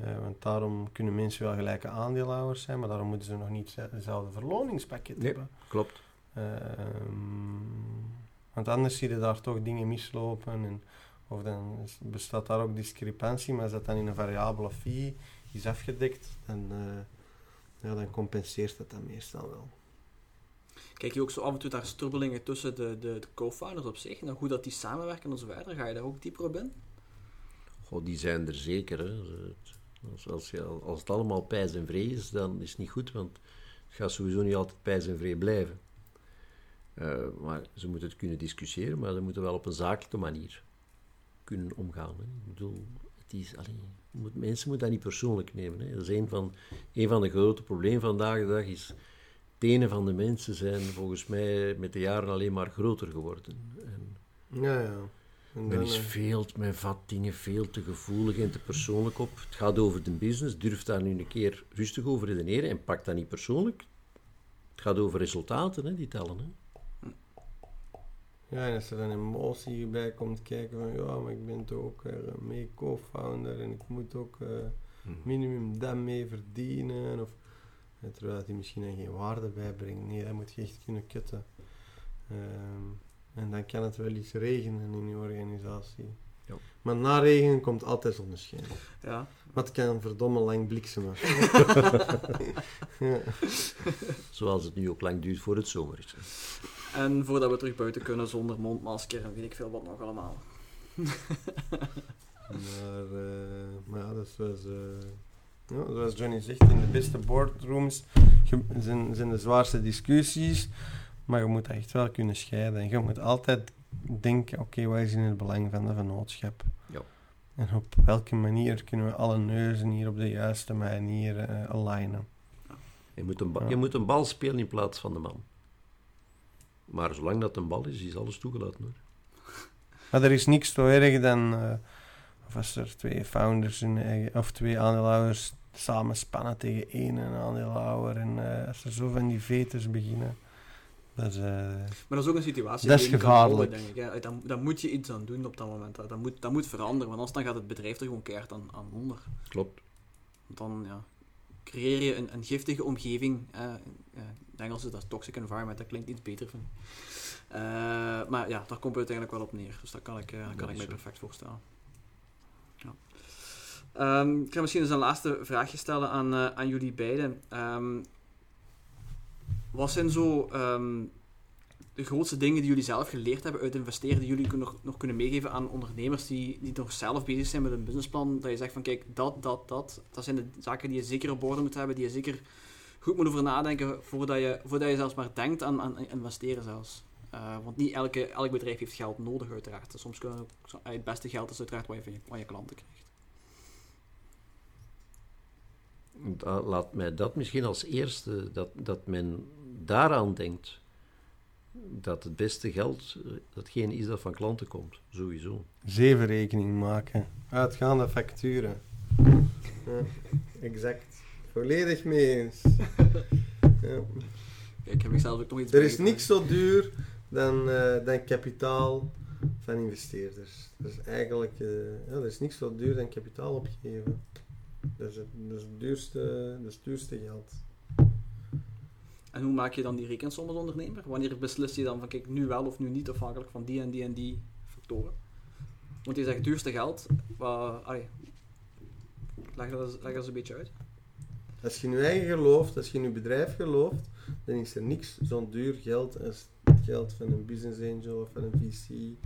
Uh, want daarom kunnen mensen wel gelijke aandeelhouders zijn, maar daarom moeten ze nog niet hetzelfde verloningspakket nee, hebben. Klopt. want anders zie je daar toch dingen mislopen. En, of dan bestaat daar ook discrepantie, maar als dat dan in een variabele fee is afgedekt, dan, ja, dan compenseert dat dan meestal wel. Kijk je ook zo af en toe daar strubbelingen tussen de, de, de co-founders op zich, en hoe dat die samenwerken en zo verder? Ga je daar ook dieper op in? Goh, die zijn er zeker. Hè. Als, als, je, als het allemaal pijs en vree is, dan is het niet goed, want het gaat sowieso niet altijd pijs en vree blijven. Uh, maar ze moeten het kunnen discussiëren, maar ze moeten wel op een zakelijke manier kunnen omgaan. Hè. Ik bedoel, het is, allee, moet, mensen moeten dat niet persoonlijk nemen. Hè. Dat is een van, een van de grote problemen vandaag de dag. Is, tenen van de mensen zijn volgens mij met de jaren alleen maar groter geworden. En ja, ja. En men is veel, men vat dingen veel te gevoelig en te persoonlijk op. Het gaat over de business, durf daar nu een keer rustig over redeneren en pak dat niet persoonlijk. Het gaat over resultaten, hè, die tellen. Hè. Ja, en als er een emotie bij komt kijken van ja, maar ik ben toch ook uh, mee co-founder en ik moet ook uh, minimum dat mee verdienen. Of, terwijl hij misschien dan geen waarde bijbrengt. Nee, dat moet je echt kunnen kutten. Um, en dan kan het wel iets regenen in je organisatie. Ja. Maar na regen komt altijd zonneschijn. Ja. Maar het kan verdomme lang bliksemen. ja. Zoals het nu ook lang duurt voor het zomer is. En voordat we terug buiten kunnen zonder mondmasker en weet ik veel wat nog allemaal. maar, uh, maar ja, dat was... Uh, ja, zoals Johnny zegt, in de beste boardrooms zijn, zijn de zwaarste discussies. Maar je moet echt wel kunnen scheiden. En je moet altijd denken, oké, wat is in het belang van de vennootschap? Ja. En op welke manier kunnen we alle neuzen hier op de juiste manier uh, alignen? Je moet, een ja. je moet een bal spelen in plaats van de man. Maar zolang dat een bal is, is alles toegelaten hoor. Maar er is niks zo erg dan... Uh, of als er twee founders in, of twee aandeelhouders samen spannen tegen één aandeelhouder. En uh, als er zo van die veters beginnen... Dat is, uh, maar dat is ook een situatie dat is gevaarlijk. Houden, denk ik. Hè. Dan, dan moet je iets aan doen op dat moment. Dat moet, dat moet veranderen, want anders dan gaat het bedrijf er gewoon keihard aan, aan onder. Klopt. Want dan ja, creëer je een, een giftige omgeving. Uh, uh, in Engels is dat toxic environment, dat klinkt iets beter van. Uh, maar ja, daar komt het uiteindelijk wel op neer. Dus dat kan ik, kan ik mij perfect voorstellen. Ja. Um, ik ga misschien eens een laatste vraagje stellen aan, aan jullie beiden. Um, wat zijn zo um, de grootste dingen die jullie zelf geleerd hebben uit investeren, die jullie nog, nog kunnen meegeven aan ondernemers die, die nog zelf bezig zijn met een businessplan? Dat je zegt van kijk, dat, dat, dat, dat zijn de zaken die je zeker op orde moet hebben, die je zeker goed moet over nadenken voordat je, voordat je zelfs maar denkt aan, aan investeren zelfs. Uh, want niet elke, elk bedrijf heeft geld nodig uiteraard. Dus soms kunnen ook, het beste geld is uiteraard wat je van je, van je klanten krijgt. Laat mij dat misschien als eerste, dat, dat men daaraan denkt dat het beste geld datgene is dat van klanten komt, sowieso. Zeven rekening maken, uitgaande facturen. ja, exact. Volledig mee eens. ja. Ik heb zelf ook nog iets Er is niks zo duur dan, uh, dan kapitaal van investeerders. Dat is eigenlijk, uh, ja, er is niks zo duur dan kapitaal opgeven. Dat is het, dat is het, duurste, dat is het duurste geld. En hoe maak je dan die rekensom als ondernemer? Wanneer beslis je dan van kijk, nu wel of nu niet, afhankelijk van die en die en die factoren? Want je zegt duurste geld, uh, allee, leg, dat eens, leg dat eens een beetje uit. Als je in je eigen gelooft, als je in je bedrijf gelooft, dan is er niks zo'n duur geld als het geld van een business angel of van een VC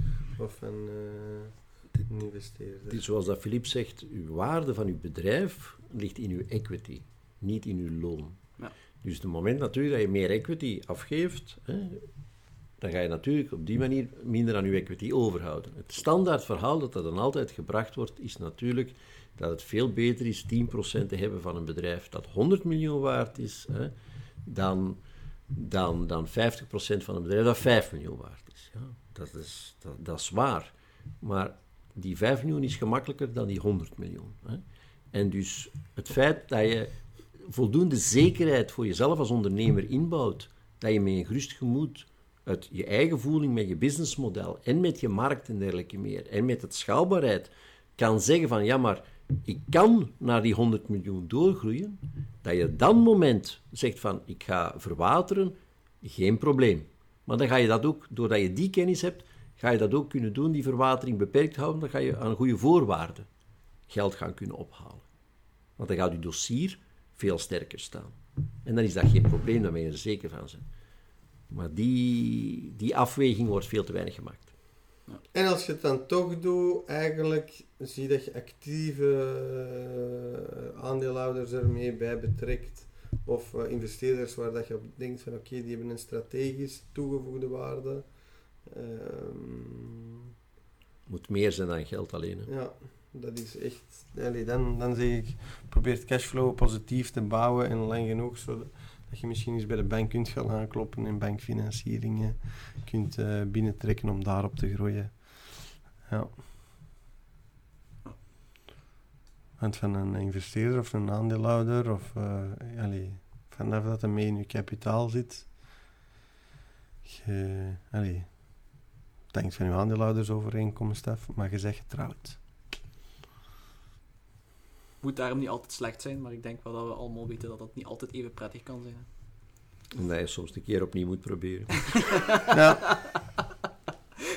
of van uh, een investeerder. Zoals dat Philippe zegt, uw waarde van uw bedrijf ligt in uw equity, niet in uw loon. Dus het moment natuurlijk dat je meer equity afgeeft, hè, dan ga je natuurlijk op die manier minder aan je equity overhouden. Het standaard verhaal dat er dan altijd gebracht wordt, is natuurlijk dat het veel beter is 10% te hebben van een bedrijf dat 100 miljoen waard is, hè, dan, dan, dan 50% van een bedrijf dat 5 miljoen waard is. Ja, dat, is dat, dat is waar. Maar die 5 miljoen is gemakkelijker dan die 100 miljoen. Hè. En dus het feit dat je voldoende zekerheid voor jezelf als ondernemer inbouwt, dat je met een gerust gemoed uit je eigen voeling met je businessmodel en met je markt en dergelijke meer, en met het schaalbaarheid, kan zeggen van ja, maar ik kan naar die 100 miljoen doorgroeien, dat je dan moment zegt van ik ga verwateren, geen probleem. Maar dan ga je dat ook, doordat je die kennis hebt, ga je dat ook kunnen doen, die verwatering beperkt houden, dan ga je aan goede voorwaarden geld gaan kunnen ophalen. Want dan gaat je dossier veel sterker staan. En dan is dat geen probleem, dan ben je er zeker van zijn. Maar die, die afweging wordt veel te weinig gemaakt. En als je het dan toch doet, eigenlijk zie dat je actieve eh, aandeelhouders ermee bij betrekt. Of eh, investeerders waar dat je op denkt van oké, die hebben een strategisch toegevoegde waarde. Ehm, moet meer zijn dan geld alleen. Hè? Ja, dat is echt... Dan, dan zeg ik, probeer cashflow positief te bouwen en lang genoeg, zodat dat je misschien eens bij de bank kunt gaan aankloppen en bankfinancieringen kunt uh, binnentrekken om daarop te groeien. Ja. Want van een investeerder of een aandeelhouder, of allee, vanaf dat er mee in je kapitaal zit, je, allee, denkt van je aandeelhoudersovereenkomst af, maar je zegt getrouwd. Moet daarom niet altijd slecht zijn, maar ik denk wel dat we allemaal weten dat dat niet altijd even prettig kan zijn. En dat je soms een keer opnieuw moet proberen. ja.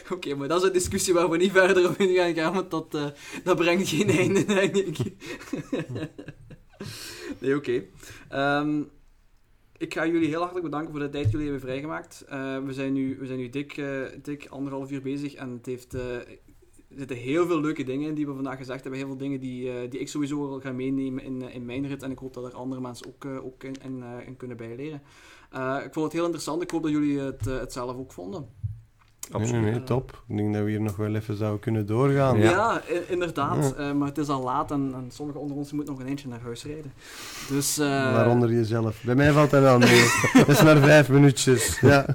Oké, maar dat is een discussie waar we niet verder op in gaan gaan, want dat, uh, dat brengt geen einde, denk ik. nee, oké. Okay. Um, ik ga jullie heel hartelijk bedanken voor de tijd die jullie hebben vrijgemaakt. Uh, we, zijn nu, we zijn nu dik, uh, dik anderhalf uur bezig en het heeft, uh, er zitten heel veel leuke dingen in die we vandaag gezegd hebben. Heel veel dingen die, die ik sowieso wil gaan meenemen in, in mijn rit. En ik hoop dat er andere mensen ook, ook in, in, in kunnen bijleren. ik vond het heel interessant. Ik hoop dat jullie het, het zelf ook vonden. Absoluut. Nee, nee, nee, top. Ik denk dat we hier nog wel even zouden kunnen doorgaan. Ja, ja inderdaad. Ja. Uh, maar het is al laat en, en sommigen onder ons moeten nog een eentje naar huis rijden. Dus, uh... Waaronder jezelf. Bij mij valt dat wel mee. dat is maar vijf minuutjes. Ja.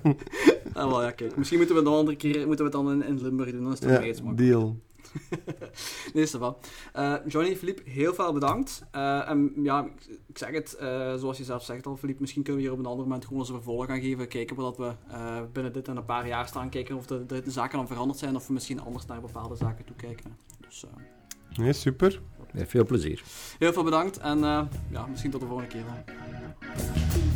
ah, wel, ja, kijk. Misschien moeten we het een andere keer moeten we het dan in, in Limburg doen. Dan is het ja, nog iets deal. nee, Stefan. Uh, Johnny, Philippe, heel veel bedankt. Uh, en ja, ik zeg het, uh, zoals je zelf zegt al, Philippe, misschien kunnen we hier op een ander moment gewoon eens een vervolg gaan geven. Kijken wat we binnen dit en een paar jaar staan. Kijken of de, de, de, zaken dan veranderd zijn of we misschien anders naar bepaalde zaken toe kijken. Dus, nee, super. Ja, veel plezier. Heel veel bedankt en ja, misschien tot de volgende keer dan.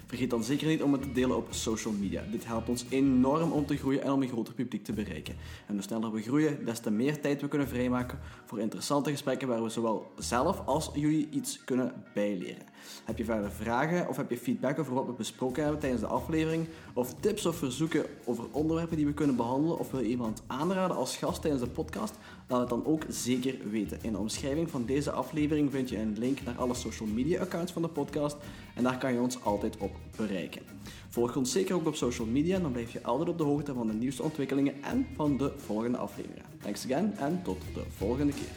Vergeet dan zeker niet om het te delen op social media. Dit helpt ons enorm om te groeien en om een groter publiek te bereiken. En hoe sneller we groeien, des te meer tijd we kunnen vrijmaken voor interessante gesprekken waar we zowel zelf als jullie iets kunnen bijleren. Heb je verder vragen of heb je feedback over wat we besproken hebben tijdens de aflevering? Of tips of verzoeken over onderwerpen die we kunnen behandelen? Of wil je iemand aanraden als gast tijdens de podcast? Laat het dan ook zeker weten. In de omschrijving van deze aflevering vind je een link naar alle social media accounts van de podcast. En daar kan je ons altijd op bereiken. Volg ons zeker ook op social media, dan blijf je altijd op de hoogte van de nieuwste ontwikkelingen en van de volgende afleveringen. Thanks again en tot de volgende keer.